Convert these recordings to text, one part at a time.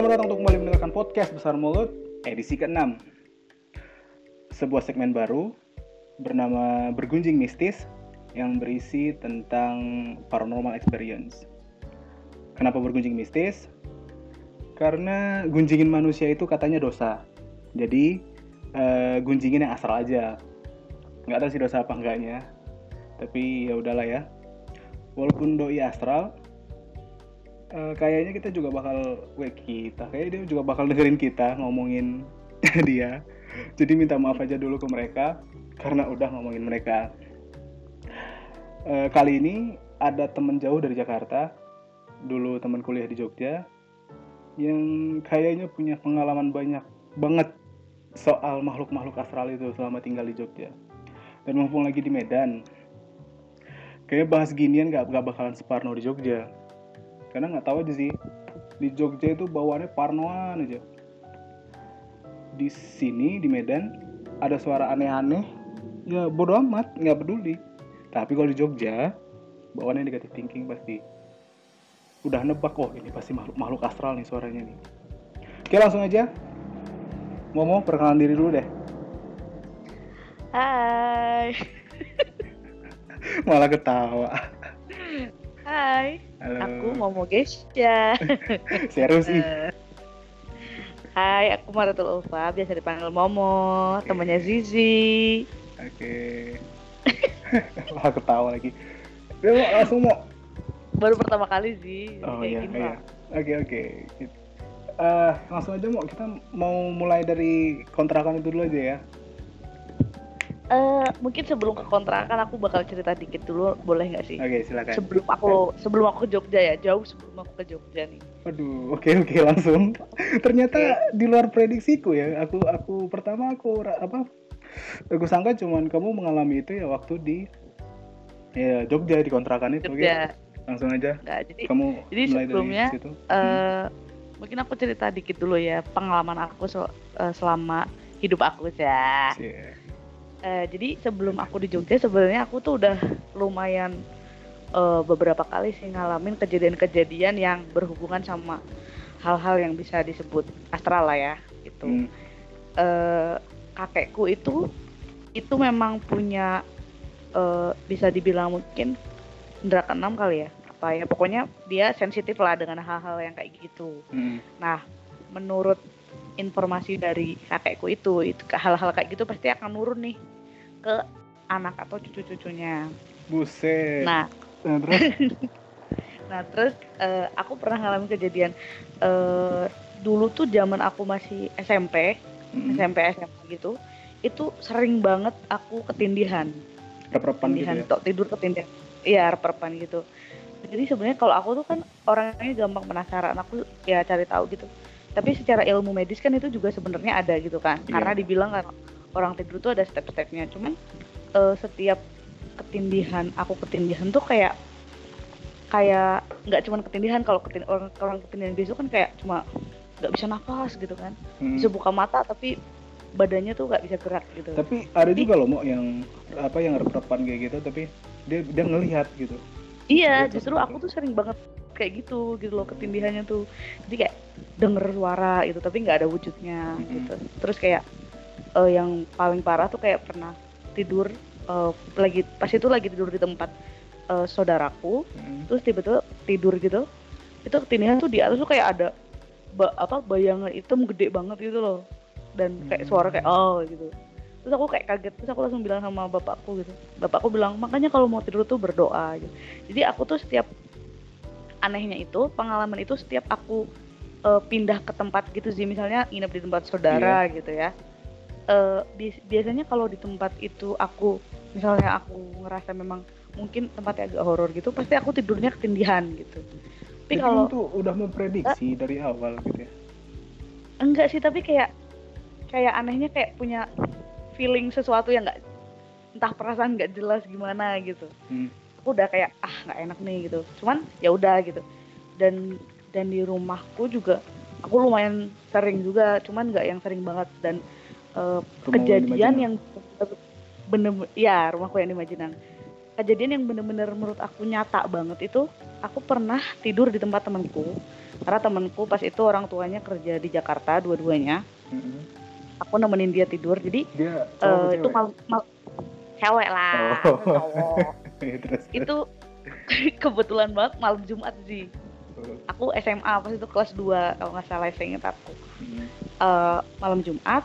Selamat datang untuk kembali mendengarkan podcast Besar Mulut edisi ke-6 Sebuah segmen baru bernama Bergunjing Mistis yang berisi tentang paranormal experience. Kenapa bergunjing mistis? Karena gunjingin manusia itu katanya dosa. Jadi uh, gunjingin yang asal aja. Nggak tahu sih dosa apa enggaknya Tapi ya udahlah ya. Walaupun doi astral uh, kayaknya kita juga bakal wek kita kayaknya dia juga bakal dengerin kita ngomongin dia. Jadi minta maaf aja dulu ke mereka karena udah ngomongin mereka. Uh, kali ini ada temen jauh dari Jakarta dulu teman kuliah di Jogja yang kayaknya punya pengalaman banyak banget soal makhluk-makhluk astral itu selama tinggal di Jogja. Dan mumpung lagi di Medan kayaknya bahas ginian gak, gak bakalan separno di Jogja karena nggak tahu aja sih. Di Jogja itu bawaannya parnoan aja. Di sini di Medan ada suara aneh-aneh. Ya bodo amat nggak peduli. Tapi kalau di Jogja bawaannya negatif thinking pasti. Udah nebak oh ini pasti makhluk makhluk astral nih suaranya nih. Oke langsung aja. Momo perkenalan diri dulu deh. Hai. Malah ketawa Hai, Halo. aku Momo Gesya. Serius sih. Hai, aku Maratul Ulfa, biasa dipanggil Momo, okay. temannya Zizi. Oke. Okay. Wah, ketawa lagi. Mau langsung mau. Baru pertama kali sih. Oh iya, iya. Oke, oke. Uh, langsung aja mau kita mau mulai dari kontrakan itu dulu aja ya. Uh, mungkin sebelum ke kontrakan aku bakal cerita dikit dulu boleh nggak sih? Oke okay, silakan. Sebelum aku sebelum aku ke Jogja ya jauh sebelum aku ke Jogja nih. Aduh oke okay, oke okay, langsung. Ternyata okay. di luar prediksiku ya. Aku aku pertama aku apa? Aku sangka cuman kamu mengalami itu ya waktu di ya Jogja di kontrakan itu. Jogja. Okay? Langsung aja. Nggak, jadi kamu jadi sebelumnya dari Uh, hmm. mungkin aku cerita dikit dulu ya pengalaman aku so, uh, selama hidup aku ya. Yeah uh, jadi sebelum aku di Jogja sebenarnya aku tuh udah lumayan uh, beberapa kali sih ngalamin kejadian-kejadian yang berhubungan sama hal-hal yang bisa disebut astral lah ya gitu. Hmm. Uh, kakekku itu itu memang punya uh, bisa dibilang mungkin indera keenam kali ya apa ya pokoknya dia sensitif lah dengan hal-hal yang kayak gitu. Hmm. Nah menurut informasi dari kakekku itu itu hal-hal kayak gitu pasti akan nurun nih ke anak atau cucu-cucunya. Buset. Nah, nah terus nah terus uh, aku pernah ngalamin kejadian uh, dulu tuh zaman aku masih SMP, hmm. SMP SMA gitu, itu sering banget aku ketindihan. Rep-repan gitu ya? tidur ketindihan. Iya, rep gitu. Jadi sebenarnya kalau aku tuh kan orangnya gampang penasaran, aku ya cari tahu gitu tapi secara ilmu medis kan itu juga sebenarnya ada gitu kan. Yeah. karena dibilang kan orang tidur tuh ada step-stepnya. Cuman uh, setiap ketindihan aku ketindihan tuh kayak kayak nggak cuma ketindihan. Kalau ketin orang orang ketindihan biasa kan kayak cuma nggak bisa nafas gitu kan. Hmm. bisa buka mata tapi badannya tuh nggak bisa gerak gitu. Tapi ada juga loh mau yang apa yang rep-repan kayak gitu tapi dia dia ngelihat gitu. Iya justru aku tuh sering banget kayak gitu gitu loh ketindihannya tuh. Jadi kayak denger suara itu tapi nggak ada wujudnya mm-hmm. gitu. Terus kayak uh, yang paling parah tuh kayak pernah tidur uh, lagi pas itu lagi tidur di tempat uh, saudaraku mm-hmm. terus tiba-tiba tidur gitu. Itu ketindihan tuh di atas tuh kayak ada ba apa bayangan hitam gede banget gitu loh. Dan kayak suara kayak oh gitu. Terus aku kayak kaget terus aku langsung bilang sama bapakku gitu. Bapakku bilang makanya kalau mau tidur tuh berdoa gitu. Jadi aku tuh setiap anehnya itu pengalaman itu setiap aku uh, pindah ke tempat gitu sih. Misalnya nginep di tempat saudara yeah. gitu ya. Uh, bi biasanya kalau di tempat itu aku misalnya aku ngerasa memang mungkin tempatnya agak horor gitu pasti aku tidurnya ketindihan gitu. Tapi kalau tuh udah memprediksi uh, dari awal gitu ya? Enggak sih tapi kayak kayak anehnya kayak punya feeling sesuatu yang nggak entah perasaan nggak jelas gimana gitu. Hmm. Aku udah kayak ah nggak enak nih gitu. Cuman ya udah gitu. Dan dan di rumahku juga aku lumayan sering juga cuman nggak yang sering banget. Dan uh, kejadian yang bener ya rumahku yang di kejadian yang bener-bener menurut aku nyata banget itu aku pernah tidur di tempat temanku. Karena temenku pas itu orang tuanya kerja di Jakarta dua-duanya. Mm-mm. aku nemenin dia tidur jadi Dia apa itu mal, mal- cewek lah Oh. cowok. Iya, terus, terus. itu kebetulan banget malam Jumat sih aku SMA pas itu kelas 2 kalau nggak salah saya ingat aku Mm. Eh, malam Jumat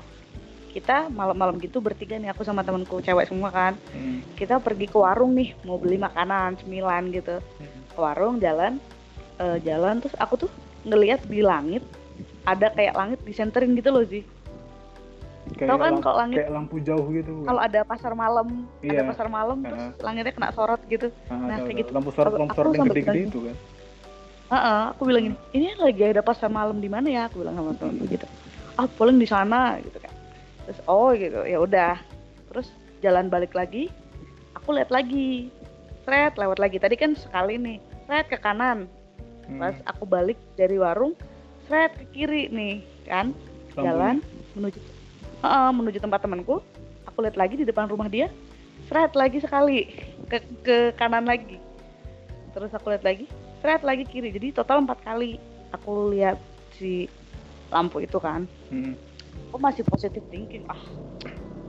kita malam-malam gitu bertiga nih aku sama temenku cewek semua kan Mm. kita pergi ke warung nih mau beli makanan cemilan gitu ke warung jalan eh, jalan terus aku tuh ngelihat di langit ada kayak langit disenterin gitu loh sih Kayak Tau kan kalau langit- kayak lampu jauh gitu. kalau ada pasar malam ada Iya. pasar malam terus langitnya kena sorot gitu Ah, nah, kayak gitu. Lampu sorot, lampu sorot yang gede-gede itu kan. Heeh, aku bilang gini ini lagi ada pasar malam di mana ya? Aku bilang sama temenku gitu. Ah paling di sana gitu kan. Terus oh gitu ya udah. Terus jalan balik lagi aku lihat lagi. Sret lewat lagi. Tadi kan sekali nih Sret ke kanan. Hmm. pas aku balik dari warung Sret ke kiri nih kan. Lampunya. jalan menuju Heeh, menuju tempat temanku. Aku lihat lagi di depan rumah dia Sret lagi sekali ke ke kanan lagi. Terus aku lihat lagi Sret lagi kiri jadi total empat kali aku lihat si lampu itu kan Hmm. aku masih positif thinking ah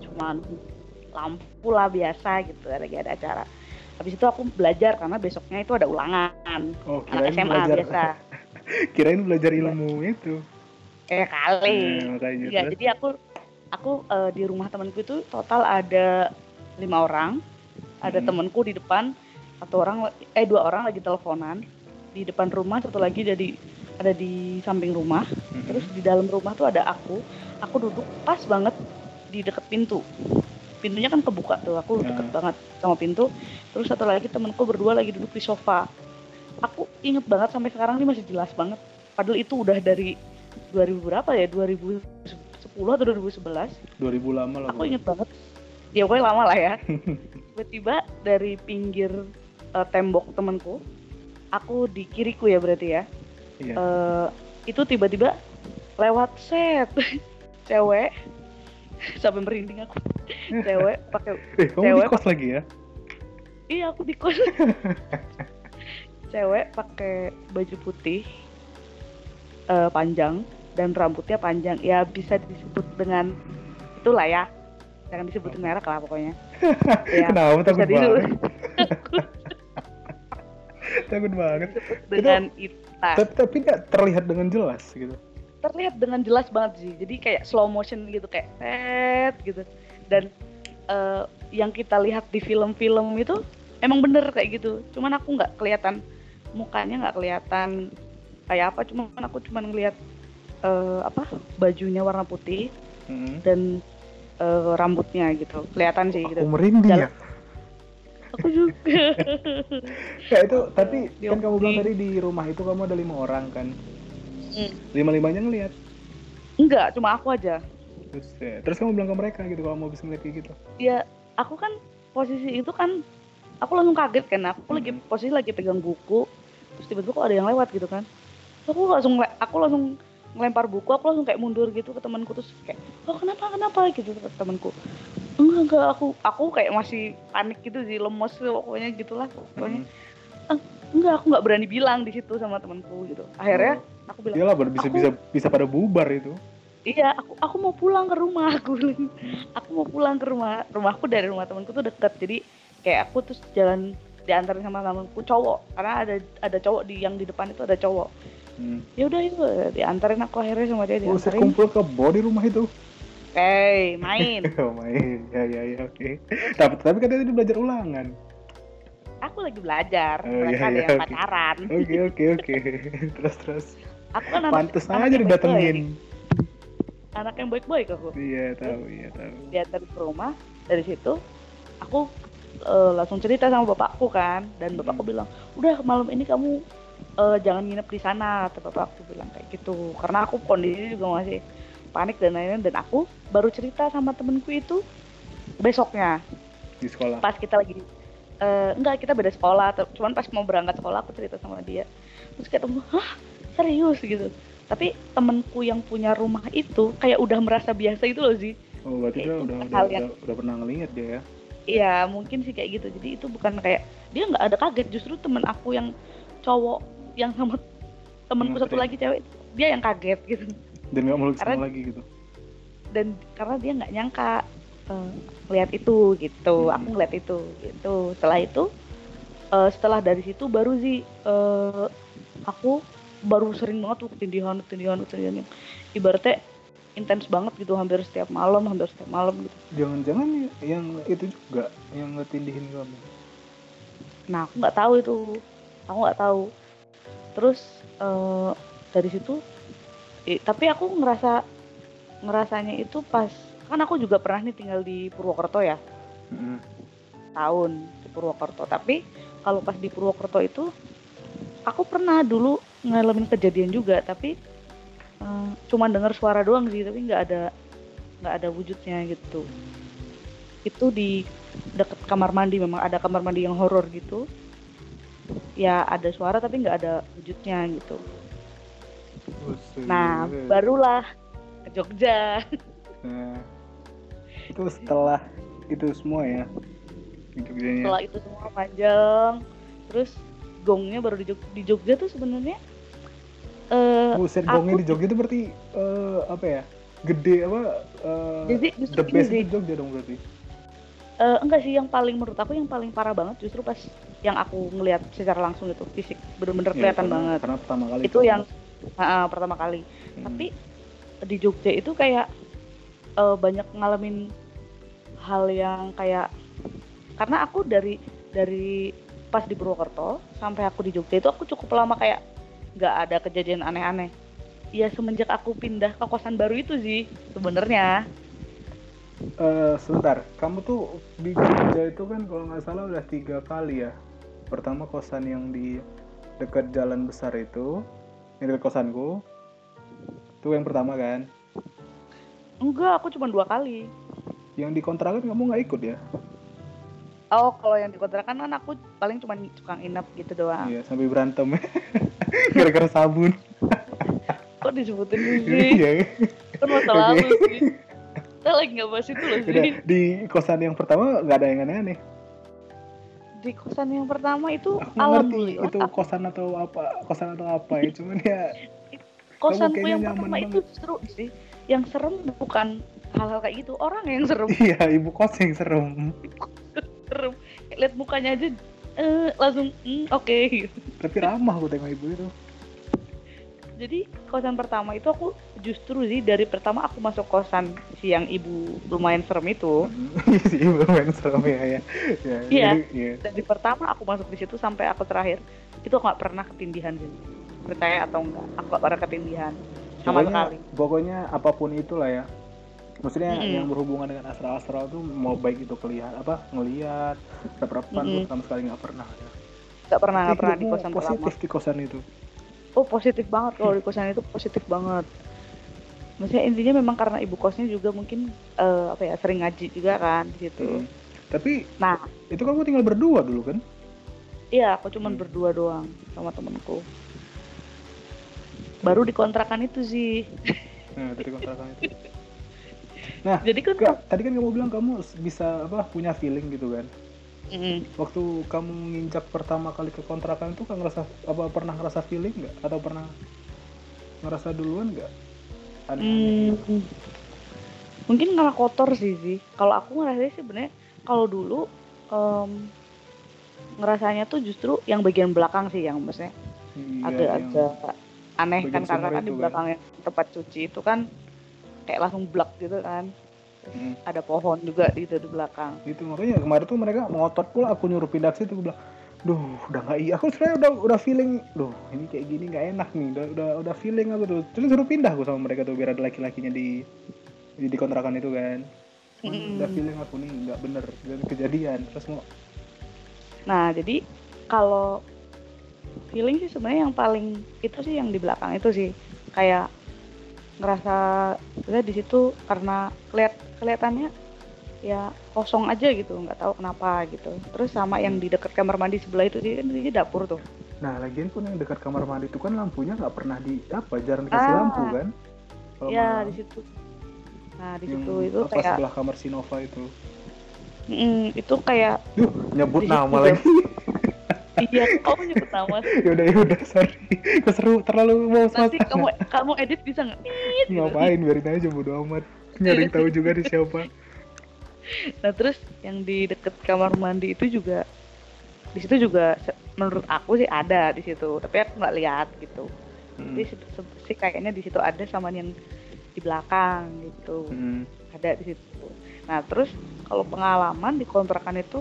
cuman lampu lah biasa gitu lagi ada acara habis itu aku belajar karena besoknya itu ada ulangan Oh, anak SMA belajar. biasa Kirain belajar ilmu itu. eh kali Eh, Iya, terus. jadi aku aku eh, di rumah temanku itu total ada lima orang. Ada Hmm. temanku di depan, satu orang eh dua orang lagi teleponan di depan rumah, satu lagi jadi ada di samping rumah. Mm-mm. Terus di dalam rumah tuh ada aku. Aku duduk pas banget di deket pintu. Pintunya kan kebuka tuh, aku Ya. deket banget sama pintu. Terus satu lagi temanku berdua lagi duduk di sofa. Aku inget banget sampai sekarang ini masih jelas banget. Padahal itu udah dari 2000 berapa ya? 2010 atau 2011. 2000 lama lah. Aku inget banget. Ya pokoknya lama lah ya. Tiba-tiba dari pinggir eh, tembok temanku, aku di kiriku ya berarti ya. Iya. eh, itu tiba-tiba lewat set. Cewek. Sampai merinding aku. Cewek pakai eh, kamu di cewek- kos lagi ya? iya aku di kos cewek pakai baju putih eh, panjang dan rambutnya panjang. Ya bisa disebut dengan itulah ya. Jangan disebutin merek lah pokoknya. Ya Kenapa? Takut banget? Takut banget. dengan Ita Tapi tapi nggak terlihat dengan jelas gitu. terlihat dengan jelas banget sih jadi kayak slow motion gitu kayak set gitu dan eh, yang kita lihat di film-film itu emang bener kayak gitu cuman aku nggak kelihatan mukanya nggak kelihatan kayak apa cuman aku cuman ngelihat eh, apa bajunya warna putih Mm-mm. dan eh, rambutnya gitu kelihatan sih gitu Aku merinding ya. Aku juga Ya itu tapi Di- kan kamu bilang di- tadi di rumah itu kamu ada lima orang kan. Hmm. Lima limanya ngelihat. enggak cuma aku aja Terus, ya, terus kamu bilang ke mereka gitu kalau mau bisa ngeliat kayak gitu. ya aku kan posisi itu kan aku langsung kaget kan aku lagi Hmm. posisi lagi pegang buku terus tiba-tiba kok ada yang lewat gitu kan Terus aku langsung aku langsung ngelempar buku aku langsung kayak mundur gitu ke temanku terus kayak oh kenapa kenapa gitu ke temanku enggak enggak aku aku kayak masih panik gitu sih lemos pokoknya gitulah pokoknya Mm. enggak aku nggak berani bilang di situ sama temanku gitu akhirnya aku bilang Iyalah bisa Aku- bisa bisa pada bubar itu. Iya, aku aku mau pulang ke rumah aku. aku mau pulang ke rumah. Rumahku dari rumah temanku tuh deket. Jadi kayak aku terus jalan diantarin sama temanku cowok karena ada ada cowok di yang di depan itu ada cowok. Hmm. Ya udah itu diantarin aku akhirnya sama dia Buset diantarin. kumpul ke di rumah itu. Hey, main. Oh main. Ya ya ya oke. Tapi tapi katanya dia belajar ulangan. aku lagi belajar. Oh, Mereka iya, ada iya, yang oke. pacaran. Oke oke oke. terus terus. Aku kan Pantes anak aja didatengin. Anak yang baik-baik aku. Iya tahu iya tahu. diantarin ke rumah dari situ aku eh, langsung cerita sama bapakku kan dan bapakku Hmm. bilang udah malam ini kamu eh, jangan nginep di sana kata bapakku bilang kayak gitu. Karena aku kondisi juga masih panik dan lain-lain. Dan aku baru cerita sama temenku itu besoknya. Di sekolah. pas kita lagi eh, enggak kita beda sekolah. Cuman pas mau berangkat sekolah aku cerita sama dia. Terus kayak temen hah? Serius? Gitu. Tapi temenku yang punya rumah itu kayak udah merasa biasa itu loh sih. Oh berarti dia udah udah, udah udah pernah ngelihat dia ya. Iya mungkin sih kayak gitu. Jadi itu bukan kayak dia nggak ada kaget. Justru temen aku yang cowok yang sama temenku satu Ngetren. lagi cewek dia yang kaget gitu. Dan nggak meluk Karena- lagi gitu. dan karena dia nggak nyangka eh, lihat itu gitu Hmm. aku ngeliat itu gitu. Setelah itu eh, setelah dari situ baru sih eh, aku baru sering banget tuh ketindihan ketindihan ketindihan yang ibaratnya intens banget gitu hampir setiap malam hampir setiap malam gitu. Jangan-jangan yang itu juga yang ngetindihin kamu? Nah aku nggak tahu itu. Aku nggak tahu terus eh, dari situ eh, tapi aku ngerasa ngerasanya itu pas kan aku juga pernah nih tinggal di Purwokerto ya. Mm-mm. tahun di Purwokerto. Tapi kalau pas di Purwokerto itu aku pernah dulu ngalamin kejadian juga tapi eh, cuman dengar suara doang sih tapi nggak ada nggak ada wujudnya gitu. Itu di deket kamar mandi memang ada kamar mandi yang horor gitu ya ada suara tapi nggak ada wujudnya gitu. Buset. nah barulah ke Jogja. Nah, itu setelah itu semua ya di Jogjanya. setelah itu semua panjang. Terus gongnya baru di, Jog- di Jogja tuh sebenarnya eh Buset aku- gongnya di Jogja itu berarti eh, apa ya? Gede apa eh, Jadi justru the best itu Jogja dong berarti Eh, enggak sih yang paling menurut aku yang paling parah banget justru pas yang aku ngelihat secara langsung itu fisik. Bener-bener Ya, kelihatan karena- banget. karena pertama kali itu yang ah, ah, pertama kali. Hmm. tapi di Jogja itu kayak eh, banyak ngalamin hal yang kayak karena aku dari dari pas di Purwokerto sampai aku di Jogja itu aku cukup lama kayak nggak ada kejadian aneh-aneh. Ya semenjak aku pindah ke kosan baru itu sih sebenarnya Eh, sebentar. Kamu tuh di Jogja itu kan kalau nggak salah udah tiga kali ya. Pertama kosan yang di dekat jalan besar itu yang dekat kosanku. Itu yang pertama kan? Enggak aku cuma dua kali. Yang di kontrakan kamu nggak ikut ya? Oh, kalau yang di kontrakan kan aku paling cuma tukang inap gitu doang. iya sampai berantem. Gara-gara sabun. Kok disebutin sih? iya kan masa lalu sih. Kita lagi nggak bahas itu loh Udah, di kosan yang pertama nggak ada yang aneh-aneh Di kosan yang pertama itu aku ngerti itu aku- kosan atau apa kosan atau apa ya cuman ya kosanku yang pertama banget. itu justru sih yang serem bukan hal-hal kayak gitu, orang yang serem. iya ibu kos yang serem serem. Lihat mukanya aja eh, langsung "Hmm, oke gitu. tapi ramah aku tengok ibu itu Jadi kosan pertama itu aku justru sih dari pertama aku masuk kosan si yang ibu lumayan serem itu. si ibu main serem ya ya ya Iya. jadi, iya. dari pertama aku masuk di situ sampai aku terakhir itu aku nggak pernah ketindihan sih percaya atau enggak aku nggak pernah ketindihan sama pokoknya sekali pokoknya apa pun itulah ya maksudnya Mm-mm. yang berhubungan dengan astral-astral tuh mau baik itu kelihat apa ngelihat rep-repan tuh Mm-mm. sama sekali nggak pernah ada nggak pernah nggak Jadi pernah di kosan pertama positif di kosan itu oh positif banget kalau di kosan itu positif banget. Maksudnya intinya memang karena ibu kosnya juga mungkin eh, apa ya sering ngaji juga kan di situ Mm. tapi nah. itu kamu tinggal berdua dulu kan? Iya aku cuman Hmm. berdua doang sama temenku baru di kontrakan itu sih. Nah dari kontrakan itu. Nah jadi kan tadi kan kamu bilang kamu bisa apa punya feeling gitu kan Mm, waktu kamu nginjak pertama kali ke kontrakan itu kan ngerasa apa pernah ngerasa feeling nggak atau pernah ngerasa duluan nggak Hmm, mungkin karena kotor sih sih. Kalau aku ngerasa sih sebenarnya kalau dulu em, ngerasanya tuh justru yang bagian belakang sih yang maksudnya Iya, agak-agak aneh bagian kan karena kan di kan. belakangnya tempat cuci itu kan kayak langsung blak gitu kan. Mm. Ada pohon juga gitu di belakang. itu makanya kemarin tuh mereka ngotot pula aku nyuruh pindah ke situ aku bilang duh udah nggak iya aku sebenarnya udah udah feeling duh ini kayak gini nggak enak nih udah udah udah feeling aku tuh terus suruh pindah aku sama mereka tuh biar ada laki-lakinya di di, di kontrakan itu kan Mm-mm. udah feeling aku nih nggak bener dan kejadian terus mau Nah, jadi kalau feeling sih sebenarnya yang paling itu sih yang di belakang itu sih kayak ngerasa di situ karena kelihat kelihatannya ya kosong aja gitu nggak tahu kenapa gitu terus sama yang di dekat kamar mandi sebelah itu sih kan ini dapur tuh Nah, lagian pun yang dekat kamar mandi itu kan lampunya nggak pernah di apa, jarang dikasih Ah. lampu kan? Kalau ya malam. di situ nah di situ itu apa, kayak sebelah kamar Sinova itu. mm, itu kayak Duh, nyebut Di nama lagi. iya kamu nyebut nama ya udah ya udah sorry keseru terlalu mau nanti kamu kamu edit bisa nggak gitu. ngapain biarin aja bodo amat nggak ada yang tahu juga di siapa nah terus yang di deket kamar mandi itu juga di situ juga menurut aku sih ada di situ tapi aku nggak lihat gitu Hmm. jadi se- se- sih kayaknya di situ ada sama yang di belakang gitu Hmm. ada di situ nah terus kalau pengalaman di kontrakan itu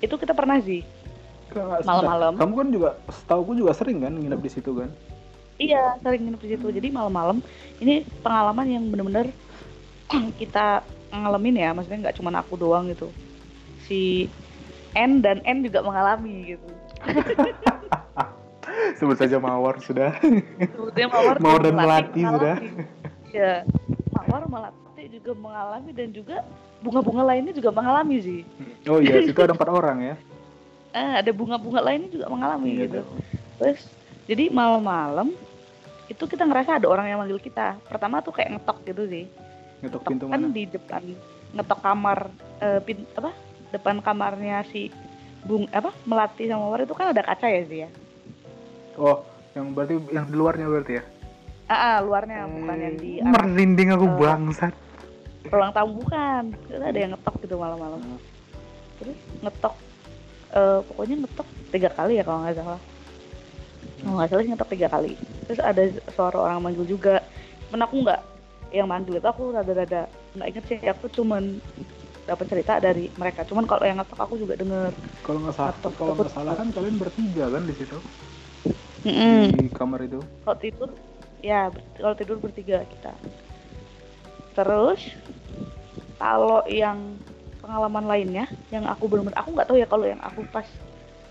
itu kita pernah sih Malam-malam. kamu kan juga setahu juga sering kan nginep di situ kan Iya, sering nginep di situ. Jadi malam-malam ini pengalaman yang bener-bener kita ngalamin ya, maksudnya nggak cuma aku doang gitu. Si N dan N juga mengalami gitu. sebut saja mawar sudah Sebetulnya Mawar, Mawar dan Melati sudah. Iya, Mawar Melati juga mengalami dan juga bunga-bunga lainnya juga mengalami sih. oh iya situ ada empat orang ya Eh, ada bunga-bunga lainnya juga mengalami Iya, gitu. tuh. Terus jadi malam-malam itu kita ngerasa ada orang yang manggil kita. Pertama tuh kayak ngetok gitu sih. Ngetok pintu kan mana? di depan ngetok kamar eh, pin, apa depan kamarnya si bung apa melati sama mawar itu kan ada kaca ya sih ya? Oh yang berarti yang di luarnya berarti ya? Ah, ah, luarnya bukan yang di Hmm, arah merinding aku eh, bangsat. ruang tamu bukan. Itu ada yang ngetok gitu malam-malam. Hmm. terus ngetok eh, pokoknya ngetok tiga kali ya kalau nggak salah. Kalau nggak salah sih ngetok tiga kali. Terus ada suara orang manggil juga. Cuman aku nggak yang manggil itu aku rada-rada nggak inget sih. Aku cuman dapat cerita dari mereka. Cuman kalau yang ngetok aku juga denger. Kalau nggak salah Ngetok, kalau nggak salah kan kalian bertiga kan di situ? Mm-mm. di kamar itu. Kalau tidur ya kalau tidur bertiga kita. Terus kalau yang pengalaman lainnya yang aku benar-benar aku nggak tahu ya kalau yang aku pas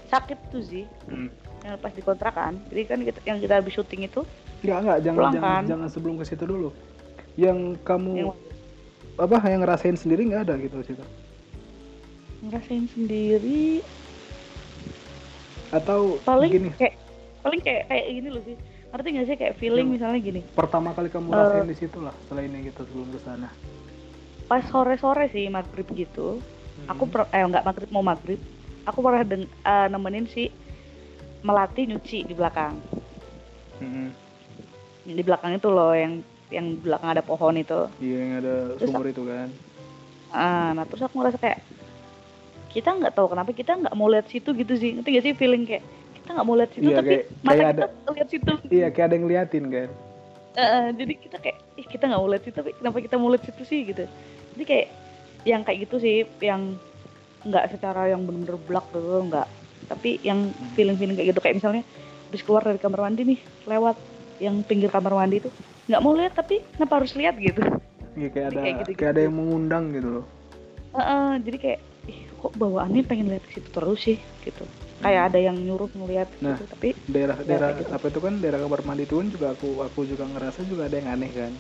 sakit tuh sih. Hmm. yang pas dikontrakan jadi kan kita, yang kita habis syuting itu Enggak, enggak, jangan jangan, kan? jangan sebelum ke situ dulu. Yang kamu yang apa yang ngerasain sendiri nggak ada gitu situ? ngerasain sendiri. Atau paling gini, kayak paling kayak kayak gini loh sih ngerti nggak sih? Kayak feeling Yang- misalnya gini. pertama kali kamu Eh. rasain di situ lah selainnya gitu sebelum ke sana. pas sore sore sih maghrib gitu. Aku per, eh nggak maghrib mau maghrib. Aku pernah deng, eh, nemenin si melati nyuci di belakang. Mm-mm. di belakang itu loh yang yang belakang ada pohon itu. Iya yang ada Terus sumur itu kan. Ah, nah terus aku ngerasa kayak kita nggak tahu kenapa kita nggak mau lihat situ gitu sih. Ngerti gak sih feeling kayak kita nggak mau lihat situ Iya, tapi kayak- mata kayak kita lihat situ? Iya kayak ada yang ngeliatin kan. Eh, jadi kita kayak ih kita nggak mau lihat situ tapi kenapa kita mau lihat situ sih? Gitu. Jadi kayak yang kayak gitu sih yang nggak secara yang bener-bener blak gitu nggak. Tapi yang feeling-feeling kayak gitu kayak misalnya habis keluar dari kamar mandi nih lewat yang pinggir kamar mandi itu nggak mau lihat tapi kenapa harus lihat gitu Iya kayak Jadi ada kayak gitu-gitu. kayak ada yang mengundang gitu loh. Heeh, jadi kayak ih kok bawaannya pengen lihat ke situ terus sih gitu kayak ada yang nyuruh ngeliat Nah. gitu tapi Daerah Ya, daerah gitu. apa itu kan daerah kamar mandi kan juga aku aku juga ngerasa juga ada yang aneh kan.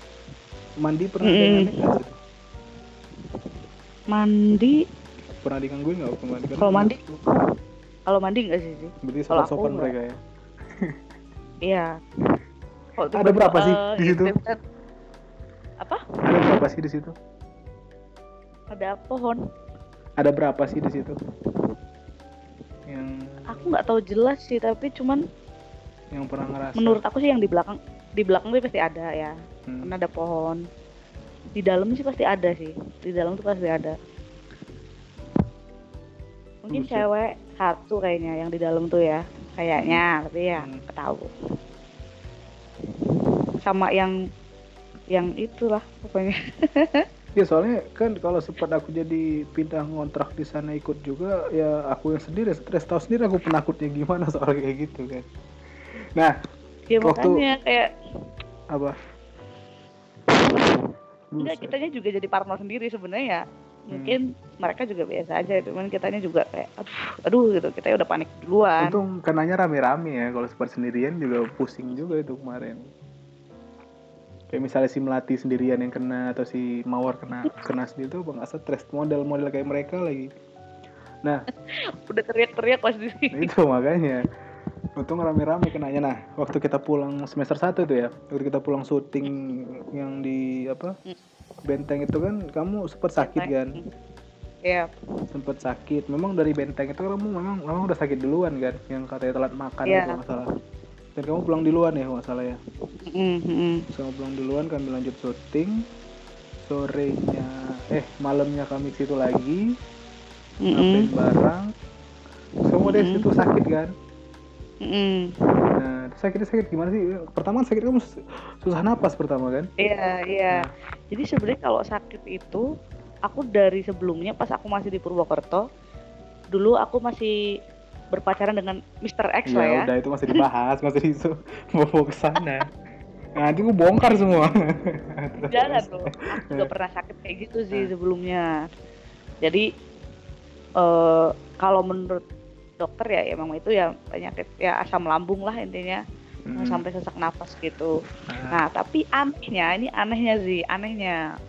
Mandi pernah ada yang aneh nggak sih? mandi Pernah digangguin nggak waktu mandi? Kan Kalau mandi? kalau mandi enggak sih sih Berarti sopan-sopan nggak. mereka ya. iya Kalau Ada berapa sih eh, di situ? apa Ada berapa sih di situ? ada pohon Ada berapa sih di situ? Yang aku nggak tahu jelas sih tapi cuman yang pernah ngerasa. menurut aku sih yang di belakang di belakang tuh pasti ada ya Hmm. karena ada pohon di dalam sih pasti ada sih di dalam tuh pasti ada mungkin Buset. cewek satu kayaknya yang di dalam tuh ya kayaknya tapi ya Hmm. tahu sama yang yang itulah pokoknya Ya soalnya kan kalau sempat aku jadi pindah ngontrak di sana ikut juga ya aku yang sendiri stres tahu sendiri aku penakutnya gimana soal kayak gitu kan. Nah ya Waktu- makanya kayak apa? enggak kitanya juga jadi parno sendiri sebenarnya ya mungkin mereka juga biasa aja cuman kitanya juga kayak aduh aduh gitu. Kita udah panik duluan. Untung kenanya rame-rame ya kalau sempat sendirian juga pusing juga itu kemarin. Kayak misalnya si Melati sendirian yang kena atau si Mawar kena kena sendiri tuh bang stres model-model kayak mereka lagi. Nah. Udah teriak-teriak pas di itu makanya. Untung rame-rame kenanya. Nah waktu kita pulang semester 1 tuh ya waktu kita pulang syuting yang di apa Hmm. Benteng itu kan kamu sempat sakit kan? Iya. sempet sakit. Memang dari benteng itu kamu memang memang udah sakit duluan kan? Yang katanya telat makan Iya. itu nggak salah. Dan kamu pulang duluan ya kalau nggak salah ya? Mm, mm. Terus kamu pulang duluan kami lanjut syuting. Sorenya eh malamnya kami ke situ lagi. Mm, ngapain mm. barang semua deh Mm-mm. situ sakit kan? Mm, nah terus sakitnya sakit gimana sih pertama kan sakit kamu sus- susah napas pertama kan Iya, iya. Nah. Jadi sebenarnya kalau sakit itu aku dari sebelumnya pas aku masih di Purwokerto, dulu aku masih berpacaran dengan Mr. X lah ya ya. udah itu masih dibahas masih disu mau ke sana nah, nanti gue bongkar semua. Jangan tuh. Aku juga pernah sakit kayak gitu sih Nah. sebelumnya. Jadi eh kalau menurut dokter ya emang itu ya penyakit ya asam lambung lah intinya Hmm. sampai sesak napas gitu. Nah, Nah, tapi anehnya, ini anehnya sih, anehnya.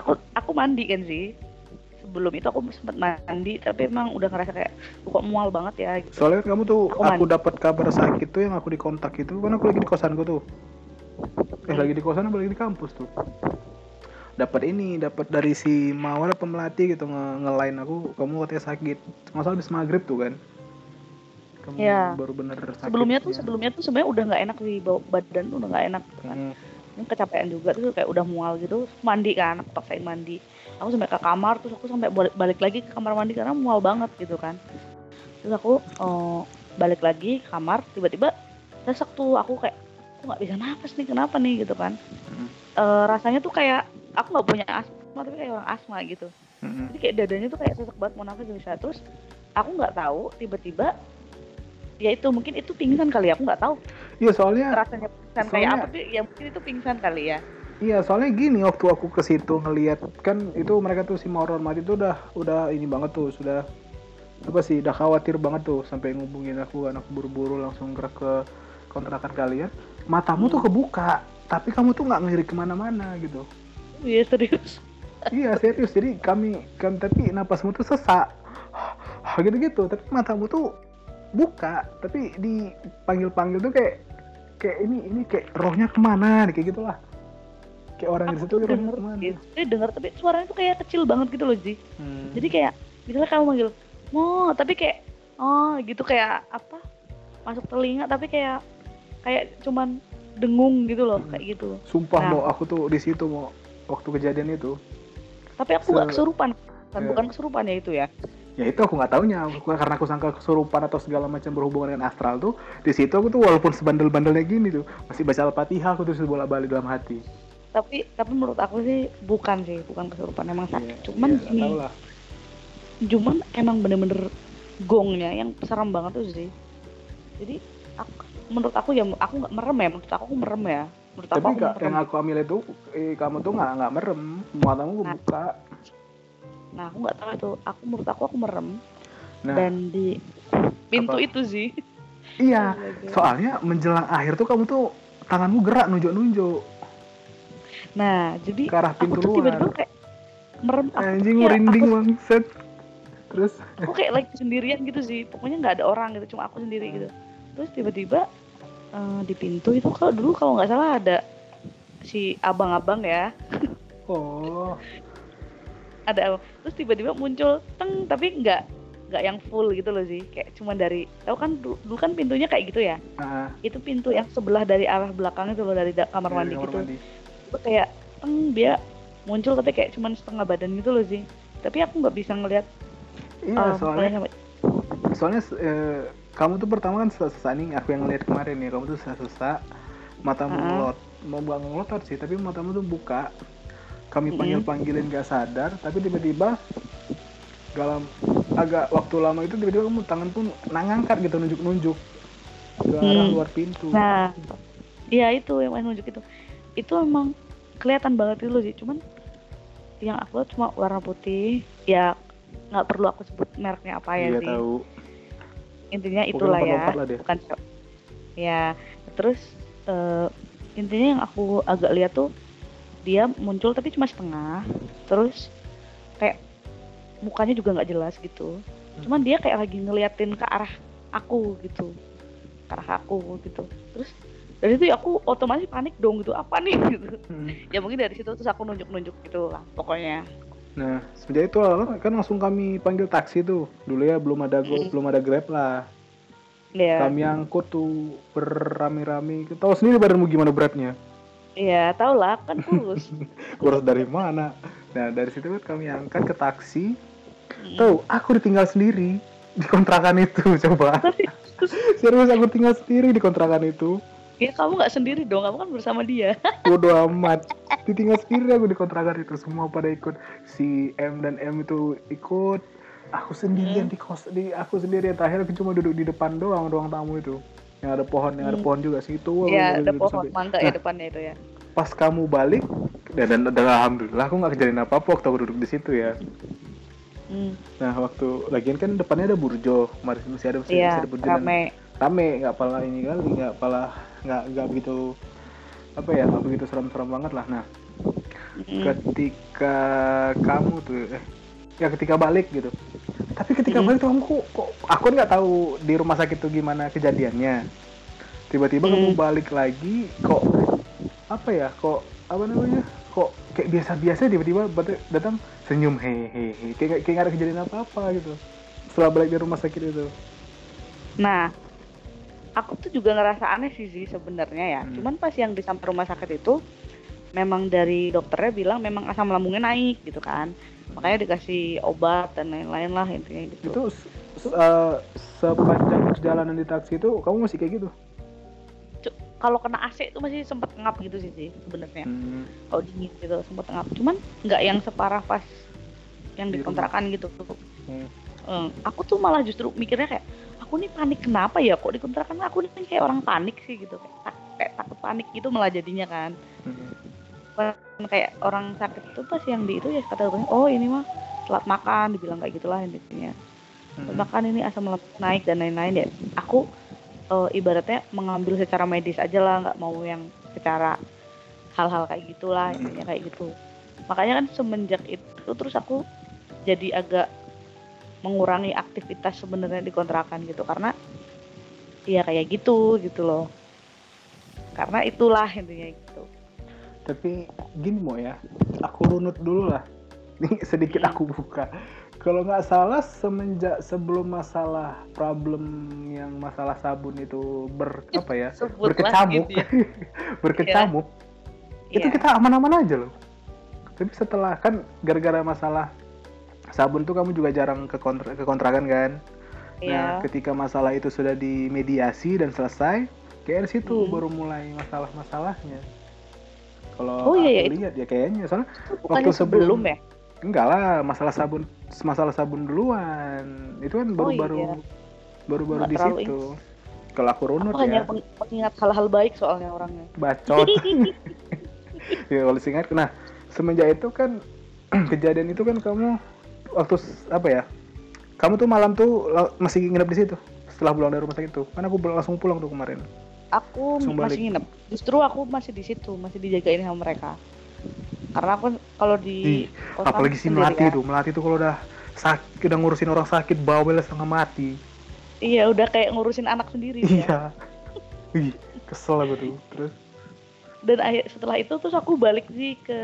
Aku aku mandi kan sih. Sebelum itu aku sempat mandi, tapi emang udah ngerasa kayak kok mual banget ya gitu. soalnya kan kamu tuh Aku aku, dapat kabar sakit tuh yang aku dikontak itu kan aku lagi di kosanku tuh eh lagi di kosan apa lagi di kampus tuh dapat ini dapat dari si mawar apa melati gitu nge ngelain aku kamu katanya sakit nggak salah habis maghrib tuh kan kamu Iya. baru bener sakit Sebelumnya tuh ya. sebelumnya tuh sebenarnya udah nggak enak di badan tuh udah nggak enak kan. Hmm. Ini kecapean juga tuh kayak udah mual gitu. Mandi kan, aku paksain mandi. Aku sampai ke kamar terus aku sampai balik, lagi ke kamar mandi karena mual banget gitu kan. Terus aku eh, balik lagi ke kamar tiba-tiba sesek tuh aku kayak aku nggak bisa napas nih kenapa nih gitu kan. Hmm. Eh, rasanya tuh kayak aku nggak punya asma tapi kayak orang asma gitu. Hmm. Jadi kayak dadanya tuh kayak sesek banget mau nafas bisa. Terus aku nggak tahu tiba-tiba ya itu mungkin itu pingsan kali ya aku nggak tahu iya soalnya rasanya pingsan kayak Soalnya- apa tuh ya mungkin itu pingsan kali ya Iya, soalnya gini waktu aku ke situ ngelihat kan itu mereka tuh si Mauron Mati itu udah udah ini banget tuh, sudah apa sih, udah khawatir banget tuh sampai ngubungin aku, aku buru-buru langsung gerak ke kontrakan kalian. Matamu tuh kebuka, tapi kamu tuh nggak ngelirik ke mana-mana gitu. Iya serius iya serius, jadi kami kan tapi napasmu tuh sesak, gitu-gitu. Tapi matamu tuh buka, tapi dipanggil-panggil tuh kayak kayak ini ini kayak rohnya ke mana, kayak gitulah. Kayak orang di situ rohnya ke mana. gitu eh denger tapi suaranya tuh kayak kecil banget gitu loh Ji Hmm. jadi kayak misalnya kamu manggil mo tapi kayak oh gitu kayak apa masuk telinga tapi kayak kayak cuman dengung gitu loh Hmm. kayak gitu Sumpah Nah. mau aku tuh di situ mau waktu kejadian itu. tapi aku nggak Se- kesurupan. Kan bukan kesurupan ya itu ya. Ya itu aku nggak taunya. Karena aku sangka kesurupan atau segala macam berhubungan dengan astral tuh di situ aku tuh walaupun sebandel-bandelnya gini tuh masih baca al-fatihah aku terus bolak-balik dalam hati. tapi tapi menurut aku sih bukan sih bukan kesurupan. Emang sakit Iya, cuman iya, nggak gini lah. cuman emang bener-bener gongnya yang serem banget tuh sih. Jadi aku, menurut aku ya aku nggak merem ya. Menurut aku aku merem ya menurut aku, Tapi aku merem. yang aku ambil itu eh, kamu tuh nggak nggak merem, matamu Nah. buka. nah aku nggak tahu itu aku menurut aku aku merem Nah, dan di pintu Apa? itu sih iya. Astaga. Soalnya menjelang akhir tuh kamu tuh tanganmu gerak nunjuk-nunjuk nah jadi ke arah aku pintu tuh tiba-tiba kayak merem aku, Anjing merinding aku, bangset. Terus aku kayak lagi sendirian gitu sih pokoknya nggak ada orang gitu cuma aku sendiri gitu terus tiba-tiba eh, di pintu itu kalau dulu kalau nggak salah ada si abang-abang ya. Oh, ada terus tiba-tiba muncul teng tapi nggak nggak yang full gitu loh sih. Kayak cuma dari tahu kan dulu, dulu kan pintunya kayak gitu ya? Nah, itu pintu yang sebelah dari arah belakang itu loh dari da- kamar dari mandi kamar gitu. mandi. itu kayak teng dia muncul tapi kayak cuma setengah badan gitu loh sih. Tapi aku nggak bisa ngelihat Iya, eh, soalnya soalnya eh, kamu tuh pertama kan sesak nih aku yang ngeliat kemarin ya kamu tuh sesak matamu Ah. ngelot mau nggak ngelotot sih tapi matamu tuh buka. Kami panggil panggilin gak sadar tapi tiba-tiba dalam agak waktu lama itu tiba-tiba kamu tangan pun nangangkat gitu nunjuk nunjuk ke arah Hmm. luar pintu. Nah iya itu yang main nunjuk itu. Itu emang kelihatan banget itu sih cuman yang aku lihat cuma warna putih. Ya nggak perlu aku sebut mereknya apa ya iya sih. tahu intinya itulah ya bukan ya terus eh, intinya yang aku agak lihat tuh dia muncul tapi cuma setengah terus kayak mukanya juga nggak jelas gitu. Cuman dia kayak lagi ngeliatin ke arah aku gitu ke arah aku gitu. Terus dari itu ya aku otomatis panik dong gitu apa nih? Gitu Hmm. ya mungkin dari situ terus aku nunjuk-nunjuk gitu lah pokoknya Nah, semenjak itu kan langsung kami panggil taksi tuh. Dulu ya belum ada Go, belum ada Grab lah. Iya. Kami angkut tuh berame-rame. Tahu sendiri badanmu gimana beratnya. Iya, tau lah kan kurus. Kurus dari mana? Nah, dari situ kan kami angkat ke taksi. Mm. Tuh, aku ditinggal sendiri di kontrakan itu, coba. Serius aku tinggal sendiri di kontrakan itu. Ya kamu nggak sendiri dong, kamu kan bersama dia. Bodo amat. Ditinggal sendiri aku di kontrakan itu. Semua pada ikut. Si M dan M itu ikut. Aku sendirian di kos di aku sendirian. Terakhir aku cuma duduk di depan doang ruang tamu itu. Yang ada pohon, yang ada Hmm. pohon juga sih itu. Iya, aku ada pohon mangga Nah, ya depannya itu ya. Pas kamu balik dan, dan, dan alhamdulillah aku nggak kejadian apa-apa waktu aku duduk di situ ya. Hmm. Nah waktu lagian kan depannya ada burjo, masih masih ada masih, masih Iya, ada burjo dan rame. nggak pala ini kali nggak pala nggak nggak begitu apa ya nggak begitu seram-seram banget lah. Nah Mm. ketika kamu tuh eh ya ketika balik gitu tapi ketika Mm. balik tuh kamu kok, kok aku nggak tahu di rumah sakit tuh gimana kejadiannya tiba-tiba kamu balik lagi kok apa ya kok apa namanya kok kayak biasa-biasa tiba-tiba bat- datang senyum hehehe kayak kayak nggak ada kejadian apa-apa gitu setelah balik dari rumah sakit itu Nah, aku tuh juga ngerasa aneh sih sih sebenarnya ya. Hmm. Cuman pas yang di samping rumah sakit itu memang dari dokternya bilang memang asam lambungnya naik gitu kan. Makanya dikasih obat dan lain-lain lah intinya gitu. itu eh, sepanjang perjalanan di taksi itu kamu masih kayak gitu Kalau kena AC itu masih sempet ngap gitu sih sih sebenarnya. Hmm, Kalau dingin gitu sempet ngap. Cuman nggak yang separah pas yang Di dikontrakan gitu. Hmm. Eh, aku tuh malah justru mikirnya kayak aku nih panik kenapa ya kok dikontrakan? Aku nih kayak orang panik sih gitu kayak, tak- kayak takut panik gitu malah jadinya kan. Hmm. Kayak orang sakit itu pas yang di itu ya kata dokternya oh ini mah telat makan dibilang kayak gitulah intinya. Hmm. makan ini asam lambung naik dan lain-lain ya. Aku eh, ibaratnya mengambil secara medis aja lah nggak mau yang secara hal-hal kayak gitulah intinya kayak gitu. Makanya kan semenjak itu terus aku jadi agak mengurangi aktivitas sebenarnya di kontrakan gitu. Karena ya kayak gitu gitu loh. Karena itulah intinya gitu. Tapi gini mau ya. Aku runut dulu lah. Ini sedikit aku buka. Kalau nggak salah semenjak sebelum masalah problem yang masalah sabun itu ber apa ya Sebutlah berkecamuk gitu ya. berkecamuk itu Iya. kita aman-aman aja loh. Tapi setelah kan gara-gara masalah sabun tuh kamu juga jarang ke kontra ke kontrakan kan Nah, Iya. ketika masalah itu sudah dimediasi dan selesai, kayak di situ Hmm. baru mulai masalah-masalahnya. Kalau Oh, iya, iya, aku lihat ya kayaknya, soalnya bukannya sebelum ya enggak lah masalah sabun masalah sabun duluan. Itu kan Oh, baru-baru iya. baru-baru di situ. Kalau aku runut aku hanya ya, peng- pengingat hal-hal baik soalnya orangnya bacot. ya kalau singkat, nah semenjak itu kan kejadian itu kan kamu waktu apa ya? Kamu tuh malam tuh masih nginep di situ setelah pulang dari rumah sakit itu. Kan aku langsung pulang tuh kemarin. aku Langsung balik. masih nginep justru aku masih di situ masih dijagain sama mereka karena aku kalau di Ih, apalagi si melati ya. itu melati itu kalau udah sakit udah ngurusin orang sakit bawel setengah mati iya udah kayak ngurusin anak sendiri iya Ih, kesel aku tuh terus dan akhir setelah itu terus aku balik sih ke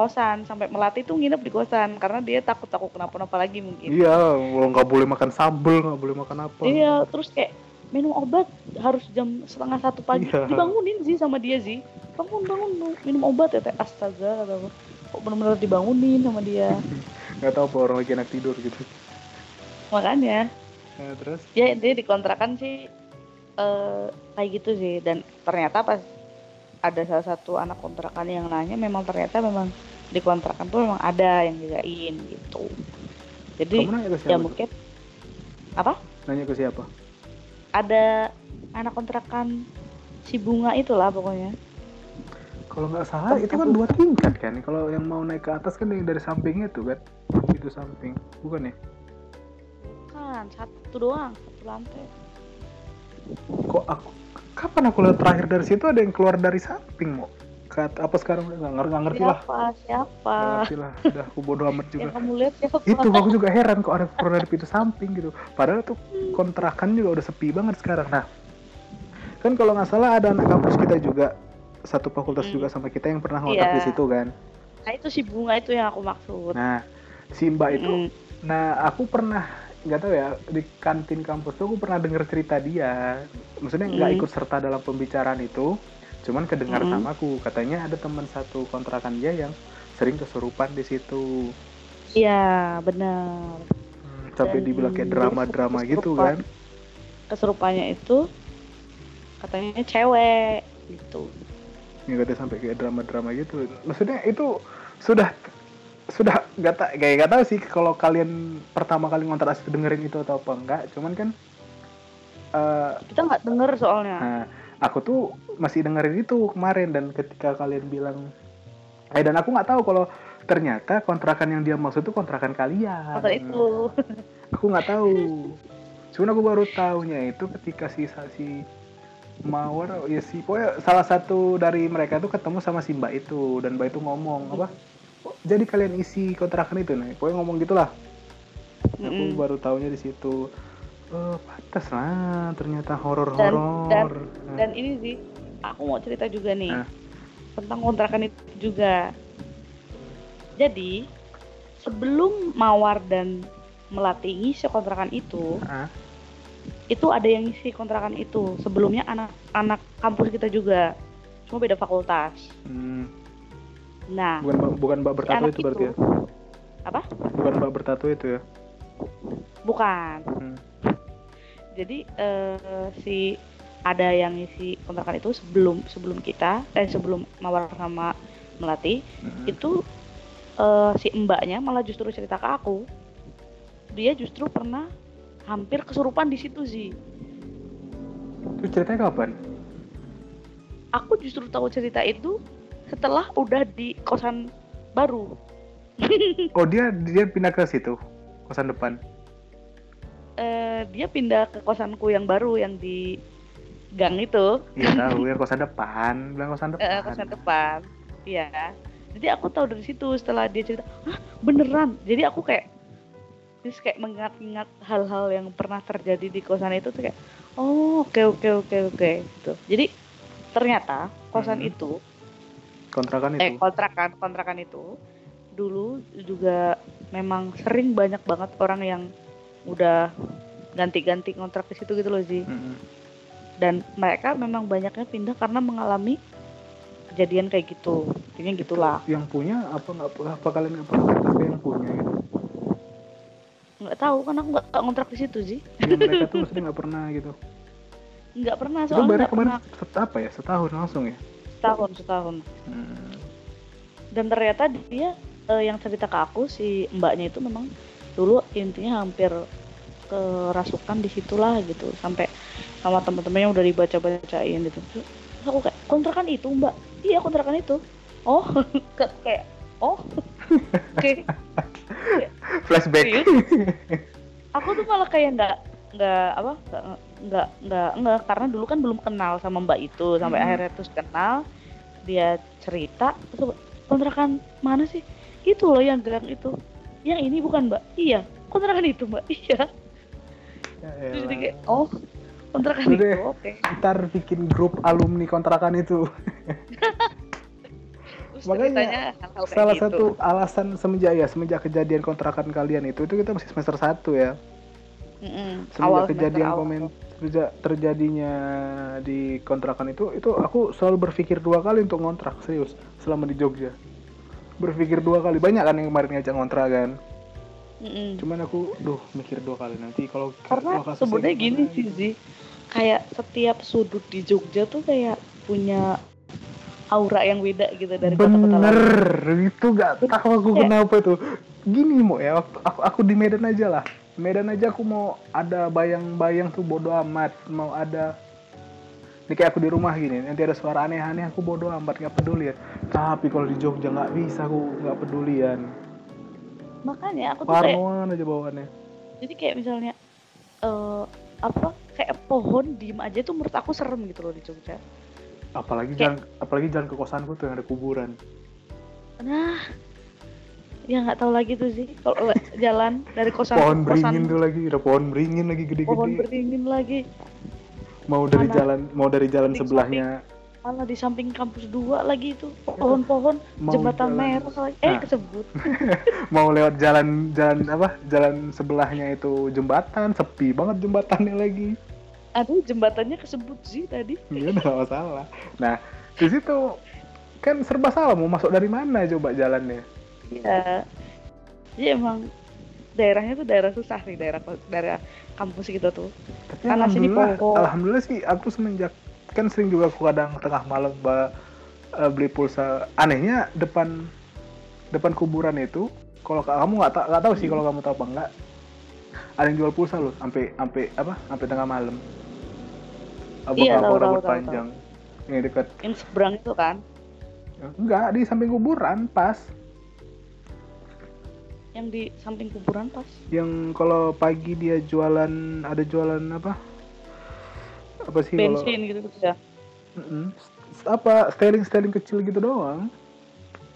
kosan sampai melati tuh nginep di kosan karena dia takut takut kenapa-napa lagi mungkin iya lo nggak boleh makan sambel nggak boleh makan apa Iya, terus kayak minum obat harus jam setengah satu pagi. Iya. Dibangunin sih sama dia sih. Bangun, bangun, minum obat ya teh. Astaga, kata aku. Kok bener-bener dibangunin sama dia. nggak tahu apa orang lagi enak tidur gitu Makanya, nah, terus ya dia dikontrakan sih eh kayak gitu sih. Dan ternyata pas ada salah satu anak kontrakan yang nanya, memang ternyata memang di kontrakan tuh memang ada yang jagain gitu. Jadi kamu nanya ke ya mungkin apa? nanya ke siapa Ada anak kontrakan si bunga itulah pokoknya. kalau nggak salah itu kan dua tingkat kan kalau yang mau naik ke atas kan yang dari sampingnya tuh kan itu samping bukan ya kan satu doang satu lantai kok aku kapan aku lihat terakhir dari situ ada yang keluar dari samping mau ke at- apa sekarang? Nggak ngerti nggak ngerti lah. Siapa? Siapa? Nggak ngerti lah. Udah aku bodo amat juga. yang kamu lihat siapa itu aku juga heran kok ada keluar dari pintu samping gitu. Padahal tuh kontrakan juga udah sepi banget sekarang. Nah kan kalau nggak salah ada anak kampus kita juga satu fakultas Hmm. juga sama kita yang pernah ngontrak Iya. di situ kan. Nah itu si bunga itu yang aku maksud. Nah, si Mbak itu, Mm-mm. nah aku pernah nggak tahu ya di kantin kampus tuh aku pernah dengar cerita dia. Maksudnya nggak Mm. ikut serta dalam pembicaraan itu, cuman kedengar Mm. sama aku. Katanya ada teman satu kontrakan dia yang sering kesurupan di situ. iya benar Sampai Dan dibilang kayak drama-drama gitu kan. keserupannya itu katanya cewek gitu Ya katanya sampai kayak drama-drama gitu. Maksudnya itu sudah sudah nggak tak kayak nggak tahu sih kalau kalian pertama kali ngontrak asli dengerin itu atau apa enggak. Cuman kan eh, kita nggak denger soalnya Nah, aku tuh masih dengerin itu kemarin dan ketika kalian bilang, eh dan aku nggak tahu kalau ternyata kontrakan yang dia maksud itu kontrakan kalian. itu Aku nggak tahu. Cuman aku baru tahunya itu ketika si si Mawar, ya si pokoknya salah satu dari mereka tuh ketemu sama si Mbak itu dan Mbak itu ngomong apa? "Oh, Jadi kalian isi kontrakan itu nih, pokoknya ngomong gitulah. Aku Mm-mm. baru tahunya di situ. Oh, pantas lah, ternyata dan horor-horor. Nah. dan ini sih aku mau cerita juga nih Nah. tentang kontrakan itu juga jadi sebelum Mawar dan Melati ngisi kontrakan itu Ah, itu ada yang ngisi kontrakan itu sebelumnya anak-anak kampus kita juga cuma beda fakultas hmm, nah bukan Mbak- bukan Mbak bertato itu berarti ya? apa Bukan Mbak bertato itu ya? bukan Hmm. jadi eh, si ada yang ngisi kontrakan itu sebelum sebelum kita eh sebelum Mawar sama Melati Hmm. itu eh, si mbaknya malah justru cerita ke aku dia justru pernah hampir kesurupan di situ sih Itu ceritanya kapan? aku justru tahu cerita itu setelah udah di kosan baru. Oh dia dia pindah ke situ kosan depan. Eh, dia pindah ke kosanku yang baru yang di gang itu. Iya tahu ya kosan depan, bilang kosan depan. eh, kosan depan. Iya. Jadi aku tahu dari situ setelah dia cerita ah beneran? Jadi aku kayak terus kayak mengingat-ingat hal-hal yang pernah terjadi di kosan itu tuh kayak oh oke oke oke oke gitu. Jadi ternyata kosan Hmm. itu Kontrakan eh itu. kontrakan kontrakan itu dulu juga memang sering banyak banget orang yang udah ganti-ganti kontrak di situ gitu loh sih Mm-mm. dan mereka memang banyaknya pindah karena mengalami kejadian kayak gitu intinya gitulah Yang punya apa nggak apa kalian nggak pernah siapa yang punya gitu? nggak tahu kan aku nggak ngontrak di situ sih Ya, mereka tuh maksudnya nggak pernah gitu. nggak pernah Itu soalnya nggak kemarin pernah set, apa ya setahun langsung ya? Setahun setahun Hmm. dan ternyata dia eh, yang cerita ke aku si mbaknya itu memang dulu intinya hampir kerasukan di situlah gitu sampai sama teman-temannya udah dibaca-bacain gitu Terus aku kayak kontrakan itu mbak iya kontrakan itu oh kayak oh oke Flashback. Serius? aku tuh malah kayak nggak nggak apa nggak nggak nggak karena dulu kan belum kenal sama mbak itu sampai Hmm. akhirnya terus kenal dia cerita terus kontrakan mana sih itu loh yang gang itu yang ini bukan mbak iya kontrakan itu mbak iya Ya terus jadi kayak oh kontrakan Udah itu oke Ntar bikin grup alumni kontrakan itu. Makanya, Salah gitu. satu alasan semenjak ya semenjak kejadian kontrakan kalian itu itu kita masih semester 1 ya. Semenjak awal kejadian komen sejak terjadinya di kontrakan itu itu aku selalu berpikir dua kali untuk ngontrak serius selama di Jogja. Berpikir dua kali banyak kan yang kemarin ngajak ngontrak kan. Mm-mm. Cuman aku duh mikir dua kali nanti kalau karena kalau kasusnya sebenarnya gini sih gitu. Zi kayak setiap sudut di Jogja tuh kayak punya aura yang beda gitu dari kota-kota Bener, lain itu gak tahu aku kenapa tuh. Gini mau ya, waktu aku, aku di Medan aja lah. Medan aja aku mau ada bayang-bayang tuh bodo amat. Mau ada ini kayak aku di rumah gini, nanti ada suara aneh-aneh aku bodo amat nggak peduli ya. Tapi kalau di Jogja nggak bisa aku nggak pedulian. makanya aku tuh kayak Parnoan aja bawaannya. jadi kayak misalnya eh apa kayak pohon diem aja tuh menurut aku serem gitu loh di Jogja Apalagi Kayak- jalan, apalagi jalan ke kosanku tuh yang ada kuburan. nah ya nggak tahu lagi tuh sih kalau jalan dari kosan Pohon kosan beringin tuh lagi, ada pohon beringin lagi pohon gede-gede. beringin lagi Mau dari Mana? jalan, mau dari jalan Di sebelahnya malah di samping kampus dua lagi itu pohon-pohon jembatan jalan. merah lagi eh Nah. kesebut mau lewat jalan jalan apa jalan sebelahnya itu jembatan sepi banget jembatannya lagi aduh jembatannya kesebut sih tadi Iya udah gak masalah. Nah di situ kan serba salah mau masuk dari mana coba jalannya. Iya. Jadi emang daerahnya tuh daerah susah nih daerah daerah kampus gitu tuh. Tapi Karena sini alhamdulillah, pohon. alhamdulillah sih aku semenjak kan sering juga aku kadang tengah malam ba, eh, beli pulsa. Anehnya depan depan kuburan itu kalau kamu nggak nggak tahu sih kalau kamu tahu apa enggak ada yang jual pulsa loh sampai sampai apa sampai tengah malam. Iya, tahu, Abang-abang tahu, rambut tahu, panjang yang dekat Yang seberang itu kan, enggak di samping kuburan pas yang di samping kuburan pas. yang kalau pagi dia jualan ada jualan apa apa sih kalau Bensin gitu gitu ya. Mm-mm. S- apa styling styling kecil gitu doang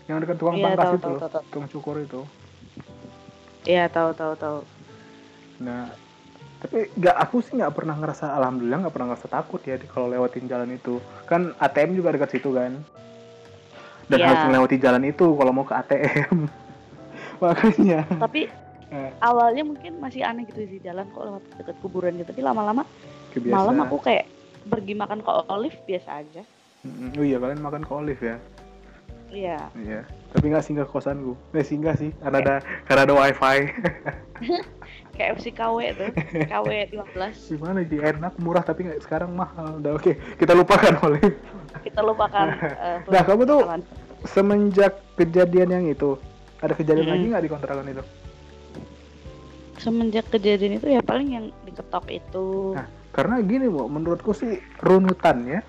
yang dekat tukang Iya, pangkas tahu, itu tahu, tahu, tahu. tukang cukur itu Iya tahu tahu tahu. nah tapi nggak aku sih nggak pernah ngerasa alhamdulillah nggak pernah ngerasa takut ya kalau lewatin jalan itu kan ATM juga dekat situ kan dan Iya. harus melewati jalan itu kalau mau ke ATM makanya Tapi Eh. awalnya mungkin masih aneh gitu sih jalan kok lewat deket kuburan gitu. Tapi lama-lama kebiasaan malam aku kayak pergi makan ke Olive biasa aja. Oh iya kalian makan ke Olive ya Iya. Iya, tapi nggak singgah kosanku. Eh singgah sih, karena ada karena ada wifi. KFC KW tuh. KW 15. Gimana sih enak, murah tapi nggak sekarang mahal. Udah oke, kita lupakan Olive. Kita lupakan eh, Nah, kamu tuh semenjak kejadian yang itu, ada kejadian Mm-mm. lagi nggak di kontrakan itu? semenjak kejadian itu ya paling yang diketok itu. Nah. Karena gini, Bu, menurutku sih runutannya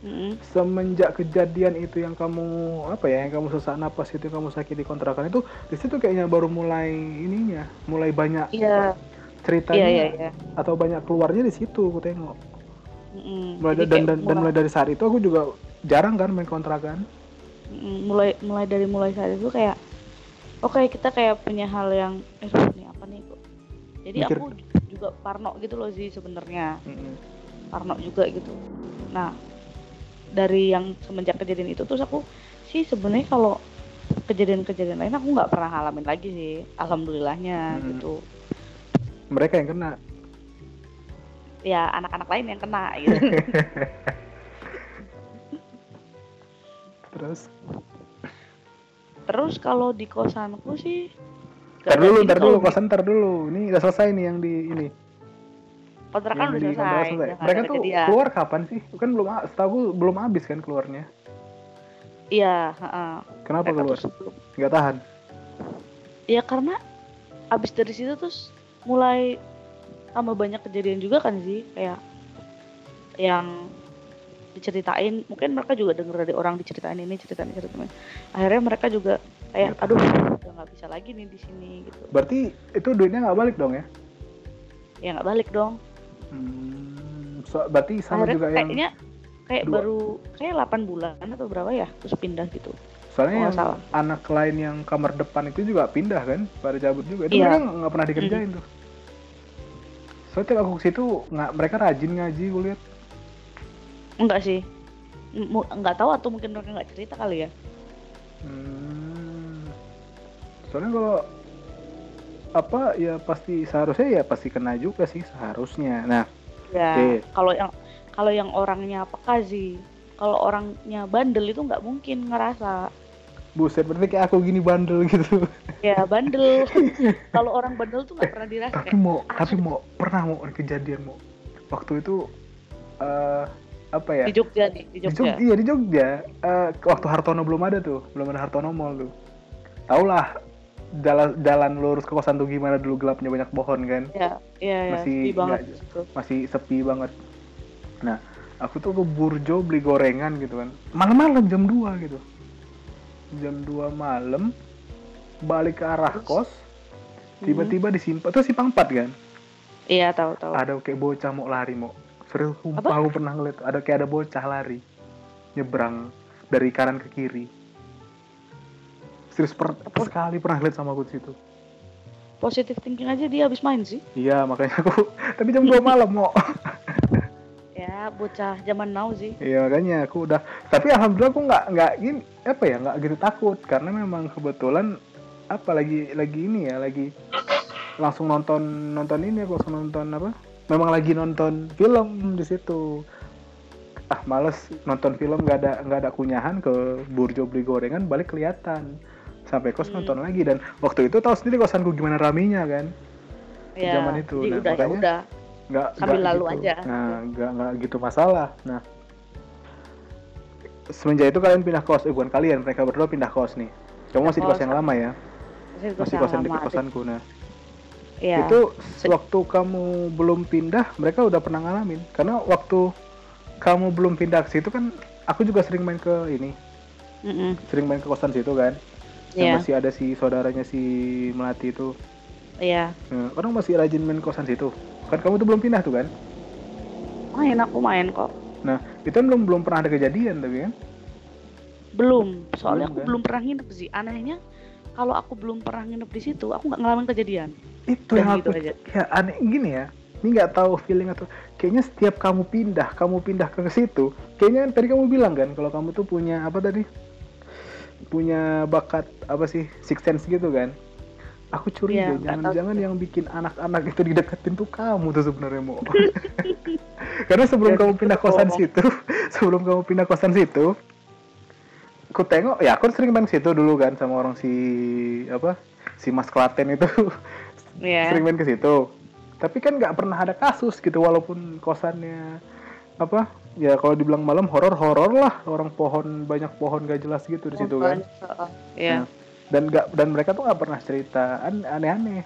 Mm-mm. semenjak kejadian itu yang kamu apa ya, yang kamu sesak napas itu yang kamu sakit di kontrakan itu, di situ kayaknya baru mulai ininya, mulai banyak Iya, ceritanya iya, iya, iya. atau banyak keluarnya di situ, aku tengok. Mm-mm. mulai Jadi dan, kayak dan, dan mulai dari saat itu aku juga jarang kan main kontrakan Mm, mulai mulai dari mulai saat itu kayak oke kita kayak punya hal yang eh ini apa nih kok. Jadi Mikir. aku juga parno gitu loh sih sebenarnya. Mm-mm. Parno juga gitu. Nah, dari yang semenjak kejadian itu terus aku sih sebenarnya kalau kejadian-kejadian lain aku nggak pernah ngalamin lagi sih alhamdulillahnya Hmm. gitu mereka yang kena ya anak-anak lain yang kena gitu terus terus kalau di kosanku sih ntar dulu ntar ini dulu kosan ntar dulu. Ini udah selesai nih yang di ini. Kontrakan udah selesai, kontrakan udah nggak mereka tuh kejadian. keluar kapan sih? Kan belum setahu belum habis kan keluarnya. Iya heeh. kenapa keluar? nggak tahan? Ya karena abis dari situ terus mulai tambah banyak kejadian juga kan sih. Kayak yang diceritain mungkin mereka juga denger dari orang diceritain ini ceritain ini ceritain ini. akhirnya mereka juga kayak Nggak aduh udah nggak bisa lagi nih di sini gitu. Berarti itu duitnya nggak balik dong ya? Ya nggak balik dong. Hmm, so- berarti sama akhirnya juga yang kayaknya kayak dua. baru kayak 8 bulan atau berapa ya terus pindah gitu. Soalnya yang salah. anak lain yang kamar depan itu juga pindah kan pada cabut juga. Itu Iya. mereka nggak pernah dikerjain tuh. Soalnya tiap aku ke situ nggak mereka rajin ngaji gue lihat enggak sih M- mu- nggak tahu atau mungkin mereka nggak cerita kali ya Hmm. Soalnya kalau apa ya pasti seharusnya ya pasti kena juga sih seharusnya. Nah, Ya, kalau yang kalau yang orangnya peka sih, kalau orangnya bandel itu nggak mungkin ngerasa. buset berarti kayak aku gini bandel gitu. Ya bandel. kalau orang bandel tuh nggak pernah dirasa. tapi Kayak, mau ah, tapi mau pernah mau kejadian mau waktu itu eh apa ya? di Jogja nih, di Di Jogja. Jogja, iya di Jogja. Eh, waktu Hartono belum ada tuh, belum ada Hartono Mall tuh. Tau lah jalan jalan lurus ke kosan tuh gimana dulu gelapnya banyak pohon kan. Ya, iya ya, Masih sepi banget situ. masih sepi banget. Nah, aku tuh ke Burjo beli gorengan gitu kan. Malam-malam jam 2 gitu. Jam 2 malam balik ke arah Terus? kos. Tiba-tiba disimpan tuh simpang 4 kan. Iya tahu tahu. Ada kayak bocah mau lari mau. Serius sumpah aku pernah ngeliat ada kayak ada bocah lari nyebrang dari kanan ke kiri. Serius per, Apa? sekali pernah lihat sama aku di situ. Positive thinking aja dia habis main sih. Iya, makanya aku tapi jam 2 malam mau. Ya ya bocah zaman now sih Iya makanya aku udah tapi alhamdulillah aku nggak nggak gini apa ya nggak gitu takut karena memang kebetulan apa lagi lagi ini ya lagi langsung nonton nonton ini aku langsung nonton apa memang lagi nonton film di situ. Ah males nonton film nggak ada nggak ada kunyahan ke burjo beli gorengan balik kelihatan. Sampai kos Hmm. nonton lagi dan waktu itu tahu sendiri kosanku gimana raminya kan? Ya Zaman itu, jadi nah, udah ya makanya- udah. nggak Sambil nggak lalu gitu. aja. nah nggak nggak gitu masalah. Nah semenjak itu kalian pindah kos eh bukan kalian mereka berdua pindah kos nih. Kamu masih di kos yang lama ya? Masih, masih kosan dekat kosanku nah ya itu waktu kamu belum pindah mereka udah pernah ngalamin. Karena waktu kamu belum pindah ke situ kan aku juga sering main ke ini. Mm-mm. sering main ke kosan situ kan. Yang Iya. masih ada si saudaranya si melati itu. Iya. Nah, orang masih rajin main ke kosan situ. Kan kamu tuh belum pindah tuh kan? Main aku main kok. Nah itu kan belum belum pernah ada kejadian tapi kan? Belum. Soalnya Belum, aku kan? belum pernah nginep sih. Anehnya kalau aku belum pernah nginep di situ aku nggak ngalamin kejadian. Itu Dan yang gitu aku aja. ya aneh gini ya. Ini nggak tahu feeling atau kayaknya setiap kamu pindah kamu pindah ke situ kayaknya tadi kamu bilang kan kalau kamu tuh punya apa tadi? Punya bakat apa sih six sense gitu kan? Aku curiga Iya, jangan-jangan yang bikin anak-anak itu dideketin tuh kamu tuh sebenarnya mau karena sebelum Ya, kamu pindah kosan situ sebelum kamu pindah kosan situ aku tengok ya aku sering main situ dulu kan sama orang si apa si Mas Klaten itu. Ya sering main ke situ. Tapi kan nggak pernah ada kasus gitu walaupun kosannya apa ya kalau dibilang malam horor horor lah. Orang pohon banyak pohon gak jelas gitu di situ kan. Ya Nah, dan nggak dan mereka tuh nggak pernah cerita. An- aneh-aneh.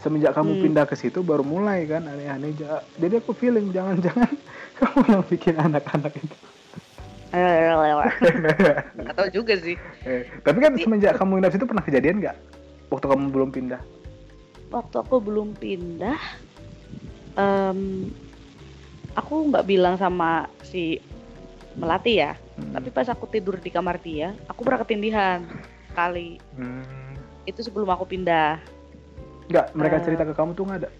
Semenjak kamu Hmm. pindah ke situ baru mulai kan aneh-aneh. Ja- jadi aku feeling jangan-jangan kamu yang bikin anak-anak itu nggak tahu juga sih Eh, tapi kan semenjak kamu pindah situ pernah kejadian nggak waktu kamu belum pindah waktu aku belum pindah em, aku nggak bilang sama si melati ya Hmm. tapi pas aku tidur di kamar dia aku pernah ketindihan kali Hmm. itu sebelum aku pindah nggak mereka Eh. cerita ke kamu tuh nggak ada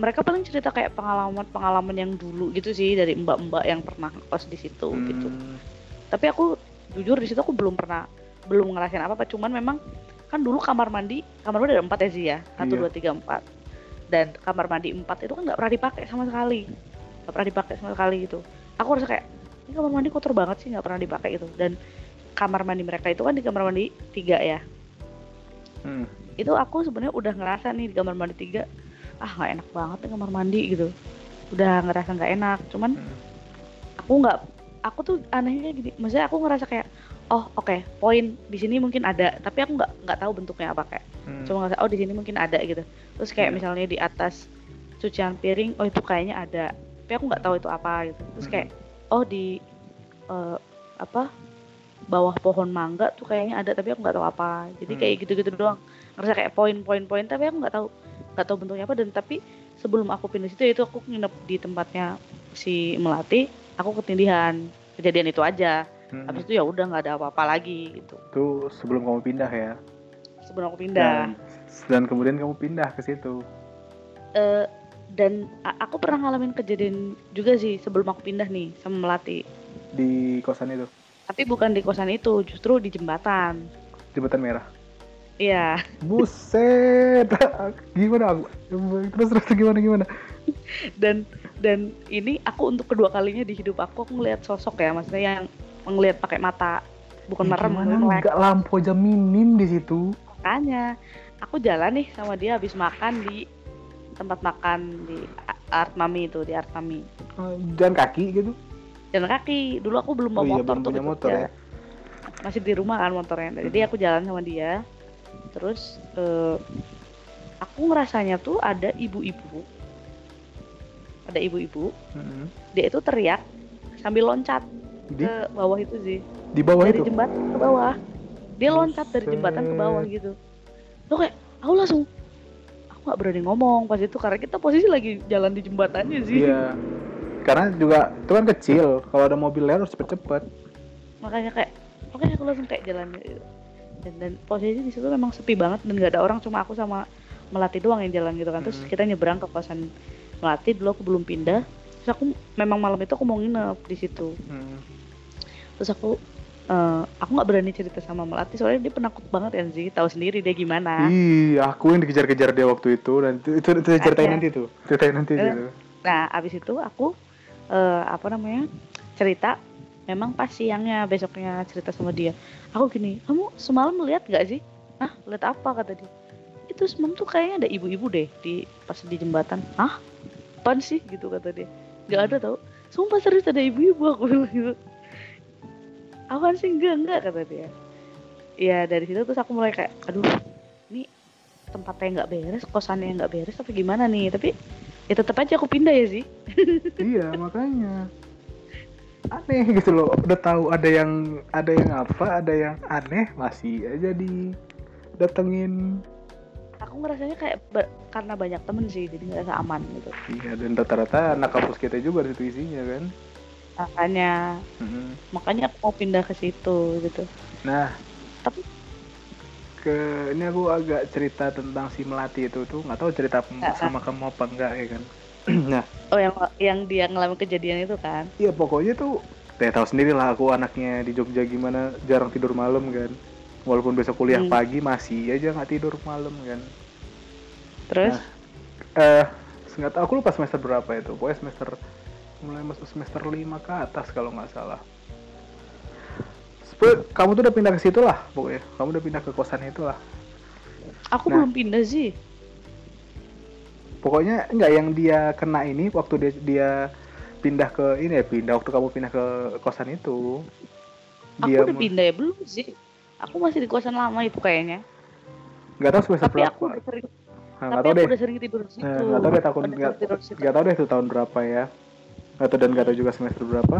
mereka paling cerita kayak pengalaman-pengalaman yang dulu gitu sih dari mbak-mbak yang pernah kos di situ gitu. Hmm. tapi aku jujur di situ aku belum pernah belum ngerasain apa apa cuman memang kan dulu kamar mandi kamar mandi ada empat ya sih ya? Satu Iya. dua tiga empat. Dan kamar mandi empat itu kan nggak pernah dipakai sama sekali. Nggak pernah dipakai sama sekali gitu. Aku rasa kayak ini kamar mandi kotor banget sih nggak pernah dipakai gitu. Dan kamar mandi mereka itu kan di kamar mandi tiga ya? Hmm. itu aku sebenarnya udah ngerasa nih di kamar mandi tiga ah nggak enak banget nih kamar mandi gitu udah ngerasa nggak enak cuman Hmm. aku nggak aku tuh anehnya gini maksudnya aku ngerasa kayak oh oke poin di sini mungkin ada tapi aku nggak nggak tahu bentuknya apa kayak Hmm. cuma ngerasa oh di sini mungkin ada gitu terus kayak Iya. misalnya di atas cucian piring oh itu kayaknya ada tapi aku nggak tahu itu apa gitu terus Hmm. kayak oh di eh, apa bawah pohon mangga tuh kayaknya ada tapi aku nggak tahu apa jadi kayak Hmm. gitu-gitu doang ngerasa kayak poin-poin-poin tapi aku nggak tahu nggak tahu bentuknya apa dan tapi sebelum aku pindah situ itu aku nginep di tempatnya si melati aku ketindihan kejadian itu aja Hmm. habis itu ya udah nggak ada apa-apa lagi gitu Itu sebelum kamu pindah ya. sebelum aku pindah Dan, dan kemudian kamu pindah ke situ. Eh, dan aku pernah ngalamin kejadian juga sih sebelum aku pindah nih sama melati Di kosan itu. tapi bukan di kosan itu justru di jembatan Jembatan Merah. Iya Buset. gimana aku? Terus terus gimana gimana? dan dan ini aku untuk kedua kalinya di hidup aku aku ngelihat sosok ya maksudnya yang ngelihat pakai mata bukan Ya, merem melek nggak lampu aja minim di situ? makanya aku jalan nih sama dia habis makan di tempat makan di Art Mami itu di Art Mami Eh, Jalan kaki gitu? jalan kaki dulu aku belum Oh bawa iya, motor belum tuh punya gitu, motor ya. masih di rumah kan motornya jadi Hmm. aku jalan sama dia terus eh, aku ngerasanya tuh ada ibu-ibu ada ibu-ibu Mm-mm. dia itu teriak sambil loncat Di ke bawah itu sih di bawah dari itu. jembatan ke bawah dia loncat dari jembatan ke bawah Buset. gitu lo kayak aku langsung aku nggak berani ngomong pas itu karena kita posisi lagi jalan di jembatannya sih Iya. Karena juga itu kan kecil. Kalau ada mobil lewat harus cepet-cepet. makanya kayak oke aku langsung kayak jalan. Dan, dan posisi di situ memang sepi banget dan nggak ada orang cuma aku sama melati doang yang jalan gitu kan terus Mhm. kita nyebrang ke kosan melati dulu aku belum pindah terus aku memang malam itu aku mau nginep di situ Hmm. terus aku eh, aku nggak berani cerita sama melati soalnya dia penakut banget kan sih tahu sendiri dia gimana Ih, aku yang dikejar-kejar dia waktu itu dan itu itu, itu ceritain nanti tuh. Ceritain nanti gitu. nah abis itu aku eh, apa namanya cerita memang pas siangnya besoknya cerita sama dia aku gini kamu semalam lihat nggak sih? Ah lihat apa? kata dia. Itu semalam tuh kayaknya ada ibu-ibu deh di pas di jembatan. Ah apaan sih? gitu kata dia. Nggak ada tau. Sumpah serius ada ibu-ibu aku bilang gitu. Apaan sih? Enggak enggak kata dia. Ya dari situ terus aku mulai kayak aduh ini tempatnya nggak beres kosannya nggak beres apa gimana nih? Tapi ya tetap aja aku pindah ya sih. Iya, makanya. Aneh gitu loh. Udah tahu ada yang ada yang apa, ada yang aneh masih aja di datengin. aku ngerasanya kayak karena banyak temen sih jadi ngerasa aman gitu Iya, dan rata-rata anak kampus kita juga di situ isinya kan. makanya Mm-mm. makanya aku mau pindah ke situ gitu Nah, tapi ke ini aku agak cerita tentang si melati itu tuh nggak tahu cerita sama kamu apa enggak ya kan nah. Oh yang yang dia ngalamin kejadian itu kan? Iya pokoknya tuh ya tahu sendiri lah aku anaknya di Jogja gimana jarang tidur malam kan. Walaupun besok kuliah Hmm. pagi masih aja nggak tidur malam kan. Terus? Eh nggak tahu aku lupa semester berapa itu. Pokoknya semester mulai masuk semester 5 ke atas kalau nggak salah. Kamu tuh udah pindah ke situ lah pokoknya. Kamu udah pindah ke kosan itu lah. Aku Nah. belum pindah sih pokoknya enggak yang dia kena ini waktu dia dia pindah ke ini ya pindah waktu kamu pindah ke kosan itu aku dia udah pindah ya belum sih. Aku masih di kosan lama itu kayaknya. Nggak tahu semester tapi aku berapa. udah sering Nah, tapi tahu aku deh. udah sering tidur di situ. Nah, nggak tahu deh tahun nggak tahu deh itu tahun berapa ya. Nggak tahu dan nggak tahu juga semester berapa.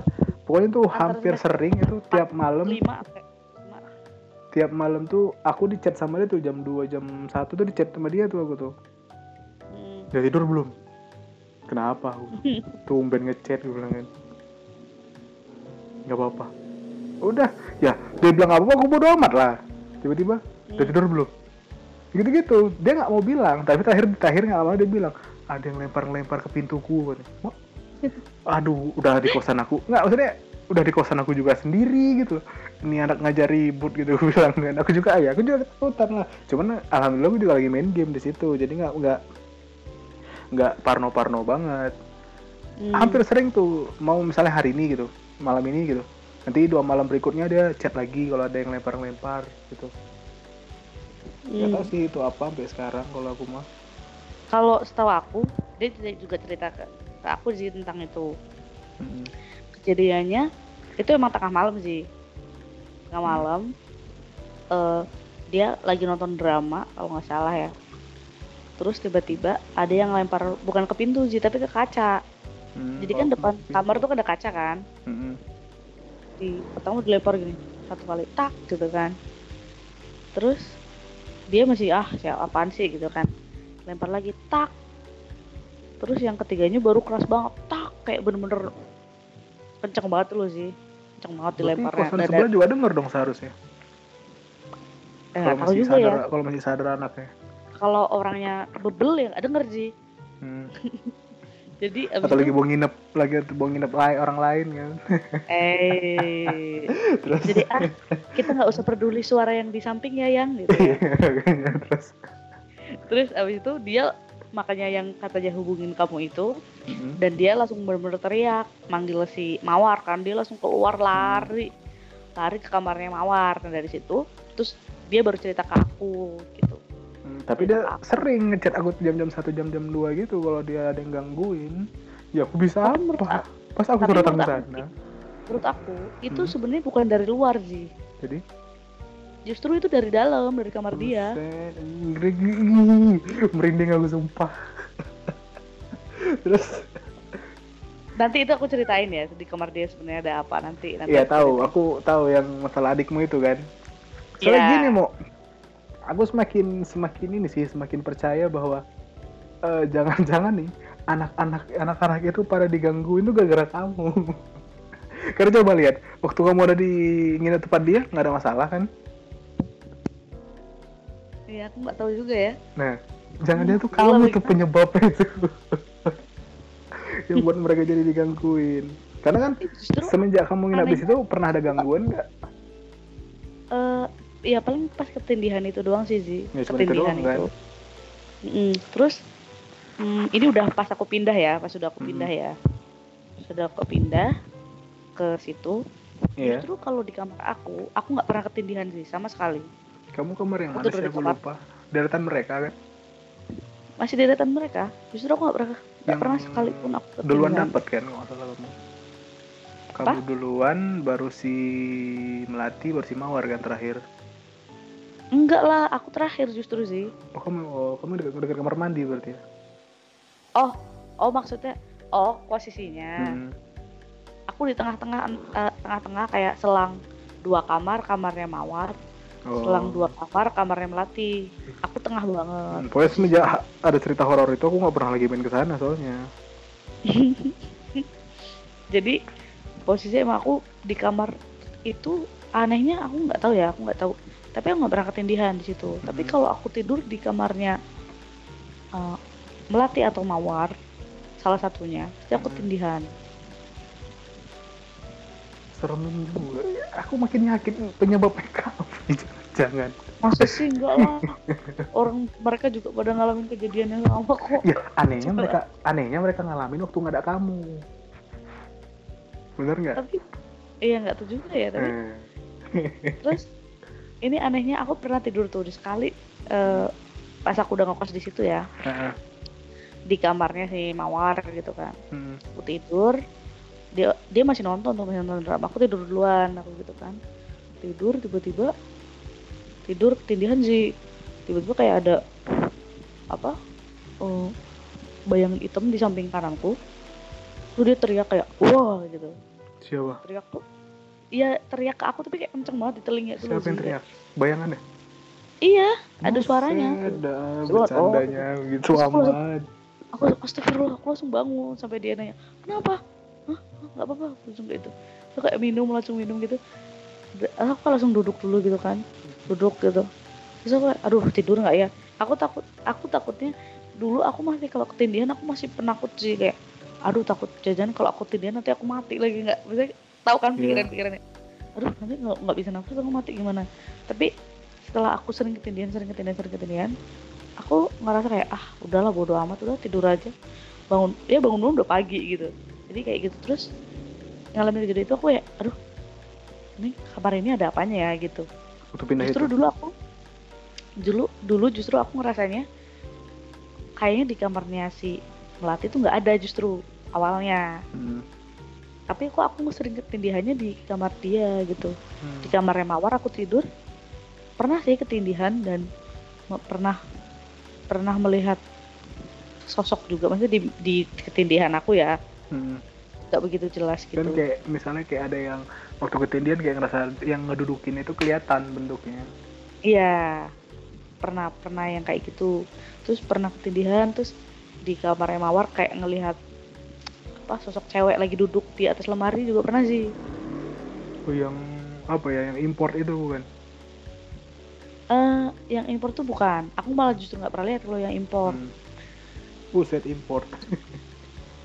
Pokoknya tuh Antara hampir sering itu tiap malam. lima ya? lima. tiap malam tuh aku di chat sama dia tuh jam 2 jam 1 tuh di chat sama dia tuh aku tuh. Udah tidur belum? Kenapa? Tumben ngechat gue bilang kan. Nggak apa-apa. Udah. Ya dia bilang apa apa aku bodo amat lah. Tiba-tiba udah Hmm. tidur belum? Gitu-gitu. Dia nggak mau bilang tapi terakhir terakhir nggak lama dia bilang ada yang lempar-lempar ke pintuku aduh udah di kosan aku. Nggak maksudnya udah di kosan aku juga sendiri gitu. Ini anak ngajar ribut gitu gue bilang kan. Aku juga ya aku juga ketakutan lah. Cuman alhamdulillah aku juga lagi main game di situ. Jadi nggak nggak nggak parno-parno banget. Hmm. hampir sering tuh mau misalnya hari ini gitu malam ini gitu. Nanti dua malam berikutnya dia chat lagi kalau ada yang lempar-lempar gitu. Hmm. tahu sih itu apa sampai sekarang kalau aku mah. Kalau setahu aku dia juga cerita ke, ke aku sih tentang itu. Mm-mm. kejadiannya itu emang tengah malam sih. Tengah malam eh dia lagi nonton drama kalau nggak salah ya terus tiba-tiba ada yang lempar bukan ke pintu sih tapi ke kaca. Mm, jadi kan oh, depan gitu. kamar tuh ada kaca kan? Mm-mm. di pertama dilempar gini satu kali tak gitu kan. Terus dia masih ah siapa apaan sih? gitu kan. Lempar lagi tak. Terus yang ketiganya baru keras banget tak. Kayak bener-bener kenceng banget loh sih. Kenceng banget dilemparnya. kosan sebelah juga denger dong seharusnya. Eh, kalau masih juga sadar ya. kalau masih sadar anaknya kalau orangnya bebel ya nggak denger sih. Hmm. jadi abis atau lagi mau nginep lagi mau nginep lain orang lain kan. Eh. Terus? Jadi ah kita nggak usah peduli suara yang di samping ya yang gitu ya. terus. Terus abis itu dia makanya yang katanya hubungin kamu itu Mm-mm. dan dia langsung bener-bener teriak manggil si Mawar kan dia langsung keluar lari. Lari ke kamarnya Mawar nah dari situ terus dia baru cerita ke aku gitu. Hmm, tapi dia sering ngechat aku jam-jam satu jam-jam dua gitu kalau dia ada yang gangguin. Ya aku bisa Tapi menurut apa pas aku tuh datang ke sana. menurut aku itu Hmm. sebenarnya bukan dari luar sih. Jadi? Justru itu dari dalam dari kamar dia. Buset, ngeri- merinding aku sumpah. Terus? Nanti itu aku ceritain ya di kamar dia sebenarnya ada apa nanti nanti Iya aku tahu, ceritain. aku tahu yang masalah adikmu itu kan. Soalnya Iya. gini mau, aku semakin semakin ini sih semakin percaya bahwa eh, jangan-jangan nih anak-anak anak-anak itu pada digangguin tuh gara-gara kamu. Karena coba lihat, waktu kamu ada di nginep tempat dia nggak ada masalah kan? iya aku nggak tahu juga ya Nah, jangan dia tuh Kalau kamu tuh penyebabnya itu. yang buat mereka jadi digangguin karena kan Justru semenjak kamu nginap di situ pernah ada gangguan nggak eh ya paling pas ketindihan itu doang sih Zi. Ya, itu ketindihan doang, kan? itu. Mm, terus mm, ini udah pas aku pindah ya, pas sudah aku pindah ya. Sudah aku pindah ke situ. Iya Justru kalau di kamar aku, aku nggak pernah ketindihan sih sama sekali. kamu kamar yang Aku mana sih aku lupa deretan mereka kan Masih di deretan mereka. Justru aku nggak pernah nggak pernah sekalipun aku ketindihan. duluan dapat kan nggak salah kamu kamu Apa? duluan baru si melati baru si mawar kan terakhir Enggak lah, aku terakhir justru sih. oh kamu oh, kamu dekat, dekat kamar mandi berarti ya Oh, oh maksudnya, oh posisinya. Hmm. Aku di tengah-tengah, eh, tengah-tengah kayak selang dua kamar, kamarnya mawar, Oh. selang dua kamar, kamarnya melati. Aku tengah banget. Hmm, Pokoknya semenjak ada cerita horor itu aku nggak pernah lagi main ke sana soalnya. Jadi posisi emang aku di kamar itu anehnya aku nggak tahu ya, aku nggak tahu. Tapi aku nggak pernah ketindihan di situ. Tapi Hmm. kalau aku tidur di kamarnya eh, melati atau mawar, salah satunya, pasti aku Hmm. tindihan. Serem juga. Aku makin yakin penyebabnya kamu. Jangan. Masa sih enggak lah. Orang mereka juga pada ngalamin kejadian yang sama kok. Ya anehnya Coba. mereka anehnya mereka ngalamin waktu nggak ada kamu. Bener nggak? Tapi iya nggak tahu juga ya. Tapi Eh. terus ini anehnya aku pernah tidur tuh di sekali eh, pas aku udah ngekos di situ ya Heeh. di kamarnya si Mawar gitu kan. Hmm. Aku tidur dia dia masih nonton tuh masih nonton drama. Aku tidur duluan aku gitu kan. Tidur tiba-tiba tidur ketindihan sih. Tiba-tiba kayak ada apa? eh, bayangan hitam di samping kananku. Terus dia teriak kayak wah gitu. Siapa? teriak tuh iya teriak ke aku tapi kayak kenceng banget di telinga Siapa yang teriak? Bayangannya? iya ada suaranya Ada oh. bercandanya gitu aku amat. aku astagfirullah aku langsung bangun sampai dia nanya kenapa Hah? Nggak apa-apa Aku langsung kayak gitu terus kayak minum langsung minum gitu aku langsung duduk dulu gitu kan duduk gitu terus aku aduh tidur nggak ya aku takut aku takutnya dulu aku masih kalau ketindihan aku masih penakut sih kayak aduh takut jajan kalau aku ketindihan nanti aku mati lagi nggak bisa tahu kan Iya. pikiran-pikirannya. Aduh nanti nggak bisa nafas aku mati gimana? Tapi setelah aku sering ketindihan sering ketindihan sering ketindihan aku ngerasa kayak ah udahlah bodo amat udah tidur aja. Bangun ya bangun bangun udah pagi gitu. Jadi kayak gitu terus ngalamin kejadian itu aku ya aduh ini kabar ini ada apanya ya? Gitu. Pindah justru itu. dulu aku dulu dulu justru aku ngerasanya kayaknya di kamarnya si melati tuh nggak ada justru awalnya. Hmm. Tapi kok aku sering ketindihannya di kamar dia gitu. Hmm. di kamarnya mawar aku tidur. Pernah sih ketindihan dan pernah pernah melihat sosok juga. Maksudnya di, di ketindihan aku ya. Hmm. nggak begitu jelas gitu. Kan kayak misalnya kayak ada yang waktu ketindihan kayak ngerasa yang ngedudukin itu kelihatan bentuknya. iya. Pernah pernah yang kayak gitu. Terus pernah ketindihan terus di kamarnya mawar kayak ngelihat apa sosok cewek lagi duduk di atas lemari juga pernah sih Oh yang apa ya yang import itu bukan? eh yang impor tuh bukan aku malah justru nggak pernah lihat kalau yang impor Hmm. Buset import.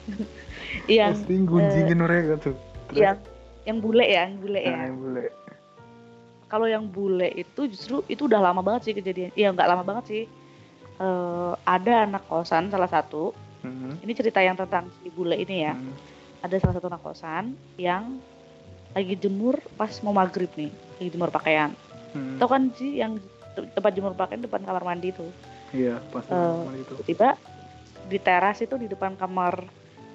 yang Pasti gunjingin mereka tuh. Terus? yang yang bule ya yang bule ya Nah, yang boleh. kalau yang bule itu justru itu udah lama banget sih kejadian iya nggak lama banget sih Eh, ada anak kosan salah satu Hmm. ini cerita yang tentang si bule ini ya Hmm. ada salah satu anak kosan yang lagi jemur pas mau maghrib nih lagi jemur pakaian Hmm. tau kan sih yang te- tempat jemur pakaian depan kamar mandi tuh Iya, pas Eh, normal itu. tiba di teras itu di depan kamar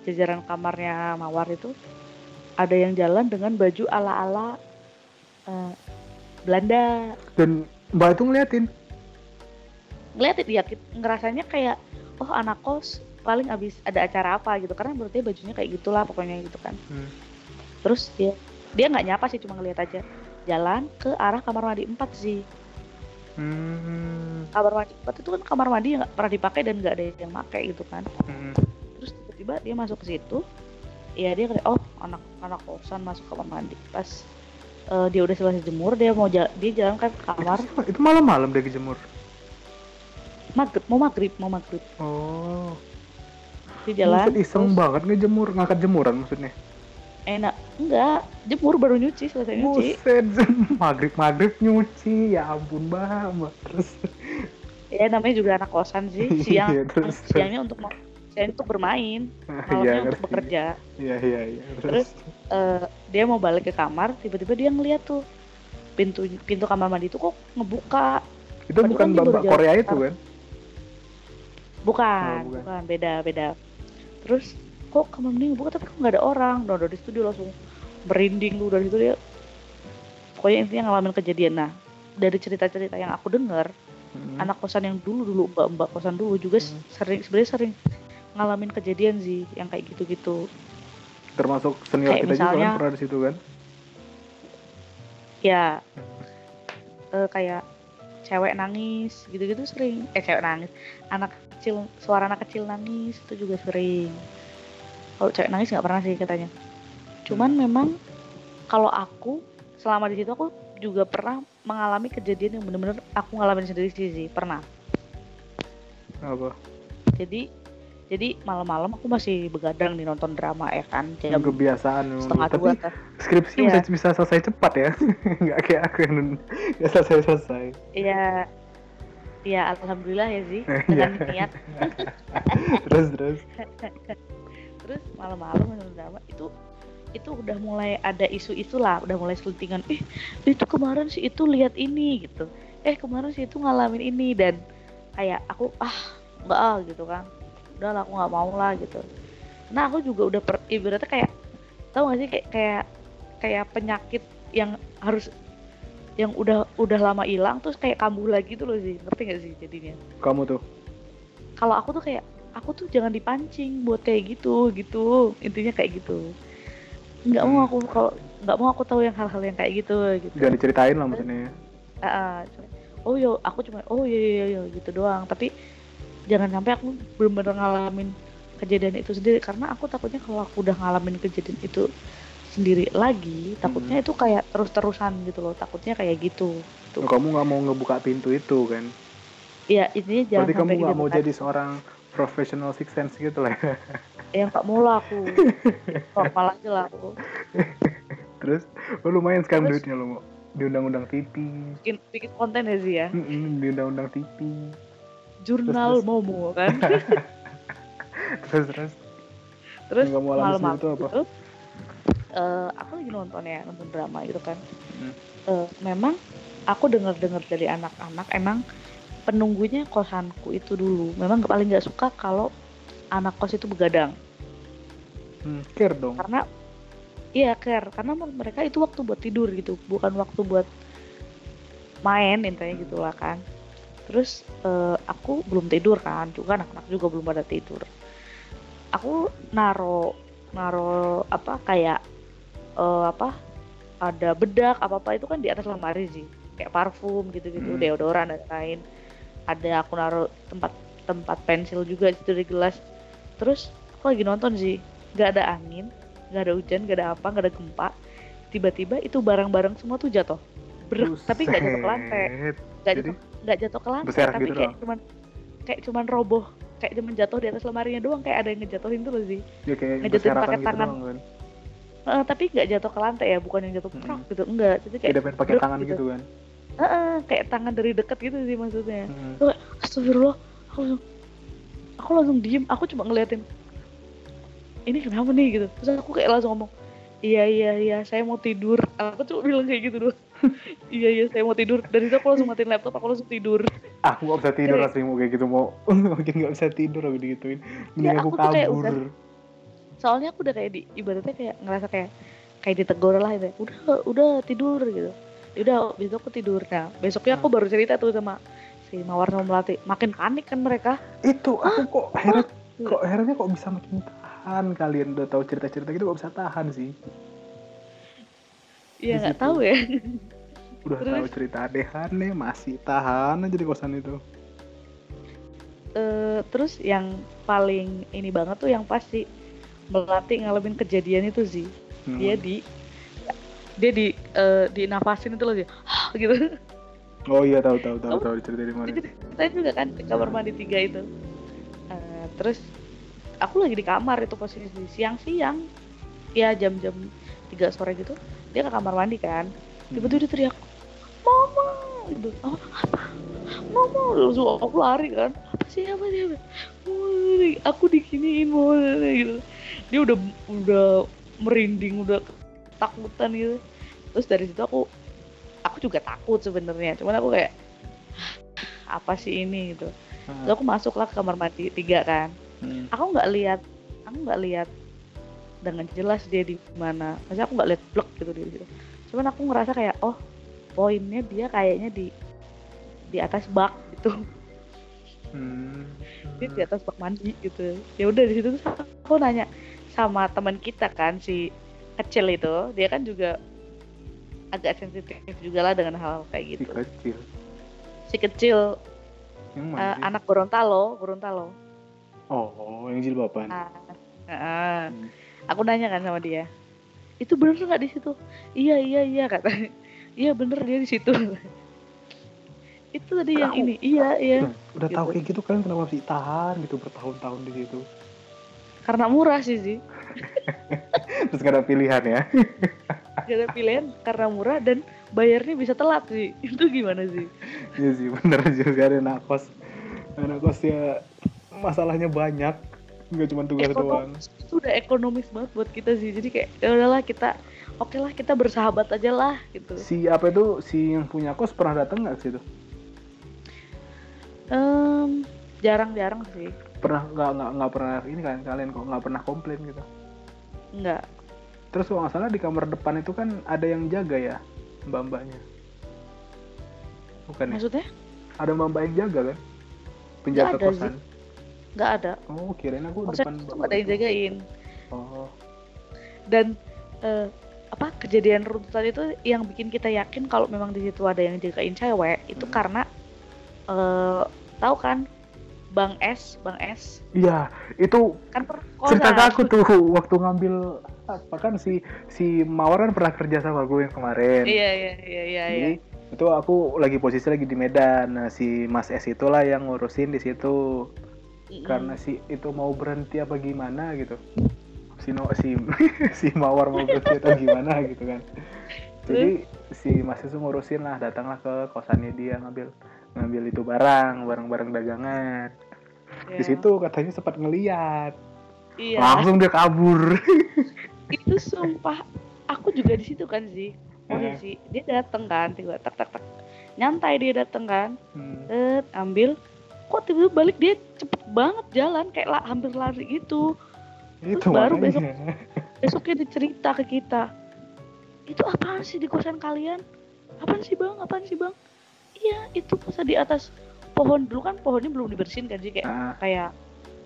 jajaran kamarnya mawar itu ada yang jalan dengan baju ala ala Belanda Dan Mbak itu ngeliatin. ngeliatin dia ngerasanya kayak oh anak kos paling abis ada acara apa gitu karena menurut dia bajunya kayak gitulah pokoknya gitu kan Hmm. terus dia dia nggak nyapa sih cuma ngeliat aja jalan ke arah kamar mandi 4 sih Hmm. kamar mandi 4 itu kan kamar mandi yang nggak pernah dipakai dan nggak ada yang pakai gitu kan Hmm. terus tiba-tiba dia masuk ke situ ya dia kayak oh anak anak kosan masuk kamar mandi pas eh, dia udah selesai jemur dia mau ja- dia jalan kan ke kamar Itu, itu malam-malam dia kejemur. maghrib mau maghrib mau maghrib Oh. Di jalan Buset, iseng terus banget ngejemur, ngangkat jemuran maksudnya. enak enggak jemur baru nyuci selesai nyuci Buset, maghrib maghrib nyuci, ya ampun mbak. Terus, ya namanya juga anak kosan sih Iya, siang terus. siangnya untuk mau siang untuk bermain iya malamnya untuk ngerti. bekerja Iya iya iya. Terus? Eh, dia mau balik ke kamar tiba-tiba dia ngeliat tuh pintu pintu kamar mandi itu kok ngebuka itu padahal bukan kan jalan Korea itu kan? bukan Oh, bukan. bukan beda beda terus kok kamar mandi ngebuka tapi kok nggak ada orang? Dari situ dia langsung merinding tuh dari situ. Dia pokoknya intinya ngalamin kejadian. Nah dari cerita-cerita yang aku dengar Hmm. anak kosan yang dulu dulu mbak mbak kosan dulu juga Hmm. sering sebenarnya sering ngalamin kejadian sih yang kayak gitu-gitu. Termasuk senior Kayak kita juga kan misalnya- pernah di situ kan? ya. Eh, kayak cewek nangis gitu-gitu sering. Eh cewek nangis. Anak kecil suara anak kecil nangis itu juga sering kalau cewek nangis nggak pernah sih katanya cuman memang kalau aku selama di situ aku juga pernah mengalami kejadian yang bener-bener aku ngalamin sendiri sih, sih pernah Apa? jadi jadi malam-malam aku masih begadang nih nonton drama ya kan jam Kebiasaan setengah Tapi dua kan. skripsi Iya. bisa bisa selesai cepat ya. Nggak kayak aku yang nggak selesai selesai. Iya, iya alhamdulillah ya sih Iya. dengan niat. terus terus. Terus malam-malam nonton drama itu itu udah mulai ada isu-isu lah, udah mulai selentingan. Eh itu kemarin sih itu lihat ini gitu. Eh kemarin sih itu ngalamin ini dan kayak aku ah nggak ah gitu kan. Udah lah aku nggak mau lah gitu. Nah aku juga udah per, ibaratnya kayak tahu gak sih kayak kayak kayak penyakit yang harus yang udah udah lama hilang terus kayak kambuh lagi tuh loh sih ngerti gak sih jadinya? Kamu tuh. kalau aku tuh kayak aku tuh jangan dipancing buat kayak gitu gitu. Intinya kayak gitu. Nggak mau aku kalau nggak mau aku tahu yang hal-hal yang kayak gitu gitu. Jangan diceritain lah maksudnya. Ah, ah, cuma, oh yo aku cuma oh iya iya iya gitu doang. Tapi jangan sampai aku bener-bener ngalamin kejadian itu sendiri. Karena aku takutnya kalau aku udah ngalamin kejadian itu sendiri lagi takutnya itu kayak terus-terusan gitu loh takutnya kayak gitu Oh, kamu nggak mau ngebuka pintu itu kan? ya intinya jangan Berarti kamu nggak mau kejadian jadi seorang professional six sense gitu lah. ya. ya nggak mau lah aku normal aja lah aku Terus, oh, lumayan sekarang Terus? duitnya lo mau di undang-undang TV, bikin bikin konten ya sih ya Mm-mm, di undang-undang TV. jurnal terus. momo kan Terus terus. terus Yang malam-malam itu apa? Eh, aku lagi nonton ya nonton drama gitu kan. Hmm. Eh, memang aku dengar-dengar dari anak-anak emang penunggunya kosanku itu dulu. Memang paling nggak suka kalau anak kos itu begadang. Hmm, care dong. karena iya care. Karena mereka itu waktu buat tidur gitu bukan waktu buat main intinya gitu lah kan. Terus eh, aku belum tidur kan juga anak-anak juga belum pada tidur. Aku naro naro apa kayak eh, apa ada bedak apa apa itu kan di atas lemari sih. Kayak parfum gitu-gitu Hmm. deodoran dan lain ada aku naro tempat tempat pensil juga di situ di gelas. Terus aku lagi nonton sih. Nggak ada angin nggak ada hujan nggak ada apa nggak ada gempa. Tiba-tiba itu barang-barang semua tuh jatuh. Brek, tapi nggak jatuh ke lantai. Nggak jatuh nggak jatuh ke lantai tapi gitu kayak cuman kayak cuman roboh. Kayak cuman jatuh di atas lemarinya doang kayak ada yang ngejatuhin tuh loh sih. Ya kayak ngejatuhin pakai gitu tangan. doang kan. Eh, tapi nggak jatuh ke lantai ya bukan yang jatuh Mm-mm. prak gitu enggak. Jadi kayak Kayak pengen pakai tangan gitu. kan. Heeh, kayak tangan dari deket gitu sih maksudnya. Hmm. astagfirullah. Aku langsung aku langsung diem. Aku cuma ngeliatin ini kenapa nih? gitu. Terus aku kayak langsung ngomong iya iya iya saya mau tidur. Aku cuma bilang kayak gitu doang. Iya iya saya mau tidur. Dari itu aku langsung matiin laptop aku langsung tidur. Aku gak bisa tidur Kayak- asli mau kayak gitu mau makin gak bisa tidur aku digituin. Mending Ya, aku aku tuh kayak kabur. udah- soalnya aku udah kayak di ibaratnya kayak ngerasa kayak kayak ditegur lah gitu udah udah tidur gitu. Ya udah besok aku tidur. Nah besoknya aku baru cerita tuh sama si mawar sama melati. Makin panik kan mereka. Itu aku kok heran kok herannya kok bisa makin tahan kalian. Udah tahu cerita-cerita gitu kok bisa tahan sih. ya Di nggak tahu ya. Udah Terus? tahu cerita aneh-aneh masih tahan aja di kosan itu. Eh, terus yang paling ini banget tuh yang pasti melati ngalamin kejadian itu sih. Hmm. dia di dia di eh, dinafasin itu loh dia gitu. Oh iya tahu tahu tahu tahu cerita di mana. saya juga kan di kamar mandi tiga itu. Eh, terus aku lagi di kamar itu posisi siang-siang ya jam-jam tiga sore gitu dia ke kamar mandi kan. Tiba-tiba dia teriak mama! Gitu. Oh, apa? Mama! Langsung aku lari kan. Apa sih? Apa sih? Apa "Woi, aku dikiniin mau gitu dia udah udah merinding udah takutan gitu. Terus dari situ aku aku juga takut sebenarnya. Cuman aku kayak "Hah, apa sih ini? gitu. Terus aku masuklah ke kamar mandi tiga kan. Hmm. aku nggak lihat aku nggak lihat dengan jelas dia di mana. Maksudnya aku nggak lihat blok gitu di situ. Cuman aku ngerasa kayak oh poinnya dia kayaknya di di atas bak gitu. Hmm. dia di atas bak mandi gitu. Ya udah di situ tuh aku nanya sama teman kita kan si kecil itu dia kan juga agak sensitif juga lah dengan hal kayak Si gitu kecil. si kecil Yang sih? anak Gorontalo Gorontalo Oh, yang jilbaban. Ah, ah. Hmm. aku nanya kan sama dia itu bener nggak di situ iya iya iya kata iya bener dia di situ itu tadi yang Aku- ini iya iya Udah, udah tahu Gitu. kayak gitu kalian kenapa masih tahan gitu bertahun-tahun di situ? Karena murah sih sih Terus gak ada pilihan ya? gak ada pilihan karena murah dan bayarnya bisa telat sih itu gimana sih Iya sih, bener juga ada anak kos. Anak kos ya masalahnya banyak. Nggak cuma tugas doang. ekonomis itu udah ekonomis banget buat kita sih jadi kayak ya udahlah kita oke lah kita bersahabat aja lah gitu Si apa itu si yang punya kos pernah datang nggak ke situ? Em, jarang-jarang sih Pernah nggak nggak nggak pernah ini kan kalian kok nggak pernah komplain gitu? nggak Terus kalau nggak salah di kamar depan itu kan ada yang jaga ya mbak-mbaknya. Bukan ya? maksudnya Ada mbak-mbak yang jaga kan? Penjaga Nggak ada kosan. nggak ada Oh, kirain aku kosan depan ada yang jagain Oh, dan eh, apa kejadian runtutan itu yang bikin kita yakin kalau memang di situ ada yang jagain cewek itu Hmm. karena eh tahu kan Bang S, Bang S iya, itu kan cerita ke aku tuh waktu ngambil apa kan si si Mawar kan pernah kerja sama gue yang kemarin. Iya iya iya iya. iya. Jadi itu aku lagi posisi lagi di Medan. Nah, si Mas S itulah yang ngurusin di situ Mm-mm. karena si itu mau berhenti apa gimana gitu. Si no, si si Mawar mau berhenti atau gimana gitu kan. Jadi si Mas itu ngurusin lah, datanglah ke kosannya dia ngambil ngambil itu barang, barang-barang dagangan. Di Iya. situ katanya sempat ngeliat, Iya. langsung dia kabur. Itu sumpah aku juga di situ kan sih. Posisi dia dateng kan tiba tak tak tak nyantai dia dateng kan Hmm. Set, ambil kok tiba-tiba balik dia cepet banget jalan kayak lah, hampir lari gitu Itu baru makanya. besoknya dia cerita ke kita itu apaan sih di kosan kalian apaan sih bang apaan sih bang iya itu masa di atas pohon dulu kan pohonnya belum dibersihin kan sih kayak Ah, kayak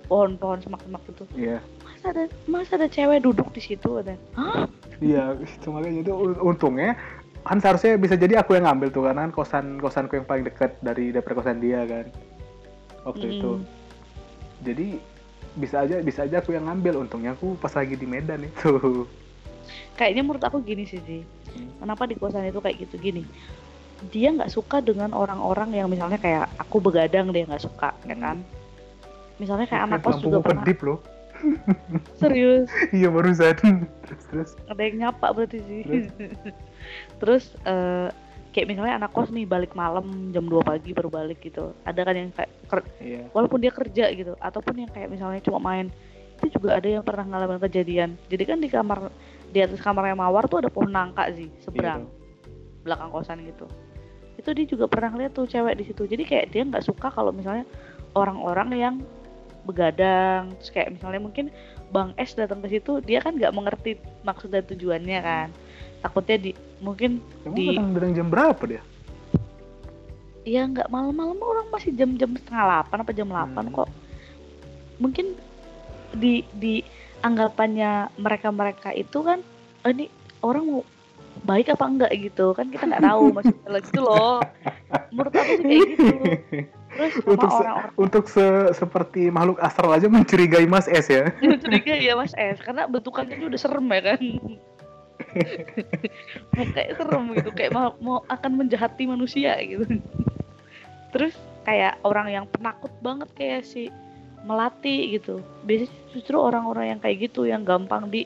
pohon-pohon semak-semak gitu iya. masa ada masa ada cewek duduk di situ ada hah Iya, itu makanya itu un- untungnya kan seharusnya bisa jadi aku yang ngambil tuh karena kan kosan kosanku yang paling dekat dari daripada kosan dia kan waktu itu. Mm. Jadi bisa aja bisa aja aku yang ngambil untungnya aku pas lagi di Medan itu. kayaknya menurut aku gini sih Ji. Hmm. kenapa di kosan itu kayak gitu gini dia nggak suka dengan orang-orang yang misalnya kayak aku begadang dia nggak suka ya kan misalnya kayak anak kos juga pernah kedip loh. serius iya barusan. terus terus. ada yang nyapa berarti sih Terus? terus eh, kayak misalnya anak kos nih balik malam jam 2 pagi baru balik gitu ada kan yang kayak ker- Iya. walaupun dia kerja gitu ataupun yang kayak misalnya cuma main itu juga ada yang pernah ngalamin kejadian jadi kan di kamar di atas kamarnya mawar tuh ada pohon nangka sih Iya. seberang belakang kosan gitu itu dia juga pernah ngeliat tuh cewek di situ jadi kayak dia nggak suka kalau misalnya orang-orang yang begadang terus kayak misalnya mungkin bang S datang ke situ dia kan nggak mengerti maksud dan tujuannya kan takutnya di mungkin Emang di- datang datang jam berapa dia? ya nggak malam-malam orang masih jam-jam setengah delapan apa jam delapan Hmm. kok mungkin di di anggapannya mereka-mereka itu kan "Oh, ini orang mau baik apa enggak gitu. Kan kita nggak tahu maksudnya lagi gitu loh. Menurut aku sih kayak gitu. Terus sama Untuk se- orang-orang. Untuk se- seperti makhluk astral aja mencurigai Mas S ya. yang curiga ya mas S karena bentukannya itu udah serem ya kan. Kayak serem gitu kayak mau, mau akan menjahati manusia gitu. Terus kayak orang yang penakut banget kayak si melatih gitu. Biasanya justru orang-orang yang kayak gitu yang gampang di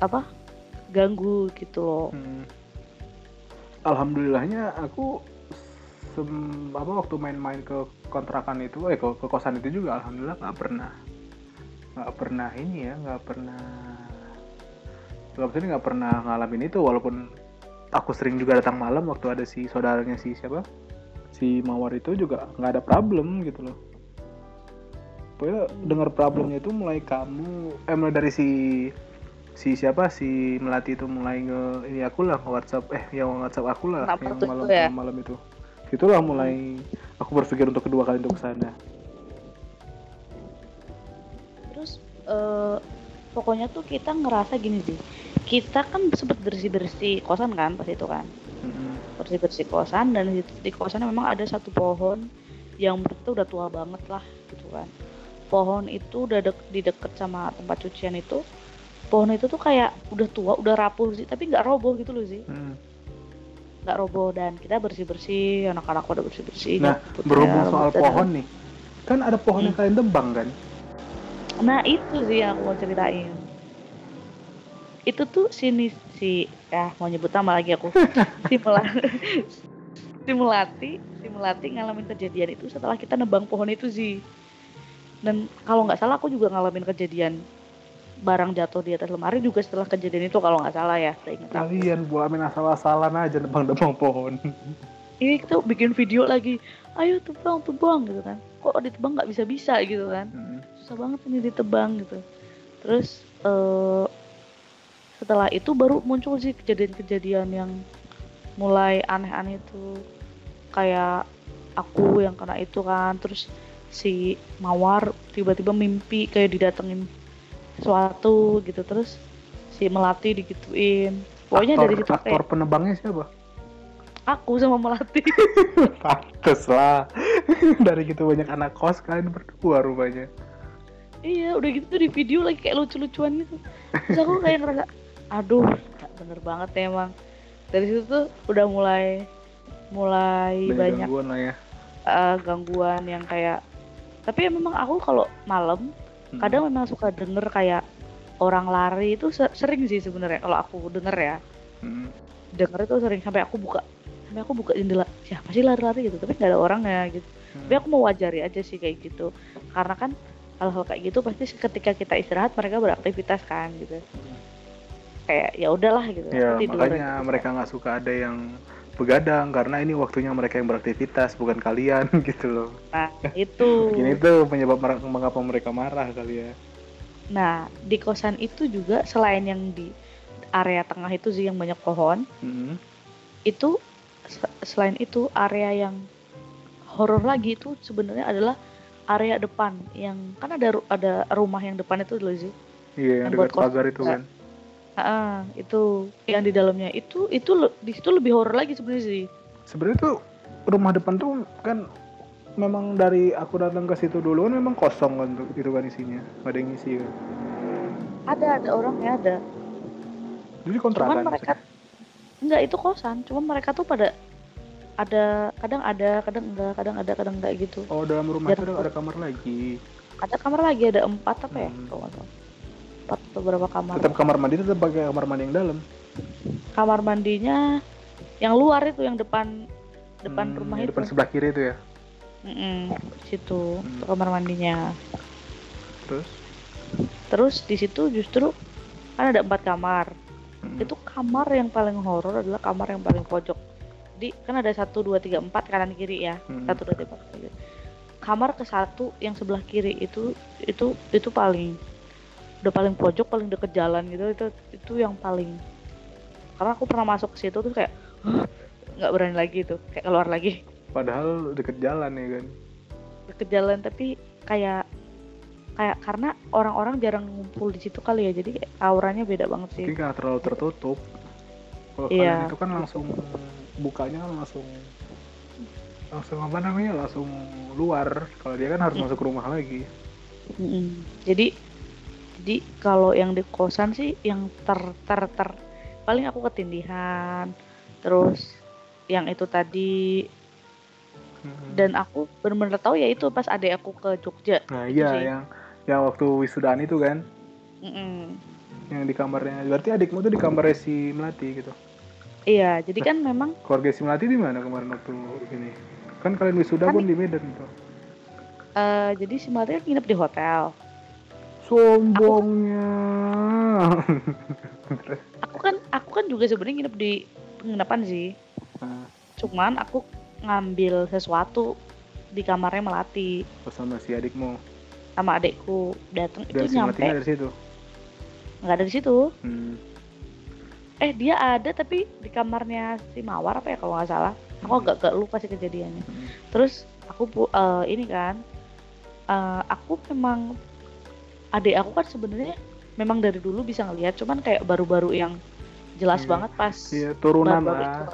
apa ganggu gitu loh. Hmm. Alhamdulillahnya aku sem apa waktu main-main ke kontrakan itu eh ke, ke kosan itu juga alhamdulillah nggak pernah nggak pernah ini ya nggak pernah nggak maksudnya nggak pernah ngalamin itu walaupun aku sering juga datang malam waktu ada si saudaranya si siapa? Si mawar itu juga nggak ada problem gitu loh. Pokoknya dengar problemnya itu mulai kamu eh mulai dari si si siapa si melati itu mulai nge ini aku lah nge WhatsApp. Eh yang WhatsApp aku lah yang malam itu ya? malam itu. Itulah mulai aku berpikir untuk kedua kali untuk ke sana. Terus eh, pokoknya tuh kita ngerasa gini sih. Kita kan sempet bersih bersih kosan kan pas itu kan? Mm-mm. bersih bersih kosan dan di, di kosan memang ada satu pohon yang kita udah tua banget lah gitu kan. Pohon itu udah dek, di deket sama tempat cucian itu pohon itu tuh kayak udah tua udah rapuh sih tapi nggak roboh gitu loh sih Mm. nggak roboh dan kita bersih bersih anak-anak udah bersih bersih nah berhubung soal pohon nih kan ada pohon yang Hmm. kalian tebang kan Nah itu sih yang aku mau ceritain. Itu tuh sini si ya mau nyebut nama lagi aku. si Melati, si Melati, si Melati ngalamin kejadian itu setelah kita nebang pohon itu sih. Dan kalau nggak salah aku juga ngalamin kejadian barang jatuh di atas lemari juga setelah kejadian itu kalau nggak salah ya. saya ingat aku. kalian bulamin asal-asalan aja nebang-nebang pohon Ini kita bikin video lagi. Ayo tebang, tebang gitu kan. Kok ditebang nggak bisa-bisa gitu kan. Susah banget ini ditebang gitu terus eh setelah itu baru muncul sih kejadian-kejadian yang mulai aneh-aneh itu kayak aku yang kena itu kan terus si mawar tiba-tiba mimpi kayak didatengin sesuatu gitu terus si melati digituin pokoknya aktor, dari situ aktor kayak penebangnya siapa aku sama melati Pantes lah dari gitu banyak anak kos kalian berdua rupanya Iya, udah gitu di video lagi kayak lucu-lucuan gitu. Terus aku kayak ngerasa, aduh, bener banget ya emang. Dari situ tuh udah mulai mulai banyak, banyak gangguan lah ya eh, gangguan yang kayak. Tapi ya memang aku kalau malam. Kadang memang suka denger kayak orang lari itu se- sering sih sebenarnya kalau aku denger ya. Mm. Denger itu sering sampai aku buka sampai aku buka jendela siapa sih lari-lari gitu tapi nggak ada orangnya gitu Mm. tapi aku mau wajari aja sih kayak gitu karena kan hal-hal kayak gitu pasti ketika kita istirahat mereka beraktivitas kan gitu kayak ya udahlah gitu ya tidur makanya gitu. mereka nggak suka ada yang begadang karena ini waktunya mereka yang beraktivitas bukan kalian gitu loh. Nah itu. Ini tuh penyebab mengapa mereka marah kali ya. Nah di kosan itu juga selain yang di area tengah itu sih yang banyak pohon Mm. itu se- selain itu area yang horor lagi itu sebenarnya adalah area depan yang kan ada ada rumah yang depan itu loh sih. Iya yang Yang dekat pagar itu kan Ah, itu yang di dalamnya itu itu di situ lebih horor lagi sebenarnya sih. sebenarnya tuh rumah depan tuh kan memang dari aku datang ke situ dulu kan memang kosong kan tuh itu kan isinya nggak ada yang ngisi kan Ada ada orangnya ada. jadi Cuman kontrakan mereka enggak itu kosan, cuman mereka tuh pada ada kadang ada, kadang enggak, kadang ada, kadang enggak gitu. oh dalam rumah itu ada, ada kamar lagi Ada kamar lagi ada empat apa ya? Hmm. Kalau nggak salah. Empat atau berapa kamar? tetap kamar mandi tetap pakai kamar mandi yang dalam Kamar mandinya yang luar itu yang depan depan Hmm, rumah itu. depan sebelah kiri itu ya Mm-mm, situ Hmm. kamar mandinya. terus Terus di situ justru kan ada empat kamar. Mm. itu kamar yang paling horor adalah kamar yang paling pojok jadi kan ada satu dua tiga empat kanan kiri ya Mm. satu dua tiga empat kamar ke satu yang sebelah kiri itu itu itu paling udah paling pojok paling deket jalan gitu itu itu yang paling karena aku pernah masuk ke situ tuh kayak nggak berani lagi tuh kayak keluar lagi padahal deket jalan ya kan deket jalan tapi kayak kayak karena orang-orang jarang ngumpul di situ kali ya jadi auranya beda banget sih mungkin karena terlalu tertutup kalau Iya. kalian itu kan langsung bukanya kan langsung langsung apa namanya langsung luar kalau dia kan harus Mm. masuk ke rumah lagi Mm-mm. Jadi jadi kalau yang di kosan sih yang ter ter ter. Paling aku ketindihan terus yang itu tadi. Hmm. dan aku benar-benar tahu ya itu pas adek aku ke Jogja. Nah Itu iya sih. yang yang waktu wisudaan itu kan? Mm-mm. yang di kamarnya. Berarti adikmu tuh di kamarnya si Melati gitu? Iya jadi kan memang keluarga si Melati di mana kemarin waktu ini? Kan kalian wisuda Kan- pun di Medan gitu eh, jadi si Maria nginep di hotel sombongnya. Aku kan aku kan juga sebenarnya nginep di penginapan sih. Nah, cuman aku ngambil sesuatu di kamarnya Melati. Bersama si adikmu. Sama adekku datang itu si nyampe. Dari situ? Nggak ada di situ. Hmm. eh dia ada tapi di kamarnya si Mawar apa ya kalau nggak salah. Aku agak gak lupa sih kejadiannya. Hmm. terus aku eh, ini kan eh, aku memang adik aku kan sebenarnya memang dari dulu bisa ngelihat cuman kayak baru-baru yang jelas Iya. banget pas Iya, turunan baru-baru lah itu.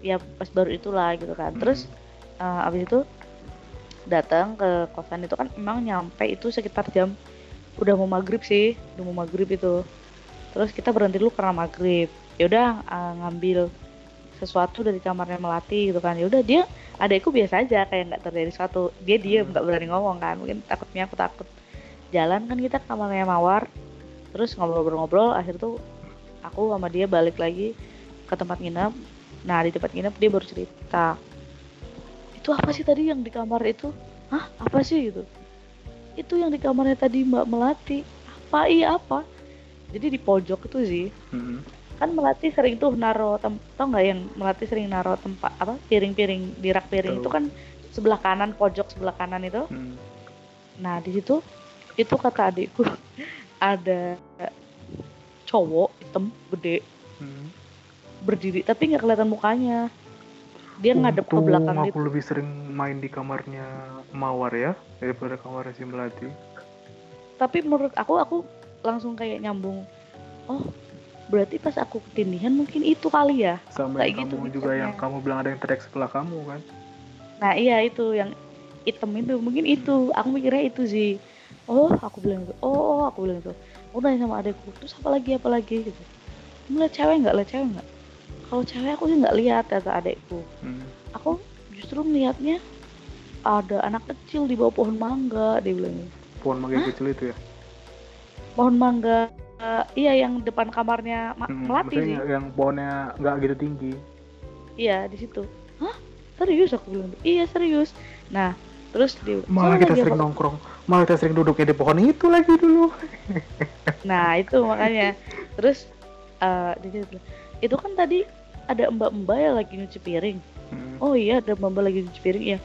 ya pas baru itulah gitu kan Hmm. terus eh, abis itu datang ke kosan itu kan emang nyampe itu sekitar jam udah mau maghrib sih udah mau maghrib itu terus kita berhenti dulu karena maghrib ya udah eh, ngambil sesuatu dari kamarnya melati gitu kan ya udah dia adekku biasa aja kayak nggak terjadi sesuatu dia diam Hmm. nggak berani ngomong kan mungkin takutnya aku takut jalan kan kita ke kamarnya mawar. Terus ngobrol-ngobrol akhir tuh aku sama dia balik lagi ke tempat nginep. Nah di tempat nginep dia baru cerita itu apa sih tadi yang di kamar itu? Hah? Apa sih? gitu. Itu yang di kamarnya tadi mbak melati. Apa? Iya apa? Jadi di pojok itu sih Hmm. kan melati sering tuh naro tem tau nggak yang melati sering naro tempat apa piring-piring di rak piring itu kan sebelah kanan pojok sebelah kanan itu. Hmm. nah di situ itu kata adikku ada cowok hitam gede Hmm. berdiri tapi nggak kelihatan mukanya. Dia ngadep ke Untung belakang aku gitu lebih sering main di kamarnya Mawar ya daripada kamarnya si Melati. Tapi menurut aku aku langsung kayak nyambung oh berarti pas aku ketindihan mungkin itu kali ya? Sama Kayak gitu kamu juga yang kamu bilang ada yang teriak sebelah kamu kan? Nah iya itu yang hitam itu mungkin itu. Aku mikirnya itu sih oh aku bilang itu oh, oh aku bilang itu aku nanya sama adekku terus apa lagi apa lagi? Gitu. Kamu lihat cewek nggak? Lihat cewek nggak? Kalau cewek aku sih nggak lihat kata adekku Hmm. aku justru melihatnya ada anak kecil di bawah pohon mangga dia bilang gitu. pohon mangga kecil itu ya? Pohon mangga eh, iya yang depan kamarnya Ma- Hmm, melati sih. yang pohonnya nggak gitu tinggi. Iya di situ. Hah? Serius? Aku bilang iya serius. Nah terus dia malah "Kamu kita lagi sering apa?" nongkrong malah kita sering duduknya di pohon itu lagi dulu. Nah itu makanya. Terus dia bilang, itu kan tadi ada mbak-mbak yang lagi nyuci piring. Hmm. oh iya ada mbak-mbak lagi nyuci piring. Ya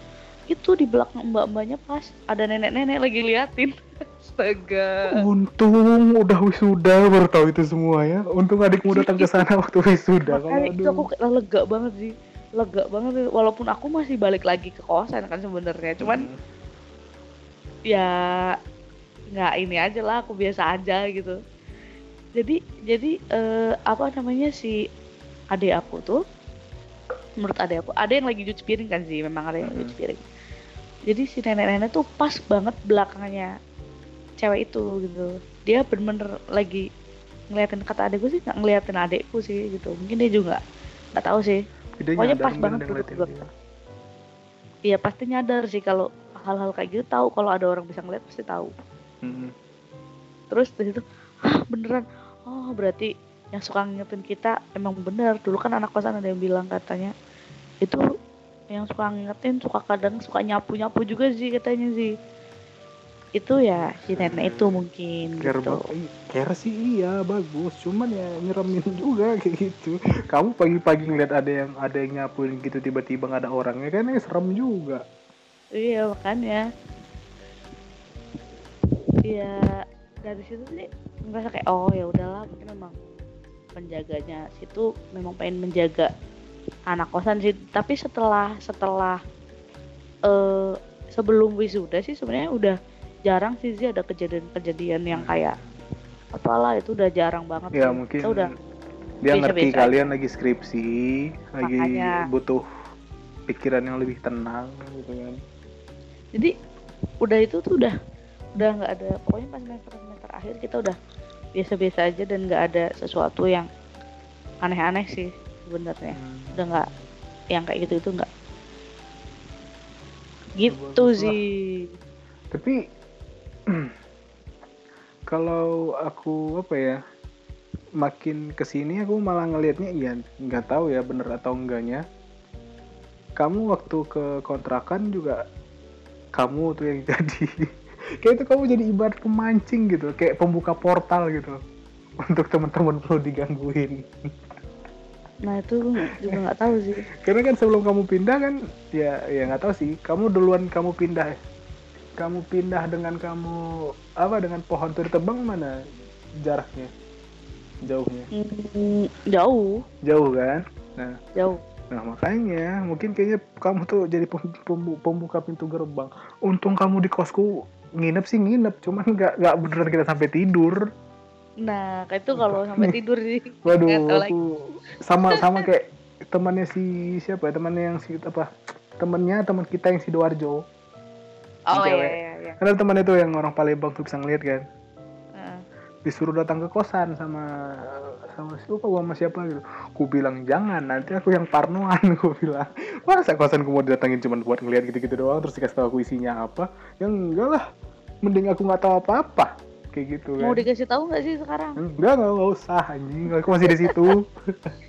itu di belakang mbak-mbaknya pas ada nenek-nenek lagi liatin. Astaga. Untung udah wisuda baru tahu itu semua ya. Untung adikmu datang ke sana waktu wisuda makanya itu aku kayak lega banget sih. Lega banget walaupun aku masih balik lagi ke kosan kan sebenarnya. Cuman Hmm. Ya nggak ini aja lah aku biasa aja gitu jadi jadi eh, apa namanya si adik aku tuh menurut adik aku ada yang lagi cuci piring kan sih memang ada yang Mhm. cuci piring jadi si nenek-nenek tuh pas banget belakangnya cewek itu gitu dia bener-bener lagi ngeliatin kata adikku sih nggak ngeliatin adikku sih gitu mungkin dia juga nggak tahu sih Pokoknya pas banget duduk belakang. dia. iya pasti nyadar sih kalau hal-hal kayak gitu tahu. Kalau ada orang bisa ngeliat pasti tahu. Hmm. terus dari situ hah beneran? Oh berarti yang suka ngingetin kita emang bener. Dulu kan anak kosan ada yang bilang katanya itu yang suka ngingetin suka kadang suka nyapu nyapu juga sih katanya sih. Itu ya si nenek itu mungkin Care gitu. ba- i- care sih iya bagus. Cuman ya nyeremin juga kayak gitu. Kamu pagi-pagi ngeliat ada yang ada yang nyapuin gitu tiba-tiba nggak ada orangnya kan ya serem juga iya makanya. Iya dari situ sih ngerasa kayak oh ya udahlah mungkin memang penjaganya situ memang pengen menjaga anak kosan sih. Tapi setelah setelah eh sebelum wisuda sih sebenarnya udah jarang sih sih ada kejadian-kejadian yang kayak apalah itu udah jarang banget ya sih. mungkin Kita udah dia biasa-biasa ngerti kalian lagi skripsi lagi Makanya. butuh pikiran yang lebih tenang gitu kan jadi udah itu tuh udah udah nggak ada pokoknya pas semester semester akhir kita udah biasa-biasa aja dan nggak ada sesuatu yang aneh-aneh sih sebenarnya Hmm. udah nggak yang kayak gitu itu nggak gitu Bagus lah. sih Tapi kalau aku apa ya makin ke sini aku malah ngelihatnya iya nggak tahu ya bener atau enggaknya kamu waktu ke kontrakan juga kamu tuh yang jadi. Kayak itu kamu jadi ibarat pemancing gitu kayak pembuka portal gitu. Untuk teman-teman perlu digangguin. Nah itu juga nggak tahu sih. Karena kan sebelum kamu pindah kan ya ya nggak tahu sih. Kamu duluan kamu pindah. Kamu pindah dengan kamu apa dengan pohon itu ditebang mana jaraknya? Jauhnya? Hmm, jauh. Jauh kan? Nah. Jauh nah makanya mungkin kayaknya kamu tuh jadi pem- pem- pembuka pintu gerbang. Untung kamu di kosku nginep sih nginep cuman nggak nggak beneran kita sampai tidur. Nah kayak itu kalau sampai tidur sih. Waduh lagi. aku sama sama kayak temannya si siapa? Ya temannya yang si apa? Temennya teman kita yang si Doarjo. Oh iya cewek. iya iya Karena teman itu yang orang Palembang tuh bisa ngeliat kan. Disuruh datang ke kosan sama sama siapa gua sama siapa gitu. Ku bilang jangan, nanti aku yang parnoan ku bilang. Masa kosan ku mau didatangin cuma buat ngeliat gitu-gitu doang terus dikasih tahu aku isinya apa? Yang enggak lah. Mending aku nggak tahu apa-apa. Kayak gitu kan. mau dikasih tahu nggak sih sekarang Enggak, enggak, enggak usah anjing. Aku masih di situ.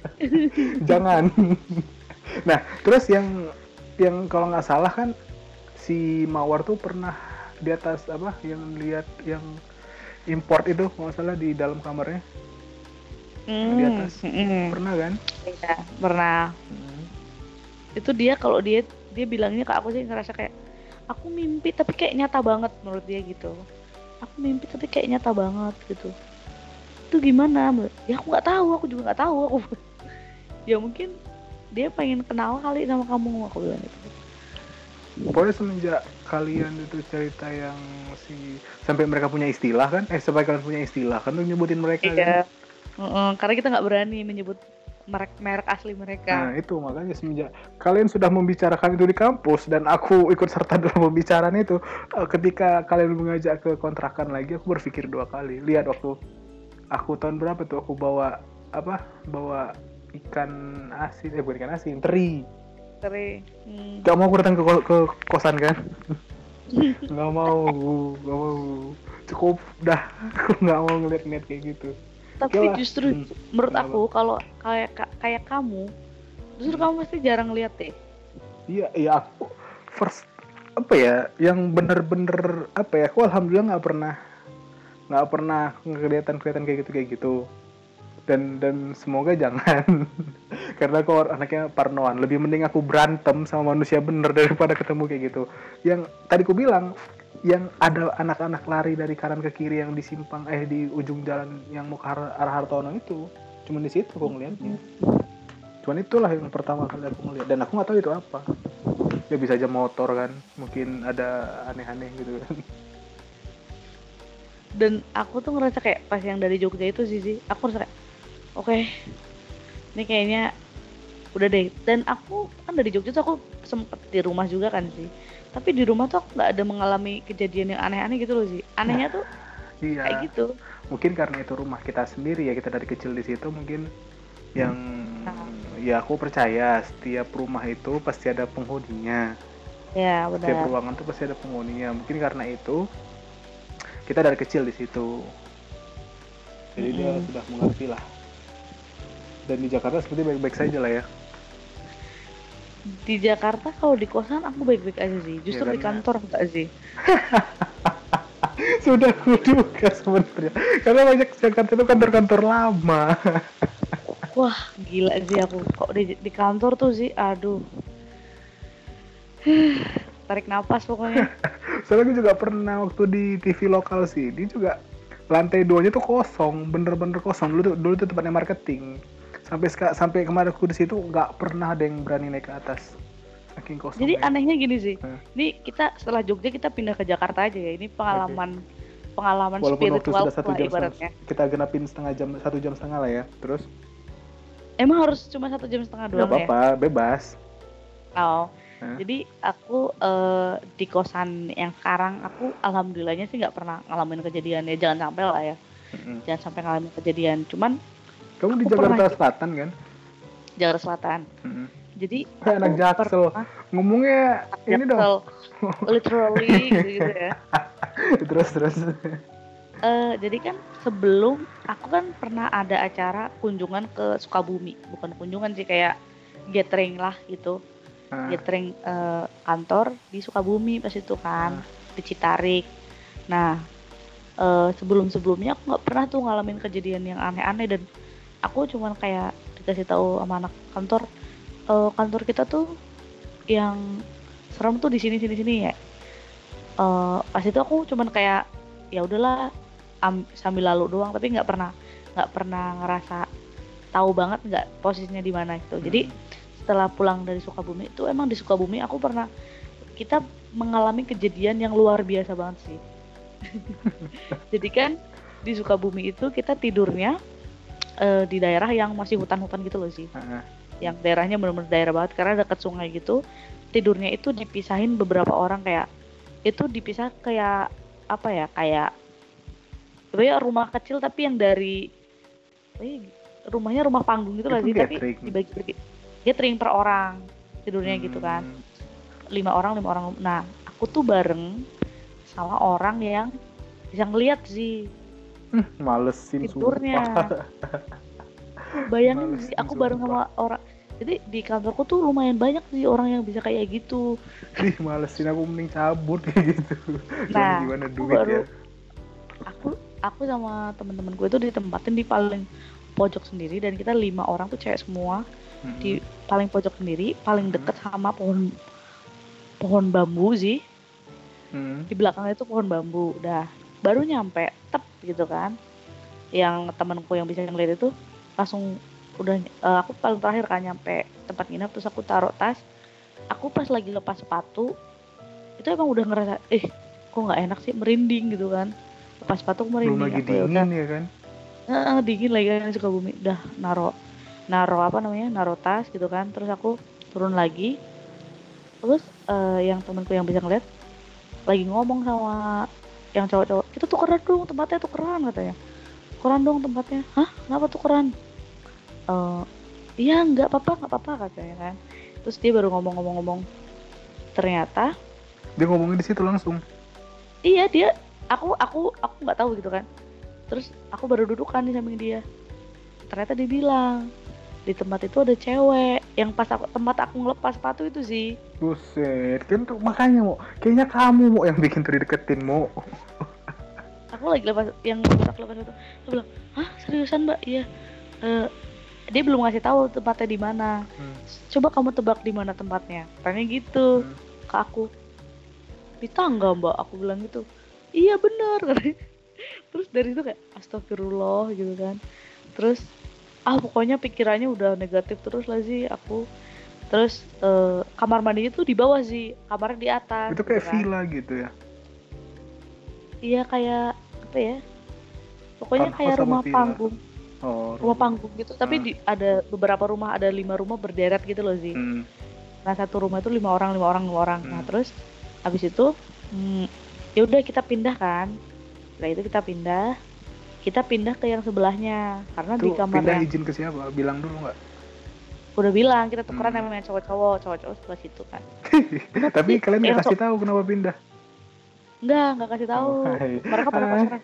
Jangan. nah, terus yang yang kalau nggak salah kan si Mawar tuh pernah di atas apa yang lihat yang import itu kalau salah di dalam kamarnya. Di Hmm, atas. hmm, pernah kan? Iya, pernah. Itu dia kalau dia dia bilangnya ke aku sih ngerasa kayak aku mimpi tapi kayak nyata banget menurut dia gitu. Aku mimpi tapi kayak nyata banget gitu. Itu gimana? Ya aku nggak tahu aku juga nggak tahu aku. Ya mungkin dia pengen kenal kali sama kamu aku bilang gitu pokoknya semenjak kalian itu cerita yang si sampai mereka punya istilah kan? Eh sampai kalian punya istilah kan tuh nyebutin mereka kan? Iya Heeh, karena kita nggak berani menyebut merek merek asli Nah mereka itu makanya semenjak kalian sudah membicarakan itu di kampus dan aku ikut serta dalam pembicaraan itu eh, ketika kalian mengajak ke kontrakan lagi aku berpikir dua kali. Lihat waktu aku tahun berapa tuh aku bawa apa bawa ikan asin eh bukan ikan asin teri Keren. Hmm. gak mau aku datang ke, ko- ke kosan kan nggak mau nggak mau cukup dah aku nggak mau ngeliat-ngeliat kayak gitu tapi Oke lah. justru Hmm. menurut Kenapa? aku kalau kayak ka- kayak kamu justru kamu pasti jarang lihat deh Iya, iya aku first apa ya, yang bener-bener apa ya, aku alhamdulillah nggak pernah nggak pernah kelihatan kelihatan kayak gitu kayak gitu. Dan dan semoga jangan, karena aku anaknya parnoan. Lebih mending aku berantem sama manusia bener daripada ketemu kayak gitu. Yang tadi ku bilang, yang ada anak-anak lari dari kanan ke kiri yang di simpang eh di ujung jalan yang mau ke arah, Hartono itu, cuman di situ aku ngeliatnya. Cuman itulah yang pertama kali aku ngeliat dan aku nggak tahu itu apa. Ya bisa aja motor kan, mungkin ada aneh-aneh gitu kan. dan aku tuh ngerasa kayak pas yang dari Jogja itu sih sih aku ngerasa kayak oke ini kayaknya udah deh dan aku kan dari Jogja tuh aku sempet di rumah juga kan sih tapi di rumah tuh aku nggak ada mengalami kejadian yang aneh-aneh gitu loh sih anehnya tuh Iya. kayak gitu Mungkin karena itu rumah kita sendiri ya kita dari kecil di situ mungkin yang Nah. ya aku percaya setiap rumah itu pasti ada penghuninya. ya Setiap benar ruangan tuh pasti ada penghuninya. Mungkin karena itu kita dari kecil di situ. Jadi dia Mm-mm. sudah mengerti lah. Dan di Jakarta seperti baik-baik saja lah ya. di Jakarta kalau di kosan aku baik-baik aja sih justru di karena- kantor enggak sih Sudah kuduga sebenarnya. Karena banyak Jakarta itu kantor-kantor lama. wah gila sih aku kok di, di kantor tuh sih aduh tarik napas pokoknya Soalnya gue juga pernah waktu di TV lokal sih, dia juga lantai duanya tuh kosong, bener-bener kosong. Dulu tuh, dulu tuh tempatnya marketing. Sampai sampai kemarin aku di situ nggak pernah ada yang berani naik ke atas. Saking kosong. Jadi anehnya gini sih, Hah? ini kita setelah Jogja kita pindah ke Jakarta aja ya. Ini pengalaman pengalaman Walaupun waktu spiritual sudah satu jam ibaratnya. setengah, kita genapin setengah jam, satu jam setengah lah ya. Terus Emang harus cuma satu jam setengah doang ya? apa-apa, bebas. Oh, Hah? jadi aku eh, di kosan yang sekarang aku alhamdulillahnya sih nggak pernah ngalamin kejadian ya. Jangan sampai lah ya, Mm-mm. jangan sampai ngalamin kejadian. Cuman Kamu di Jakarta pernah- Selatan kan? Jakarta Selatan. Mm-mm. jadi Kayak anak jaksel. pernah- Ngomongnya ini dong. Literally gitu ya terus terus. Eh, jadi kan sebelum aku kan pernah ada acara kunjungan ke Sukabumi, bukan kunjungan sih kayak gathering lah gitu, Ah, gathering eh, kantor di Sukabumi pas itu kan di Citarik. Nah eh, sebelum sebelumnya aku nggak pernah tuh ngalamin kejadian yang aneh-aneh dan aku cuman kayak dikasih tahu sama anak kantor, "Eh, kantor kita tuh yang serem tuh di sini sini sini ya. Eh, pas itu aku cuman kayak ya udahlah am- sambil lalu doang tapi nggak pernah nggak pernah ngerasa tahu banget nggak posisinya di mana gitu. Jadi setelah pulang dari Sukabumi itu emang di Sukabumi aku pernah kita mengalami kejadian yang luar biasa banget sih. Jadi kan di Sukabumi itu kita tidurnya eh, di daerah yang masih hutan-hutan gitu loh sih. Ah, yang daerahnya benar-benar daerah banget karena dekat sungai gitu tidurnya itu dipisahin beberapa orang kayak itu dipisah kayak apa ya kayak sebenarnya rumah kecil tapi yang dari eh, rumahnya rumah panggung gitu lah Itu sih tapi gathering. dibagi gathering per orang tidurnya gitu kan. Hmm, lima orang lima orang nah aku tuh bareng sama orang yang bisa ngeliat sih Malesin tidurnya bayangin Males sih aku sumpah. bareng sama orang jadi di kantorku tuh lumayan banyak sih orang yang bisa kayak gitu Ih, malesin aku mending cabut kayak gitu. Nah, gimana, duit baru- ya? aku aku sama temen-temen gue itu ditempatin di paling pojok sendiri dan kita lima orang tuh cewek semua Mm-mm. di paling pojok sendiri paling deket sama pohon pohon bambu sih Hmm. di belakangnya itu pohon bambu udah baru nyampe tep gitu kan. Yang temanku yang bisa ngeliat itu langsung udah eh, aku paling terakhir kan nyampe tempat nginep terus aku taruh tas. Aku pas lagi lepas sepatu itu emang udah ngerasa eh kok nggak enak sih? Merinding gitu kan. Lepas sepatu aku Belum merinding lagi aku ya dingin ya kan? Heeh, dingin lagi kan suka bumi udah naro naro apa namanya naro tas gitu kan. Terus aku turun lagi. Terus eh, yang temanku yang bisa ngeliat lagi ngomong sama yang cowok-cowok itu tukeran dong tempatnya tukeran katanya. Tukeran dong tempatnya. Hah? Kenapa tukeran? Eh iya nggak apa-apa nggak apa-apa katanya kan. Terus dia baru ngomong-ngomong-ngomong ternyata Dia ngomongin di situ langsung. iya dia aku aku aku nggak tahu gitu kan. Terus aku baru duduk kan di samping dia. Ternyata dia bilang di tempat itu ada cewek. Yang pas aku, tempat aku ngelepas sepatu itu sih. Buset, kan tuh makanya mau kayaknya kamu mau yang bikin tuh dideketin mau. aku lagi lepas yang pas aku lepas itu aku bilang hah seriusan mbak? Iya. Eh, dia belum ngasih tahu tempatnya di mana. Hmm. coba kamu tebak di mana tempatnya. Tanya gitu Hmm. ke aku. Di tangga mbak? Aku bilang gitu. Iya bener terus dari itu kayak astagfirullah gitu kan. Terus ah pokoknya pikirannya udah negatif terus lah sih aku terus eh, kamar mandinya tuh di bawah sih kamarnya di atas Itu kayak gitu kan. villa gitu ya. iya kayak apa ya pokoknya kayak sama rumah villa. panggung Oh, rumah panggung gitu tapi Ah. di ada beberapa rumah ada lima rumah berderet gitu loh sih Hmm. nah satu rumah itu lima orang lima orang lima orang nah Hmm. terus habis itu hmm, ya udah kita pindah kan setelah itu kita pindah kita pindah ke yang sebelahnya karena di Itu kamar pindah yang izin ke siapa? Bilang dulu nggak? udah bilang kita tukeran Hmm. sama yang cowok-cowok cowok-cowok sebelah situ kan Tapi kalian nggak Yang kasih tahu kenapa pindah? enggak enggak kasih tahu Oh, hai. mereka pada pacaran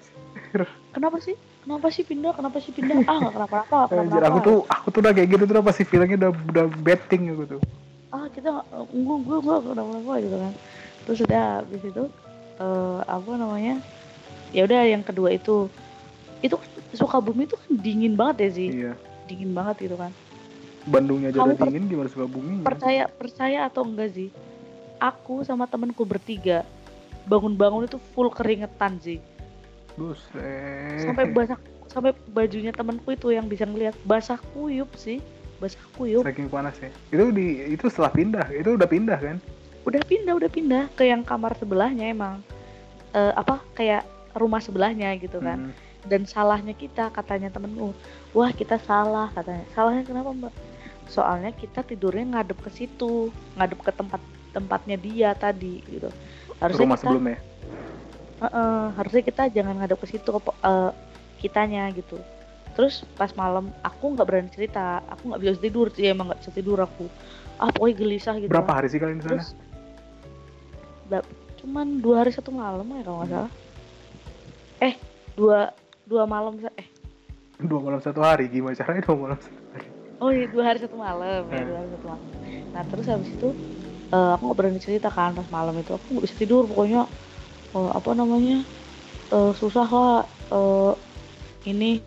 kenapa sih kenapa sih pindah kenapa sih pindah ah nggak kenapa-napa Anjir, kenapa aku tuh aku tuh udah kayak gitu tuh pasti feelingnya udah udah betting aku tuh. ah kita nggak gue gue gue kenapa-napa gitu kan terus udah habis itu eh, apa namanya ya udah yang kedua itu itu Sukabumi itu kan dingin banget ya sih Iya. dingin banget gitu kan Bandungnya aja udah dingin gimana suka bumi? percaya percaya atau enggak sih aku sama temenku bertiga bangun-bangun itu full keringetan sih Buset. sampai basah sampai bajunya temenku itu yang bisa ngeliat basah kuyup sih basah kuyup Saking panas ya. Itu di itu setelah pindah, itu udah pindah kan? udah pindah udah pindah ke yang kamar sebelahnya emang Eh, apa kayak rumah sebelahnya gitu kan Hmm. Dan salahnya kita katanya temenku. Wah kita salah katanya. Salahnya kenapa mbak? Soalnya kita tidurnya ngadep ke situ ngadep ke tempat tempatnya dia tadi gitu. Harusnya Rumah kita sebelumnya. Heeh, harusnya kita jangan ngadep ke situ eh, kitanya gitu. Terus pas malam aku nggak berani cerita. Aku nggak bisa tidur sih emang nggak bisa tidur aku. Ah pokoknya gelisah gitu. Berapa hari sih kalian di sana? cuman dua hari satu malam ya kalau nggak Hmm. salah. Eh dua dua malam eh. Dua malam satu hari. Gimana caranya dua malam satu hari? oh iya dua hari satu malam ya Hmm. dua hari satu malam. Nah terus habis itu eh, aku nggak berani cerita kan pas malam itu. Aku nggak bisa tidur pokoknya eh, apa namanya eh, susah lah eh, ini.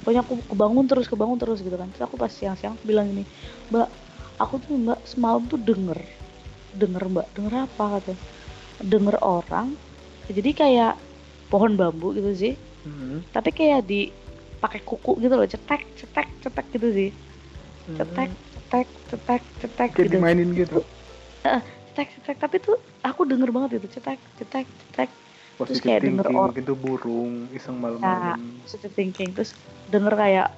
Pokoknya aku kebangun terus kebangun terus gitu kan. Terus aku pas siang-siang bilang gini mbak aku tuh mbak semalam tuh denger denger mbak denger apa? Katanya. Denger orang jadi kayak pohon bambu gitu sih Hmm. tapi kayak di pakai kuku gitu loh cetek cetek cetek gitu sih cetek cetek cetek cetek Kayak gitu dimainin gitu. cetek cetek tapi tuh aku denger banget itu cetek cetek cetek Terus Positive kayak denger thinking, or- mungkin tuh burung iseng Nah, malam-malam. positive thinking terus denger kayak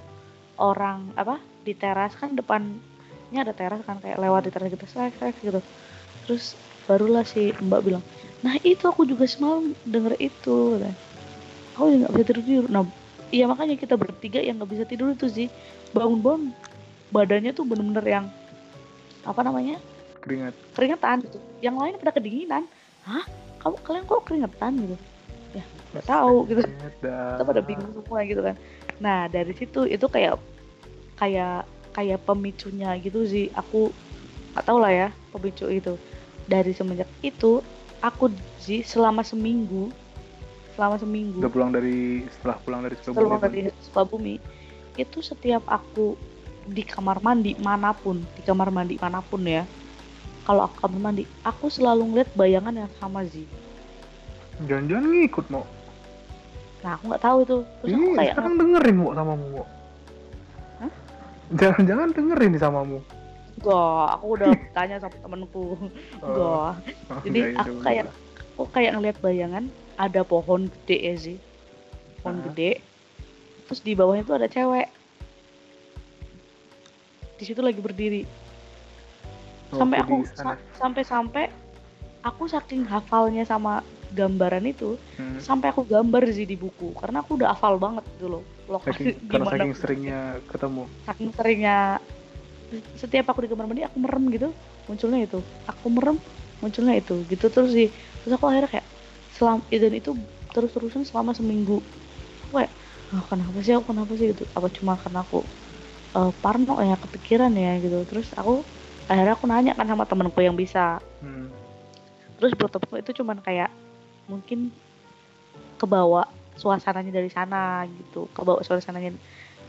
orang apa di teras kan depannya ada teras kan kayak lewat di teras gitu selek selek gitu terus barulah si mbak bilang nah itu aku juga semalam denger itu katanya. Aku juga nggak bisa tidur tidur nah iya makanya kita bertiga yang nggak bisa tidur itu sih. Bangun-bangun badannya tuh bener-bener yang apa namanya? Keringat. keringetan. Gitu yang lain pada kedinginan. Hah? Kamu kalian kok keringetan gitu? Ya nggak tahu gitu. Kita pada bingung semua gitu kan. Nah dari situ itu kayak kayak kayak pemicunya gitu sih. Aku nggak tahu lah ya pemicu itu. Dari semenjak itu aku sih selama seminggu selama seminggu Udah pulang dari setelah pulang dari Sukabumi. setelah dari Sukabumi itu setiap aku di kamar mandi mana pun di kamar mandi mana pun ya kalau aku kamar mandi aku selalu ngeliat bayangan yang sama sih Jangan-jangan ngikut mau. nah aku nggak tahu itu terus aku Ih, kayak sekarang dengerin mau sama mu. Hah? Jangan-jangan dengerin nih sama mu. Enggak, aku udah tanya sama temenku. Enggak. Oh, Jadi enggak, ya, aku kayak aku kayak ngeliat bayangan ada pohon gede ya sih. Pohon Ah. gede. Terus di bawahnya tuh ada cewek. Di situ lagi berdiri. Sampai Waktu aku di sana. sa- sampai-sampai aku saking hafalnya sama gambaran itu, Hmm. sampai aku gambar sih di buku karena aku udah hafal banget gitu loh. Lokasi Saking, karena gimana saking seringnya ketemu. saking seringnya setiap aku di kamar mandi aku merem gitu munculnya itu aku merem munculnya itu gitu terus sih terus aku akhirnya kayak selam dan itu terus terusan selama seminggu. Kayak oh, kenapa sih aku kenapa sih? Gitu. Apa cuma karena aku eh, parno ya kepikiran ya gitu. Terus aku akhirnya aku nanya kan sama temenku yang bisa. Hmm. terus buat temenku itu cuman kayak mungkin kebawa suasananya dari sana gitu. Kebawa suasananya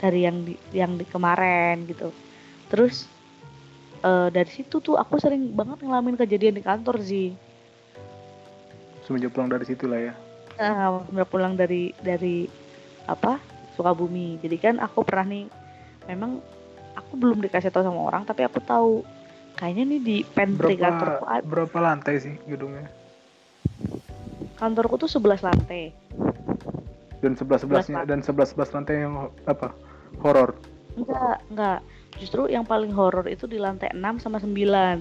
dari yang di yang di kemarin gitu. Terus eh, dari situ tuh aku sering banget ngalamin kejadian di kantor sih Semenjak pulang dari situ lah ya. nah, udah pulang dari dari apa Sukabumi jadi kan aku pernah nih memang aku belum dikasih tahu sama orang tapi aku tahu kayaknya nih di pantry kantorku Berapa berapa lantai sih gedungnya? kantorku tuh 11 lantai Dan sebelas sebelasnya dan sebelas sebelas lantai yang apa? Horor. Enggak, enggak. Justru yang paling horor itu di lantai 6 sama 9.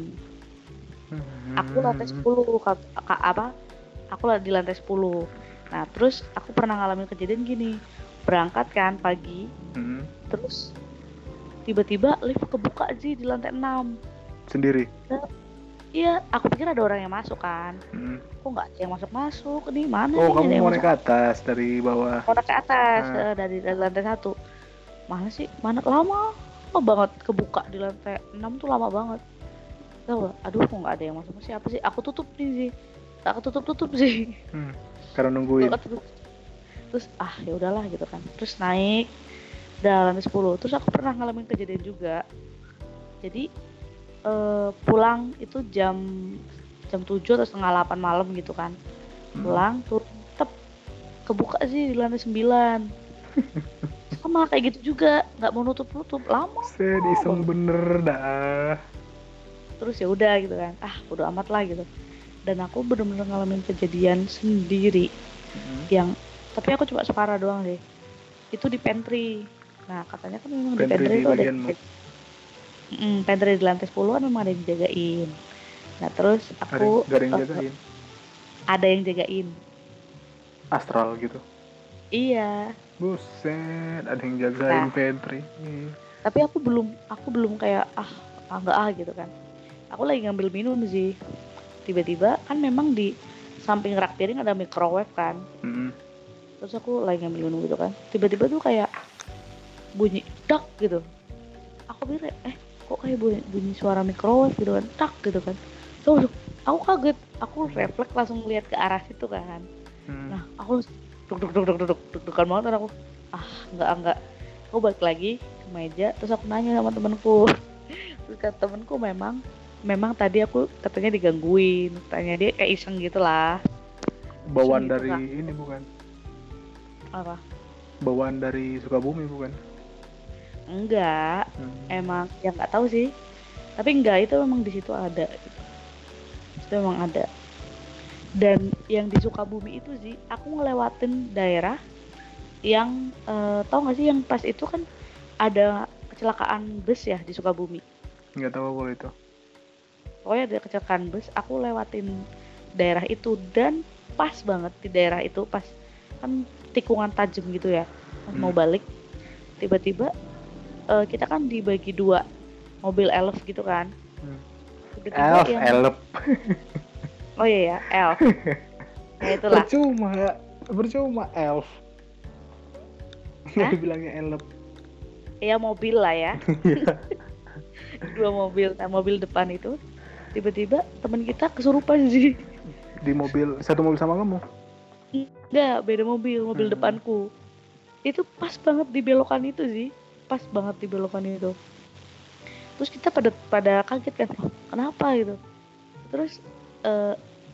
Aku lantai 10, ka- ka- apa? Aku di lantai 10. Nah, terus aku pernah ngalamin kejadian gini. Berangkat kan pagi, Hmm. terus tiba-tiba lift kebuka sih di lantai 6. Sendiri. Iya, aku pikir ada orang yang masuk kan. Hmm. Kok nggak ada yang masuk-masuk? Ini mana Oh, nih kamu mau masuk? naik ke atas dari bawah. mau naik ke atas Hmm. eh, dari, dari lantai satu mana sih mana lama lama banget kebuka di lantai 6 tuh lama banget tahu gak? aduh kok nggak ada yang masuk siapa sih aku tutup nih sih tak tutup tutup sih Hmm. Karena nungguin. Aku tutup. terus ah ya udahlah gitu kan terus naik lantai 10 terus aku pernah ngalamin kejadian juga jadi eh, pulang itu jam jam 7 atau setengah 8 malam gitu kan Hmm. pulang turun tep kebuka sih di lantai 9 sama kayak gitu juga nggak mau nutup nutup lama iseng bener dah. terus ya udah gitu kan ah udah amat lah gitu dan aku bener-bener ngalamin kejadian sendiri Hmm. yang tapi aku cuma separah doang deh itu di pantry nah katanya kan memang di Pantry di itu ada. Mm, pantry di lantai 10 kan memang ada yang jagain nah terus Ada aku gak ada yang jagain. ada yang jagain Astral gitu. iya Buset, ada yang jagain Nah. pantry. Hmm. tapi aku belum aku belum kayak ah ah enggak ah gitu kan aku lagi ngambil minum sih tiba-tiba kan memang di samping rak piring ada microwave kan. Mm-hmm. terus aku lagi ngambil minum gitu kan. Tiba-tiba tuh kayak bunyi tak gitu. Aku pikir eh kok kayak bunyi, bunyi suara microwave gitu kan? Tak gitu kan. Terus aku kaget. Aku refleks langsung lihat ke arah situ kan. Mm. nah aku duk duk duk duk duk duk duk banget. Aku ah nggak nggak. Aku balik lagi ke meja. Terus aku nanya sama temanku. Terus kata temanku memang memang tadi aku katanya digangguin tanya dia kayak iseng gitu lah bawaan gitu, dari Kak. ini bukan? Apa? Bawaan dari Sukabumi bukan? Enggak. Hmm. emang ya nggak tahu sih. Tapi enggak itu memang di situ ada gitu. itu memang ada. Dan yang di Sukabumi itu sih aku ngelewatin daerah yang eh, tahu nggak sih yang pas itu kan ada kecelakaan bus ya di Sukabumi? Nggak tahu kalau itu pokoknya ada kecelakaan bus aku lewatin daerah itu dan pas banget di daerah itu pas kan tikungan tajam gitu ya pas mau Hmm. balik tiba-tiba eh, kita kan dibagi dua mobil elf gitu kan. Hmm. tiba-tiba elf yang elf oh iya ya elf. Ya itulah. Percuma percuma elf. Hah? bilangnya elf ya mobil lah ya. Dua mobil nah mobil depan itu tiba-tiba teman kita kesurupan sih di mobil satu mobil sama kamu Enggak, beda mobil, mobil Hmm. depanku. Itu pas banget di belokan itu sih. Pas banget di belokan itu. Terus kita pada pada kaget kan, "Oh, kenapa gitu. Terus eh,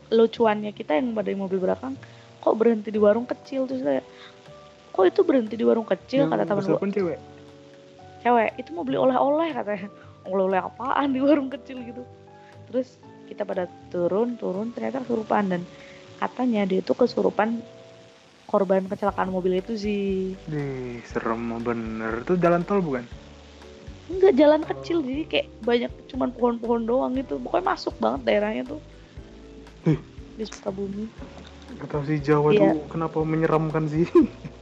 lucuannya kita yang pada di mobil belakang kok berhenti di warung kecil terus saya kok itu berhenti di warung kecil Yang kata teman pun cewek cewek itu mau beli oleh-oleh katanya oleh-oleh apaan di warung kecil gitu terus kita pada turun turun ternyata kesurupan. Dan katanya dia itu kesurupan korban kecelakaan mobil itu sih Ih, serem bener. Itu jalan tol bukan? Enggak jalan kecil. Jadi kayak banyak cuman pohon-pohon doang gitu. Pokoknya masuk banget daerahnya tuh. Ih. di Sukabumi. Gak tahu sih Jawa Iya. tuh kenapa menyeramkan sih?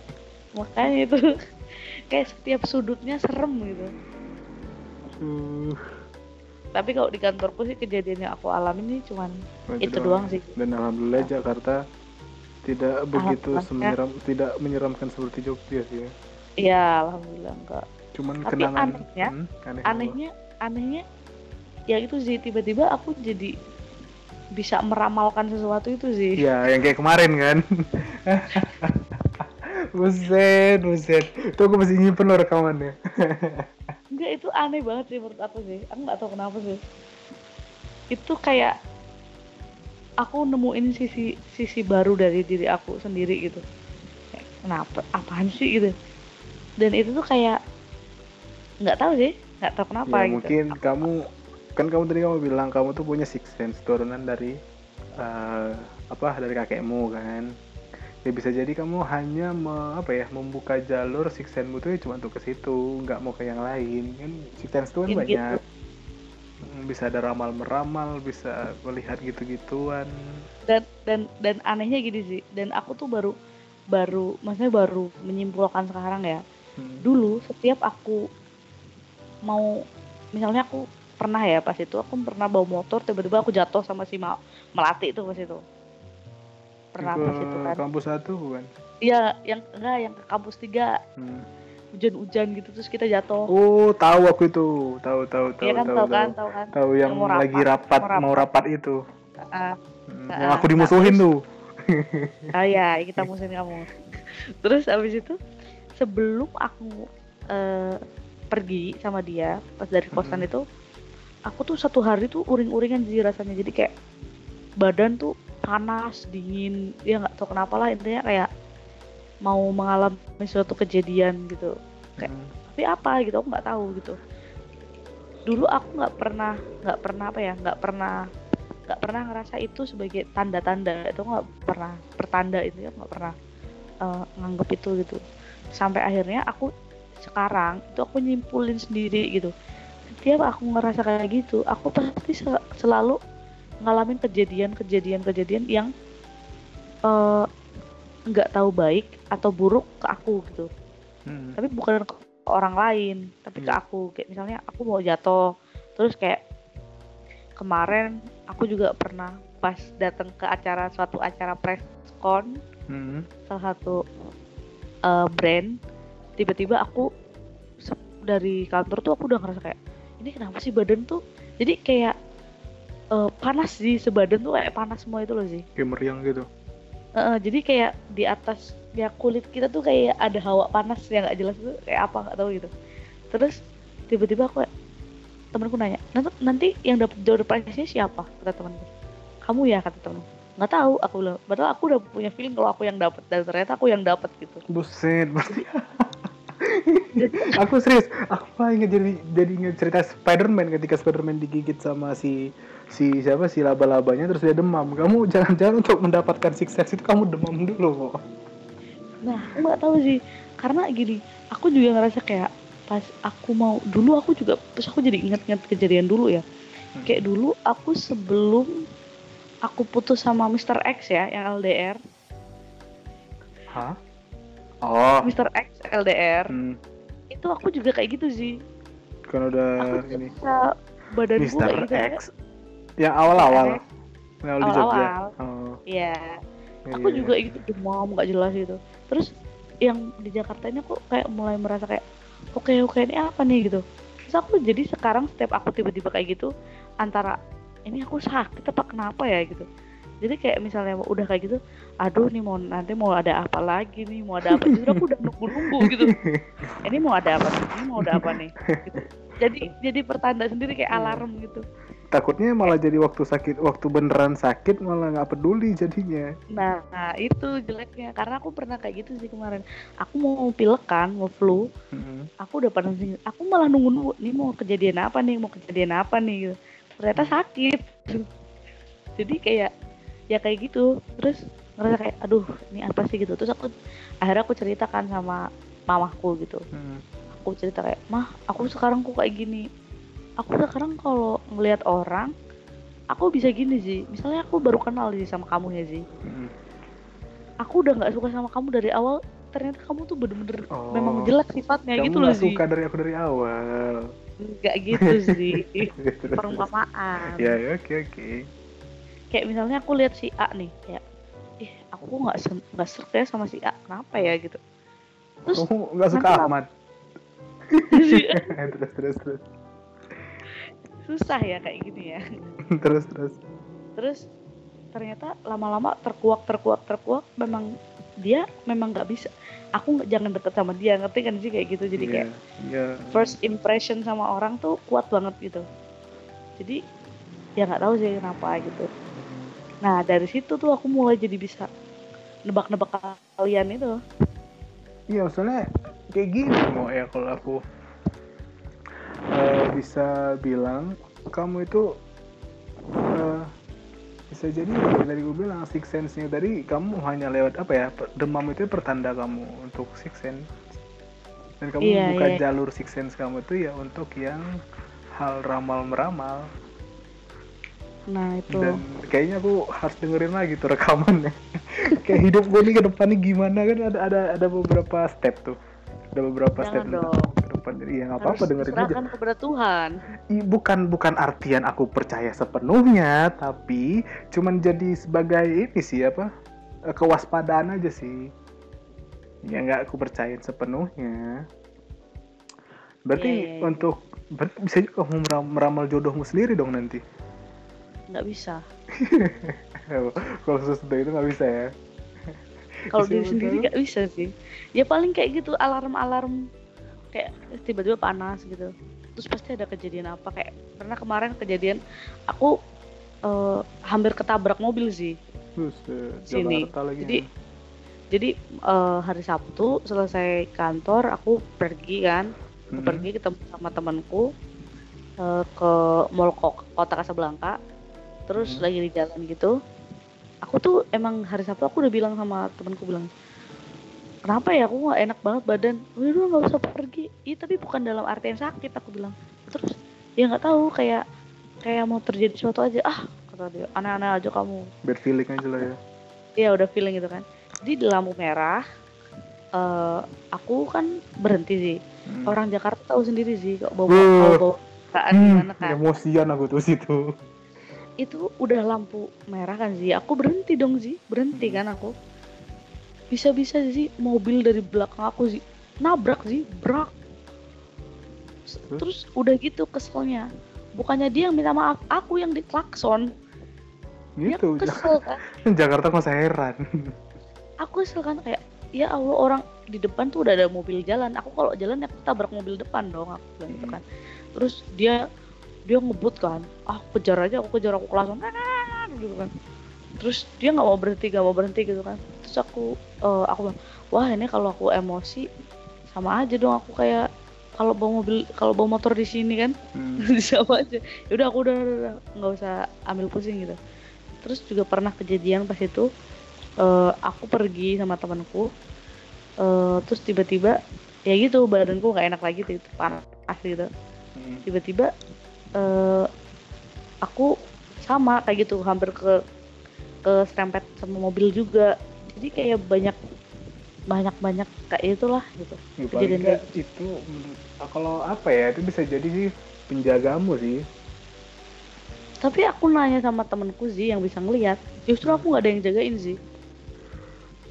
Makanya itu. Kayak setiap sudutnya serem gitu. Uh, tapi kalau di kantorku sih kejadian yang aku alami ini cuman itu doang sih. Dan alhamdulillah Jakarta tidak begitu ya. semenyeram tidak menyeramkan seperti Jogja sih. Ya iya alhamdulillah enggak. Cuman Tapi kenangan anehnya- Hmm, aneh anehnya anehnya ya itu sih tiba-tiba aku jadi bisa meramalkan sesuatu itu sih. Ya yang kayak kemarin kan buset buset. Itu aku masih nyimpen loh rekamannya. Enggak itu aneh banget sih menurut aku sih. Aku nggak tahu kenapa sih. Itu kayak aku nemuin sisi sisi baru dari diri aku sendiri gitu. Kenapa apaan sih gitu. Dan itu tuh kayak nggak tahu sih. Nggak tahu kenapa ya gitu. mungkin kamu kan kamu tadi kamu bilang kamu tuh punya six sense turunan dari eh, apa dari kakekmu kan ya bisa jadi kamu hanya me- apa ya membuka jalur six sense-mu tuh ya cuma untuk ke situ nggak mau ke yang lain kan? Six sense tuh kan gitu. banyak. Hmm, bisa ada ramal meramal bisa melihat gitu-gituan. Dan dan dan anehnya gini sih dan aku tuh baru baru maksudnya baru menyimpulkan sekarang ya. Hmm. dulu setiap aku mau misalnya aku pernah ya pas itu aku pernah bawa motor tiba-tiba aku jatuh sama si melati itu pas itu pernah ke kan. kampus satu bukan? Iya yang enggak yang ke kampus tiga. Hmm. hujan-hujan gitu terus kita jatuh. Oh tahu aku itu. Tahu tahu tahu iya kan tahu tahu kan tahu. kan. Tahu yang, Yang mau lagi rapat, rapat mau mau rapat itu. Ah, Hmm, yang aku nah, dimusuhin terus- tuh. Oh iya kita musuhin kamu. Terus abis itu sebelum aku eh, pergi sama dia pas dari kosan Mhm. itu aku tuh satu hari tuh uring-uringan sih rasanya. Jadi kayak badan tuh panas dingin ya nggak tahu kenapa lah intinya kayak mau mengalami suatu kejadian gitu. Kayak- Hmm. tapi apa? gitu aku nggak tahu gitu. Dulu aku nggak pernah nggak pernah apa ya nggak pernah nggak pernah ngerasa itu sebagai tanda-tanda. Itu nggak pernah pertanda itu ya nggak pernah eh, nganggep itu gitu. Sampai akhirnya aku sekarang itu aku nyimpulin sendiri gitu. Setiap aku ngerasa kayak gitu aku pasti sel- selalu ngalamin kejadian-kejadian-kejadian yang eh, nggak tahu baik atau buruk ke aku gitu Hmm. tapi bukan ke orang lain tapi ke Iya. aku kayak misalnya aku mau jatuh terus kayak kemarin aku juga pernah pas datang ke acara suatu acara press con Hmm. salah satu uh, brand tiba-tiba aku dari kantor tuh aku udah ngerasa kayak ini kenapa sih badan tuh jadi kayak uh, panas sih sebadan tuh kayak panas semua itu loh sih. Kayak meriang gitu. Uh, jadi kayak di atas ya kulit kita tuh kayak ada hawa panas yang nggak jelas tuh kayak apa nggak tahu gitu. Terus tiba-tiba aku temanku nanya nanti, nanti yang dapat door prize-nya siapa? Kata temanku. Kamu ya kata temanku. Nggak tahu aku bilang. Padahal aku udah punya feeling kalau aku yang dapat dan ternyata aku yang dapat gitu. Buset, berarti aku serius, aku malah inget jadi jadi inget cerita Spider-Man ketika Spider-Man digigit sama si si siapa si laba-labanya terus dia demam. Kamu jangan-jangan untuk mendapatkan six sense itu kamu demam dulu kok. Nah, aku nggak tahu sih. Karena gini, aku juga ngerasa kayak pas aku mau dulu aku juga terus aku jadi ingat-ingat kejadian dulu ya. Hmm. Kayak dulu aku sebelum aku putus sama Mr. X ya, yang LDR. Hah? Oh, Mr. X LDR. hmm, Itu aku juga kayak gitu sih. kan udah Aku ini bisa badanku Mr. kayak gitu. ya. X. Yang awal-awal. X. Yang awal di Jogja. Awal-awal. Oh, Iya. iya, Aku iya. juga gitu demam nggak jelas gitu. Terus yang di Jakarta ini aku kayak mulai merasa kayak oke oke ini apa nih gitu. Terus aku jadi sekarang setiap aku tiba-tiba kayak gitu antara ini aku sakit apa kenapa ya gitu. Jadi kayak misalnya udah kayak gitu, aduh nih mau nanti mau ada apa lagi nih, mau ada apa. Justru aku udah nunggu-nunggu gitu. Ini mau ada apa nih? Ini mau ada apa nih? Gitu. Jadi jadi pertanda sendiri kayak Iya. alarm gitu. Takutnya malah jadi waktu sakit, waktu beneran sakit malah nggak peduli jadinya. Nah, nah, itu jeleknya karena aku pernah kayak gitu sih kemarin. Aku mau pilek kan, mau flu. Hmm. Aku udah pernah sih. Aku malah nunggu-nunggu nih mau kejadian apa nih, mau kejadian apa nih gitu. Ternyata sakit. Jadi kayak ya kayak gitu. Terus ngerasa kayak aduh, ini apa sih gitu. Terus aku akhirnya aku ceritakan sama mamahku gitu. Hmm. Aku cerita kayak, "Mah, aku sekarang kok kayak gini." Aku sekarang kalau ngelihat orang aku bisa gini sih. Misalnya aku baru kenal sih sama kamu ya sih Hmm. aku udah nggak suka sama kamu dari awal ternyata kamu tuh bener-bener Oh. memang jelek sifatnya Kamu gitu loh sih suka dari aku dari awal. nggak gitu sih perumpamaan ya ya, oke oke. kayak misalnya aku lihat si A nih kayak ih aku nggak nggak serk ya sama si A kenapa ya gitu terus Kamu nggak suka Ahmad? si A terus terus terus susah ya kayak gini ya. Terus terus. terus ternyata lama-lama terkuak terkuak terkuak. Memang dia memang nggak bisa. Aku nggak- jangan deket sama dia ngerti kan sih kayak gitu? Jadi Iya, kayak iya. first impression sama orang tuh kuat banget gitu. Jadi ya nggak tahu sih kenapa gitu. Nah dari situ tuh aku mulai jadi bisa nebak-nebak kalian itu. Iya, soalnya kayak gini mau ya kalau aku eh, bisa bilang kamu itu eh, bisa jadi ya, tadi gue bilang six sense-nya tadi kamu hanya lewat apa ya demam itu pertanda kamu untuk six sense. Dan kamu Iya, buka iya. jalur six sense kamu itu ya untuk yang hal ramal meramal nah itu. Dan kayaknya aku harus dengerin lagi tuh rekamannya. Kayak hidup gue nih ke depannya gimana kan ada ada ada beberapa step tuh. Ada beberapa step jangan tentang dong jadi ya nggak apa-apa dengerin aja. kepada Tuhan. I- bukan bukan artian aku percaya sepenuhnya tapi cuman jadi sebagai ini sih apa eh, kewaspadaan aja sih. Ya nggak aku percayain sepenuhnya. Berarti Iya, iya, iya. untuk berarti bisa juga kamu meram- meramal jodohmu sendiri dong nanti? Nggak bisa. Kalau sesudah itu nggak bisa ya? Kalau diri sendiri nggak bisa sih. Ya paling kayak gitu alarm-alarm kayak tiba-tiba panas gitu terus pasti ada kejadian apa kayak pernah kemarin kejadian aku eh, hampir ketabrak mobil sih Buset, Sini. Lagi Jadi- jadi eh, hari Sabtu selesai kantor aku pergi kan Hmm. pergi ketemu sama temanku eh, ke mall Ko- kota Kasablanka terus Hmm. lagi di jalan gitu aku tuh emang hari Sabtu aku udah bilang sama temanku bilang kenapa ya aku nggak enak banget badan udah udah nggak usah pergi iya tapi bukan dalam artian sakit aku bilang terus ya nggak tahu kayak kayak mau terjadi sesuatu aja ah kata dia aneh-aneh aja kamu bad feeling aja lah ya Iya udah feeling gitu kan. Jadi di lampu merah, eh aku kan berhenti sih. Hmm. Orang Jakarta tahu sendiri sih kalau bawa Uh. kalau bawa kecelakaan Hmm, gimana kan emosian aku tuh situ. itu udah lampu merah kan sih aku berhenti dong sih berhenti Hmm. kan aku bisa-bisa sih mobil dari belakang aku sih. Nabrak sih brak. Terus? udah gitu keselnya. Bukannya dia yang minta maaf aku yang diklakson dia Gitu. kesel kan? Jakarta masa heran. aku kesel kan kayak ya Allah orang di depan tuh udah ada mobil jalan. Aku kalau jalan ya aku tabrak mobil depan dong aku bilang gitu kan. Terus dia dia ngebut kan ah aku kejar aja aku kejar aku langsung gitu kan. Terus dia nggak mau berhenti nggak mau berhenti gitu kan terus aku eh, aku wah ini kalau aku emosi sama aja dong aku kayak kalau bawa mobil kalau bawa motor di sini kan. Hmm. sama aja. Aku udah, udah, udah, nggak usah ambil pusing gitu. Terus juga pernah kejadian pas itu eh, aku pergi sama temanku eh, terus tiba-tiba ya gitu badanku nggak enak lagi tuh panas gitu. Hmm. tiba-tiba eh, aku sama kayak gitu hampir ke ke serempet sama mobil juga jadi kayak banyak banyak banyak kayak itulah gitu Ya, Kejadian nggak itu menurut kalau apa ya itu bisa jadi sih penjagamu sih. tapi aku nanya sama temenku sih yang bisa ngelihat justru aku nggak ada yang jagain sih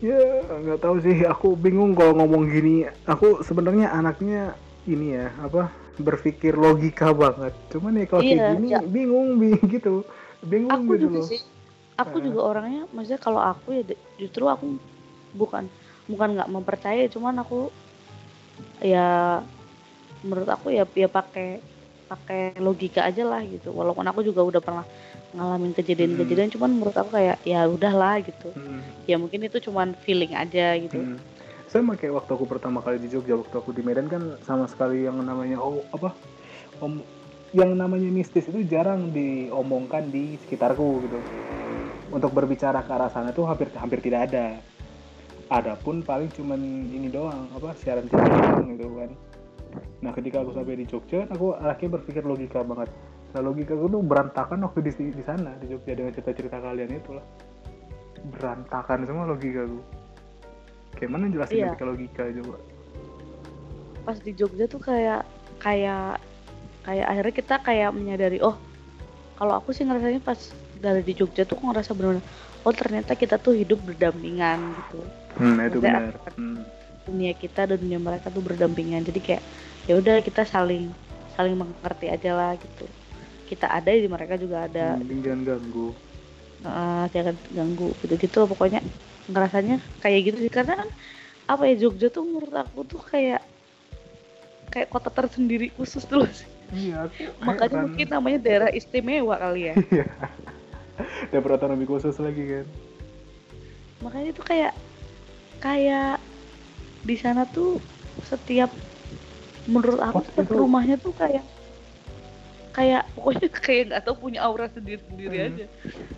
Ya nggak tahu sih, aku bingung kalau ngomong gini. Aku sebenarnya anaknya ini ya apa berpikir logika banget. Cuman ya kalau Iya, kayak gini ya. bingung, bingung gitu, bingung aku gitu juga loh. sih aku Heeh. juga orangnya maksudnya kalau aku ya justru aku bukan bukan nggak mempercayai cuman aku ya menurut aku ya ya pakai pakai logika aja lah gitu walaupun aku juga udah pernah ngalamin kejadian-kejadian cuman menurut aku kayak ya udahlah gitu Hmm, ya mungkin itu cuman feeling aja gitu hmm. Sama kayak waktu aku pertama kali di Jogja, waktu aku di Medan kan sama sekali yang namanya oh apa om yang namanya mistis itu jarang diomongkan di sekitarku gitu. Untuk berbicara ke arah sana tuh hampir hampir tidak ada. Adapun paling cuman ini doang apa siaran TV doang gitu kan. Nah ketika aku sampai di Jogja, aku akhirnya berpikir logika banget. Nah logika aku tuh berantakan waktu di di sana di Jogja dengan cerita-cerita kalian itu lah. Berantakan semua logika aku. Kayak mana jelasin Iya. logika coba? pas di Jogja tuh kayak kayak kayak akhirnya kita kayak menyadari oh kalau aku sih ngerasanya pas dari di Jogja tuh aku ngerasa benar oh ternyata kita tuh hidup berdampingan gitu. Hmm, itu Maksudnya benar. Hmm. dunia kita dan dunia mereka tuh berdampingan. Jadi kayak ya udah kita saling saling mengerti aja lah gitu. Kita ada di mereka juga ada. Hmm, jangan ganggu. Eh, jangan ganggu. Gitu-gitu loh pokoknya. Ngerasanya kayak gitu sih. Karena kan apa ya Jogja tuh menurut aku tuh kayak kayak kota tersendiri khusus sih Iya, makanya heran. mungkin namanya daerah istimewa kali ya Dapur otonomi khusus lagi kan. makanya itu kayak kayak di sana tuh setiap menurut aku Pos setiap itu- rumahnya tuh kayak kayak pokoknya kayak nggak tahu punya aura sendiri-sendiri Hmm. aja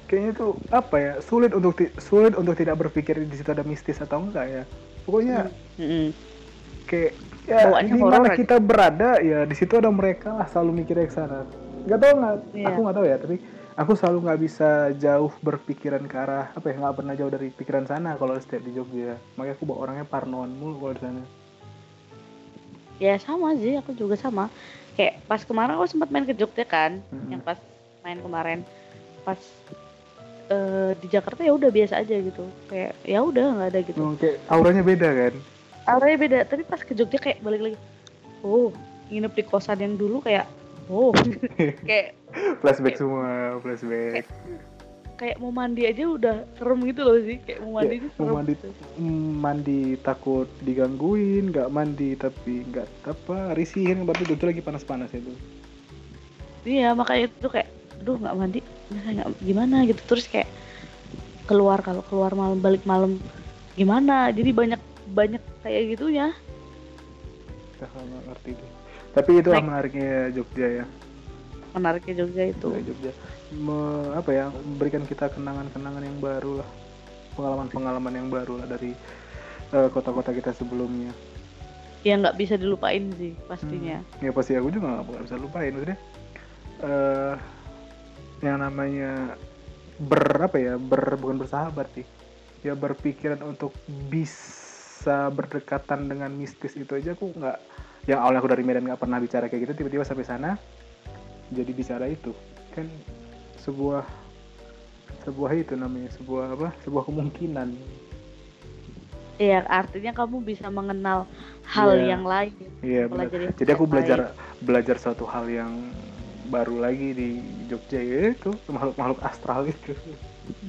Kayaknya tuh apa ya sulit untuk sulit untuk tidak berpikir di situ ada mistis atau enggak ya. Pokoknya Mm-mm. kayak ya Bawaannya di mana aja. kita berada ya di situ ada mereka lah selalu mikirnya ke sana. Gak tau nggak, Iya. aku nggak tahu ya tapi aku selalu nggak bisa jauh berpikiran ke arah apa ya nggak pernah jauh dari pikiran sana kalau setiap di Jogja. Makanya aku bawa orangnya parnoan mulu kalau di sana. ya sama sih aku juga sama kayak pas kemarin aku sempat main ke Jogja kan Mm-mm. yang pas main kemarin pas eh, di Jakarta ya udah biasa aja gitu kayak ya udah nggak ada gitu Oh, kayak auranya beda kan. auranya beda tapi pas ke Jogja kayak balik lagi oh nginep di kosan yang dulu kayak oh kayak Flashback semua, flashback. kayak mau mandi aja udah serem gitu loh sih kayak mau mandi Ya, itu mau serem mandi gitu. Mm, mandi takut digangguin, nggak mandi tapi nggak apa risihin berarti itu lagi panas-panas itu. iya makanya itu kayak aduh nggak mandi nggak gimana gitu terus kayak keluar kalau keluar malam balik malam gimana jadi banyak banyak kayak gitunya Dah nggak ngerti deh. Tapi itu Like- menariknya Jogja ya. menariknya Jogja itu Jogja, Jogja. Me- apa ya memberikan kita kenangan-kenangan yang baru lah, pengalaman-pengalaman yang baru lah dari eh, kota-kota kita sebelumnya. ya nggak bisa dilupain sih pastinya Hmm. Ya pasti aku juga nggak bisa lupain maksudnya. eh yang namanya ber apa ya ber bukan bersahabat sih ya berpikiran untuk bisa berdekatan dengan mistis itu aja aku nggak yang awalnya aku dari Medan nggak pernah bicara kayak gitu tiba-tiba sampai sana jadi bicara itu kan sebuah sebuah itu namanya sebuah apa sebuah kemungkinan Iya, artinya kamu bisa mengenal hal Iya. yang lain. iya benar Pelajari jadi aku belajar lain. belajar suatu hal yang baru lagi di Jogja ya itu makhluk makhluk astral itu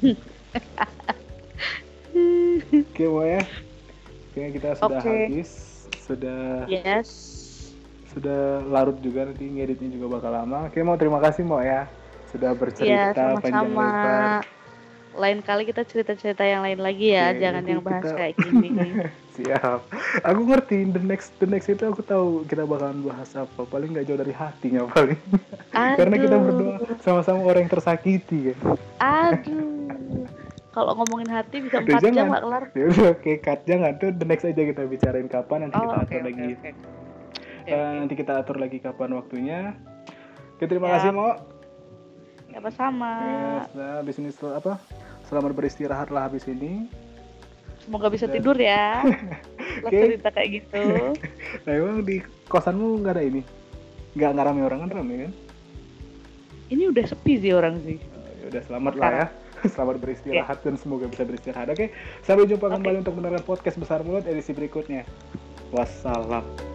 oke ya kayaknya kita sudah Oke. habis sudah Yes. sudah larut juga nanti ngeditnya juga bakal lama oke mau terima kasih mau ya sudah bercerita panjang lebar. Lain kali kita cerita-cerita yang lain lagi ya, Oke, jangan yang bahas kita- kayak gini. Siap. Aku ngerti the next the next itu aku tahu kita bakalan bahas apa. Paling nggak jauh dari hatinya paling. Karena kita Aduh. berdoa sama-sama orang yang tersakiti kan. Aduh. Kalau ngomongin hati bisa 4 jam nggak kelar. Ya udah oke cut jangan tuh the next aja kita bicarain kapan nanti kita Oh, oke, atur oke, lagi. oke. Oke, Eh, oke. nanti kita atur lagi kapan waktunya. Oke, terima Ya. kasih Mo. Sama-sama. Yes, nah, habis ini sel- apa? Selamat beristirahat lah habis ini. Semoga bisa Dan- tidur ya. Lo Oke. cerita kayak gitu. Nah, emang di kosanmu nggak ada ini? Nggak nggak rame orang kan rame kan? Ini udah sepi sih orang sih. Ya udah selamat lah ya. Selamat beristirahat dan semoga bisa beristirahat. Oke, sampai jumpa Oke. kembali untuk mendengarkan podcast besar mulut edisi berikutnya. Wassalam.